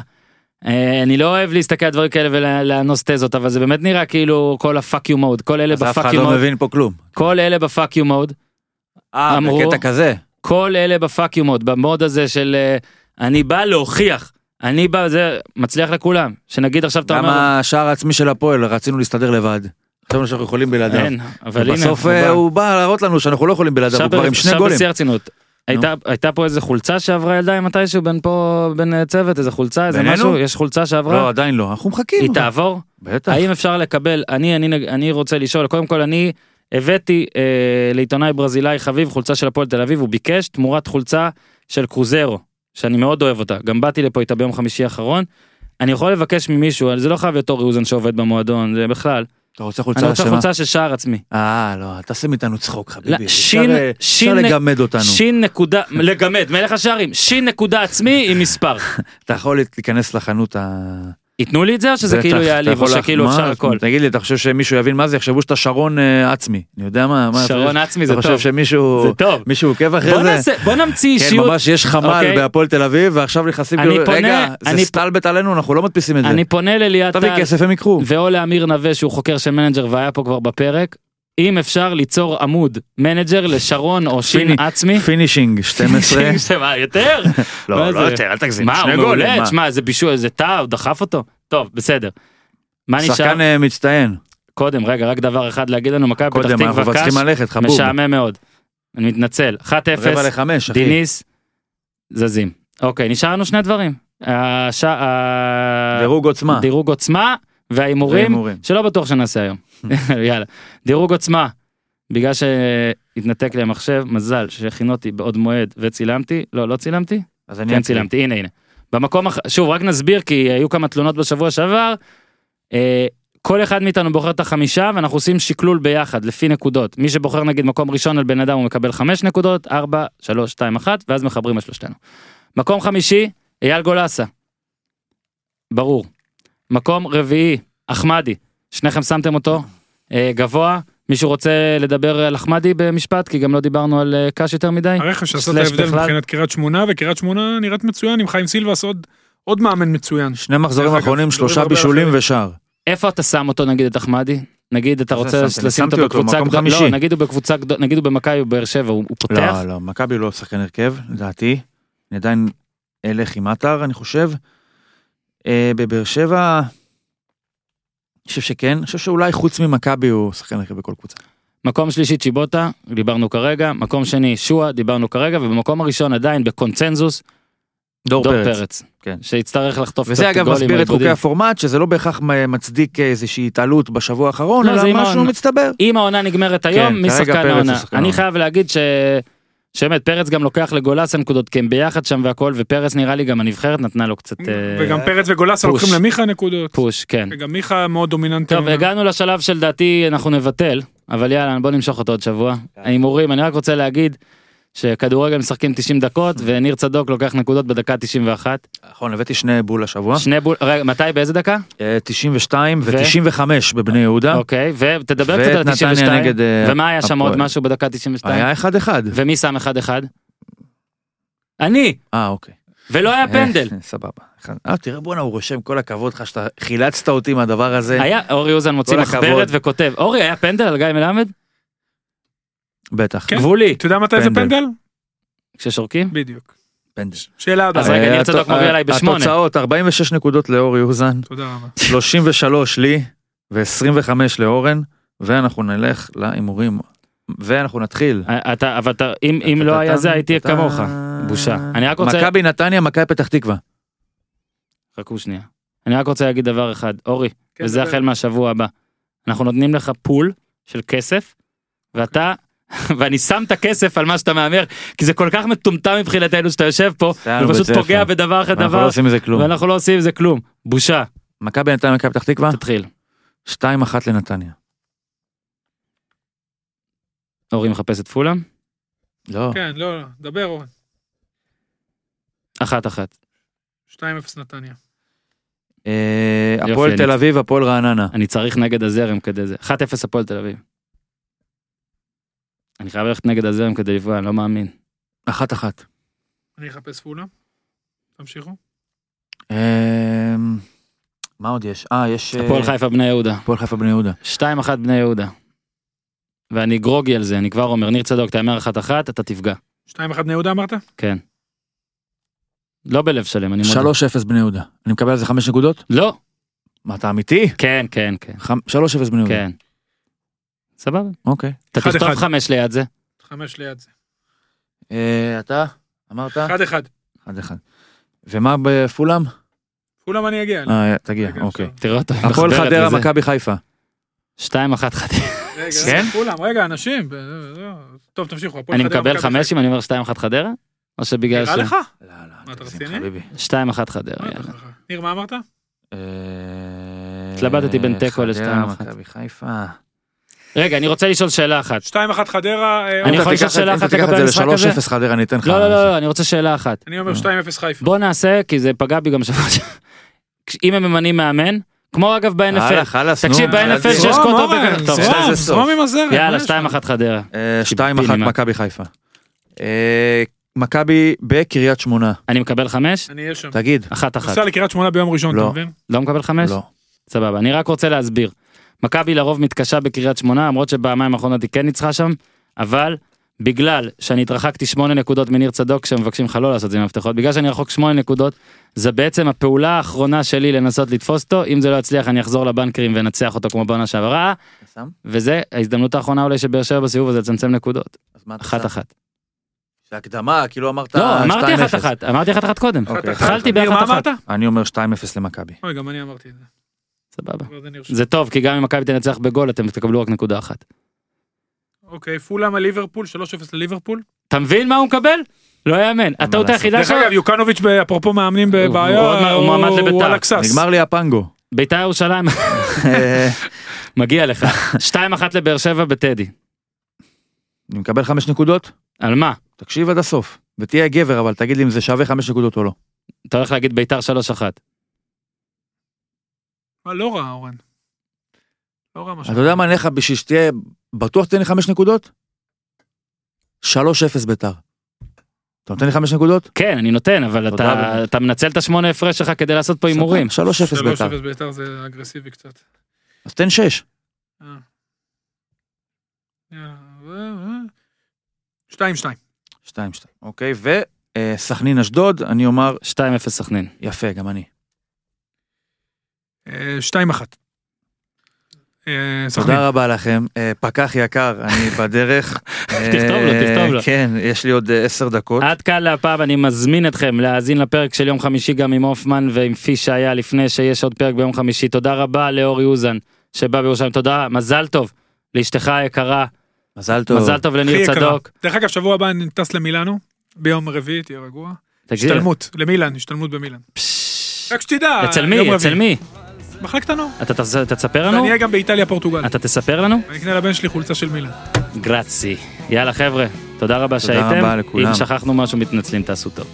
אני לא אוהב להסתכל על דברים כאלה ולאנוס תזות אבל זה באמת נראה כאילו כל הפאק יו מוד כל אלה אז אף בפאק אחד יו לא מוד מבין פה כלום. כל אלה בפאק יו מוד אה, בקטע כזה. כל אלה בפאק יו מוד במוד הזה של אה, אני בא להוכיח אני בא זה מצליח לכולם שנגיד עכשיו אתה גם אומר השער העצמי של הפועל רצינו להסתדר לבד. חשבנו שאנחנו יכולים בלעדיו. אין אבל הנה בסוף הוא אה, בא. הוא בא להראות לנו שאנחנו לא יכולים בלעדיו, הוא עכשיו כבר עם שני עכשיו גולים. בשיא הרצינות. הייתה הייתה פה איזה חולצה שעברה ילדה מתישהו בין פה בין אה, צוות איזה חולצה איזה בינינו? משהו יש חולצה לא, שעברה עדיין לא, אנחנו מחכים. היא. תעבור בטח. האם אפשר לקבל אני אני אני רוצה לשאול קודם כל אני הבאתי אה, לעיתונאי ברזילאי חביב חולצה של הפועל תל אביב הוא ביקש תמורת חולצה של קרוזרו שאני מאוד אוהב אותה גם באתי לפה איתה ביום חמישי האחרון. אני יכול לבקש ממישהו זה לא חייב להיות אורי אוזן שעובד במועדון זה בכלל אתה רוצה אני חולצה רוצה שמה? חולצה של שער עצמי. אה, לא, אל תעשה מאיתנו צחוק חביבי. שין- אה, שין- אפשר לגמד אותנו. שין נקודה לגמד מלך השערים שין נקודה עצמי עם מספר. [laughs] אתה יכול להיכנס לחנות ה... ייתנו לי את זה או שזה כאילו יעליב או שכאילו? אפשר הכל. תגיד לי, אתה חושב שמישהו יבין מה זה? יחשבו שאתה שרון אה, עצמי. אני יודע מה? שרון? עצמי זה אתה חושב טוב. שמישהו... טוב. מישהו עוקב אחרי זה? בוא נמציא כן, אישיות. ממש יש חמ"ל אוקיי. בהפועל תל אביב, ועכשיו נכנסים... כאילו, רגע, זה סטלבט עלינו, אנחנו לא מדפיסים את זה. אני פונה לליאת טל. ואו לאמיר נווה שהוא חוקר של מנג'ר והיה פה כבר בפרק. אם אפשר ליצור עמוד מנג'ר לשרון או שין עצמי. [laughs] פינישינג 12. מה, יותר? [laughs] לא, לא זה? יותר, אל תגזים. מה הוא מעולה? תשמע זה בישול תא הוא דחף אותו טוב בסדר. מה נשאר שחקן אה, מצטיין. קודם רגע רק דבר אחד להגיד לנו מכבי פתח קודם, אנחנו תקווה כבר קאש צריכים ללכת, חבוב. משעמם מאוד. אני מתנצל 1-0 רבע לחמש, אחי. דיניס זזים אוקיי, נשאר לנו שני דברים. דירוג עוצמה. דירוג עוצמה וההימורים. שלא בטוח שנעשה היום. [laughs] יאללה. דירוג עוצמה, בגלל שהתנתק לי המחשב, מזל שהכינותי בעוד מועד וצילמתי, לא, לא צילמתי? אז אני כן. צילמתי, הנה הנה. במקום, אח... שוב, רק נסביר כי היו כמה תלונות בשבוע שעבר. אה, כל אחד מאיתנו בוחר את החמישה ואנחנו עושים שקלול ביחד לפי נקודות. מי שבוחר נגיד מקום ראשון על בן אדם הוא מקבל חמש נקודות, ארבע, שלוש, שתיים, אחת, ואז מחברים את שלושתנו. מקום חמישי, אייל גולסה. ברור. מקום רביעי, אחמדי. שניכם שמתם אותו אה, גבוה. מישהו רוצה לדבר על אחמדי במשפט? כי גם לא דיברנו על אה, קאש יותר מדי. הרכש שעשה את ההבדל בכלל. מבחינת קריית שמונה, וקריית שמונה נראית מצוין עם חיים סילבס עוד עוד מאמן מצוין. שני מחזורים אחרונים, שלושה בישולים. ושער. איפה אתה שם אותו נגיד את אחמדי? נגיד אתה רוצה? לשים אותו אותו בקבוצה גדולה. לא נגיד הוא בקבוצה גדולה, נגיד הוא במכבי בבאר שבע הוא הוא פותח, לא, לא, מכבי לא שחקן הרכב, לדעתי. אני עדיין אלך עם עטר, אני חושב. אה, בבאר שבע, חושב שכן. אני חושב שאולי חוץ ממכבי הוא שחקן הרכב בכל קבוצה. מקום שלישי צ'יבוטה, דיברנו כרגע, מקום שני שועה, דיברנו כרגע, ובמקום הראשון עדיין בקונצנזוס, דור דור פרץ. פרץ, כן. שיצטרך לחטוף קצת וזה אגב גולים מסביר את. חוקי הפורמט, שזה לא בהכרח מצדיק איזושהי התעלות בשבוע האחרון, לא, אלא משהו העונה. מצטבר. אם העונה נגמרת כן, היום, מי כרגע שחקן העונה? אני. חייב להגיד ש... שבאמת פרץ גם לוקח לגולסה נקודות כי הם ביחד שם והכל ופרץ נראה לי גם הנבחרת נתנה לו קצת אה, וגם פרץ וגולסה. לוקחים למיכה נקודות. פוש כן. וגם מיכה מאוד דומיננטי. טוב הגענו לשלב שלדעתי אנחנו נבטל אבל יאללה בוא נמשוך אותו עוד שבוע. כן. ההימורים אני רק רוצה להגיד שכדורגל משחקים 90 דקות וניר צדוק לוקח נקודות בדקה 91 נכון, הבאתי שני בול השבוע. שני בול רגע מתי באיזה דקה? אה, 92 ו- ו-95 בבני יהודה. אוקיי ותדבר קצת על נתניה 92 נגד, אה, ומה היה שם עוד. משהו בדקה 92 היה 1-1. ומי שם 1-1? אני אה, אוקיי. ולא היה פנדל. אה, [laughs] סבבה. אה, תראה בואנה הוא רושם כל הכבוד לך שאתה חילצת אותי מהדבר הזה. היה אורי אוזן מוציא מחברת. וכותב אורי היה פנדל על גיא מלמד? בטח. כן. גבולי אתה יודע מתי זה פנדל. כששורקים? פנדל. שאלה הבאה. אז רגע, אה, ניר צדוק הת- מוביל עליי בשמונה. התוצאות 46 נקודות לאורי אוזן, תודה רבה. 33 לי ו-25 לאורן, ואנחנו נלך להימורים. ואנחנו נתחיל. אה, אתה אבל אתה אם אם לא היה זה הייתי אתה- כמוך בושה אני רק רוצה מכבי נתניה, מכבי פתח תקווה. חכו שנייה אני רק רוצה להגיד דבר אחד אורי כן, וזה. החל מהשבוע הבא אנחנו נותנים לך פול של כסף ואתה [laughs] ואני שם את הכסף על מה שאתה מהמר כי זה כל כך מטומטם מבחינתנו שאתה יושב פה ופשוט. פוגע בדבר אחרי לא דבר עושים מזה כלום. ואנחנו לא עושים עם זה כלום בושה מכבי נתניה, מכבי פתח תקווה, תתחיל 2-1 לנתניה. אורי מחפש את פולאם לא. כן, לא, לא, דבר אורן. אחת אחת 2-0 נתניה. אה, הפועל תל אביב, הפועל רעננה. אני צריך נגד הזרם כדי זה 1-0 הפועל תל אביב. אני חייב ללכת נגד הזרם כדי לפגוע אני לא מאמין. אחת אחת. אני אחפש פולה. תמשיכו. אה, מה עוד יש? אה, יש... אה, הפועל חיפה בני יהודה. הפועל חיפה בני יהודה. 2-1 בני יהודה. ואני גרוגי על זה אני כבר אומר ניר צדוק תאמר אחת אחת אתה תפגע 2-1 בני יהודה אמרת? כן. לא בלב שלם אני מודה. 3-0 בני יהודה. אני מקבל על זה 5 נקודות? לא מה, אתה אמיתי? כן כן כן 3-0 בני יהודה. כן. סבבה. אוקיי. אתה אחד, תכתוב אחד. חמש ליד זה. 5 ליד זה. אה, אתה? אמרת? 1-1. 1-1. ומה בפולאם? פולה אני אגיע. אה, תגיע, אוקיי. תראה אותו. הפועל חדרה. מכבי חיפה. 2-1 חדרה. רגע, [laughs] כן? רגע, כולם, רגע, אנשים. ב- לא. טוב, תמשיכו. אני חדרה, מקבל חמש. אם אני אומר 2-1 חדרה? או שבגלל נראה ש... לך? לא, לא, מה, אתה רציני? חביבי. 2-1 חדרה. ניר, מה אמרת? אה, התלבטתי בין תיקו חדרה, לשתיים אחת. מכבי חיפה. רגע אני רוצה לשאול שאלה אחת. 2-1 חדרה. אה, אני אם יכול לשאול תיקח- שאלה אם אתה אחת תיקח לגבי את המשחק זה הזה? ל-3-0 חדרה, אני אתן לך. לא לא לא אני רוצה שאלה אחת. אני אומר 2-0 חיפה. בוא נעשה כי זה פגע בי גם שבוע שעבר. אם הם ממנים מאמן כמו אגב ב-NFL. הלאה, חלאס, נו. תקשיב, ב-NFL אל שיש בקטע. טוב, זרום, עם הזרם. יאללה מה יש לך? 2-1 חדרה. אה, קיבינימט. 2-1 מכבי חיפה. אה, מכבי בקריית שמונה. אני מקבל 5? אני אהיה שם. תגיד. 1-1. נוסע לקריית שמונה ביום ראשון, לא. אתה מבין? לא מקבל 5? לא. סבבה אני רק רוצה להסביר. מכבי לרוב מתקשה בקריית שמונה למרות שבפעמיים האחרונות היא כן ניצחה שם אבל בגלל שאני התרחקתי 8 נקודות מניר צדוק שמבקשים לך לא לעשות את זה עם המפתחות בגלל שאני רחוק 8 נקודות זה בעצם הפעולה האחרונה שלי לנסות לתפוס אותו אם זה לא יצליח אני אחזור לבנקרים ואנצח אותו כמו בעונה שעברה? וזה ההזדמנות האחרונה אולי של באר שבע בסיבוב הזה לצמצם נקודות אחת? אחת שהקדמה, כאילו אמרת לא, אמרתי 2-0. אחת אחת, אמרתי אחת אחת קודם. אוקיי. התחלתי באחת אחת. אמרת? אני אומר 2-0 למכבי. אוי, גם אני אמרתי את זה. סבבה. זה טוב, כי גם אם מכבי תנצח בגול אתם תקבלו רק נקודה אחת. אוקיי, פולאם על ליברפול, 3-0 לליברפול. אתה מבין מה הוא מקבל? לא יאמן. הטעות. היחידה דרך שלו, אגב, יוקנוביץ', אפרופו מאמנים בבעיה, הוא מועמד לביתר. הוא על הקסס. נגמר לי הפנגו. בית"ר ירושלים, [laughs] מגיע לך. 2-1 לבאר שבע בטדי. אני מקבל 5 נקודות? על מה? תקשיב עד הסוף. ותהיה גבר, אבל תגיד לי אם זה שווה 5 נקודות או לא. אתה הולך להגיד בית"ר 3-1. אה, לא רע, אורן. לא רע משהו. אתה יודע מה, אני אלך בשביל שתהיה, בטוח תתן לי 5 נקודות? 3-0 ביתר. אתה נותן לי 5 נקודות? כן, אני נותן, אבל אתה-. אתה מנצל את השמונה הפרש שלך כדי לעשות פה הימורים. 3-0 ביתר. 3-0 ביתר זה אגרסיבי קצת. אז תן 6. אה. יאללה, ו- ו- 2-2. 2-2. אוקיי, וסכנין אשדוד, אני אומר, 2-0 סכנין. יפה, גם אני. אה, 2-1. אה, סכנין. תודה רבה לכם. אה, פקח יקר, אני [laughs] בדרך. תכתוב לו, אה, תכתוב לו. כן, יש לי עוד 10 דקות. עד כאן להפעם אני מזמין אתכם להאזין לפרק של יום חמישי גם עם הופמן ועם פיש שהיה לפני שיש עוד פרק ביום חמישי. תודה רבה לאורי אוזן שבא בירושלים. תודה, מזל טוב לאשתך היקרה, מזל טוב. מזל טוב לניר. צדוק. דרך אגב, שבוע הבא אני טס למילאנו, ביום רביעי, תהיה רגוע. השתלמות, למילאן, השתלמות במילאן. רק שתדע, אצל יום מי? רביעי. אצל מי? מחלקת הנוער. אתה תס- אתה תספר לנו? ואני אהיה גם באיטליה פורטוגל. אתה תספר לנו? ואני אקנה לבן שלי חולצה של מילאן. גרצי. יאללה חבר'ה, תודה רבה תודה שהייתם. רבה לכולם. אם שכחנו משהו מתנצלים תעשו טוב.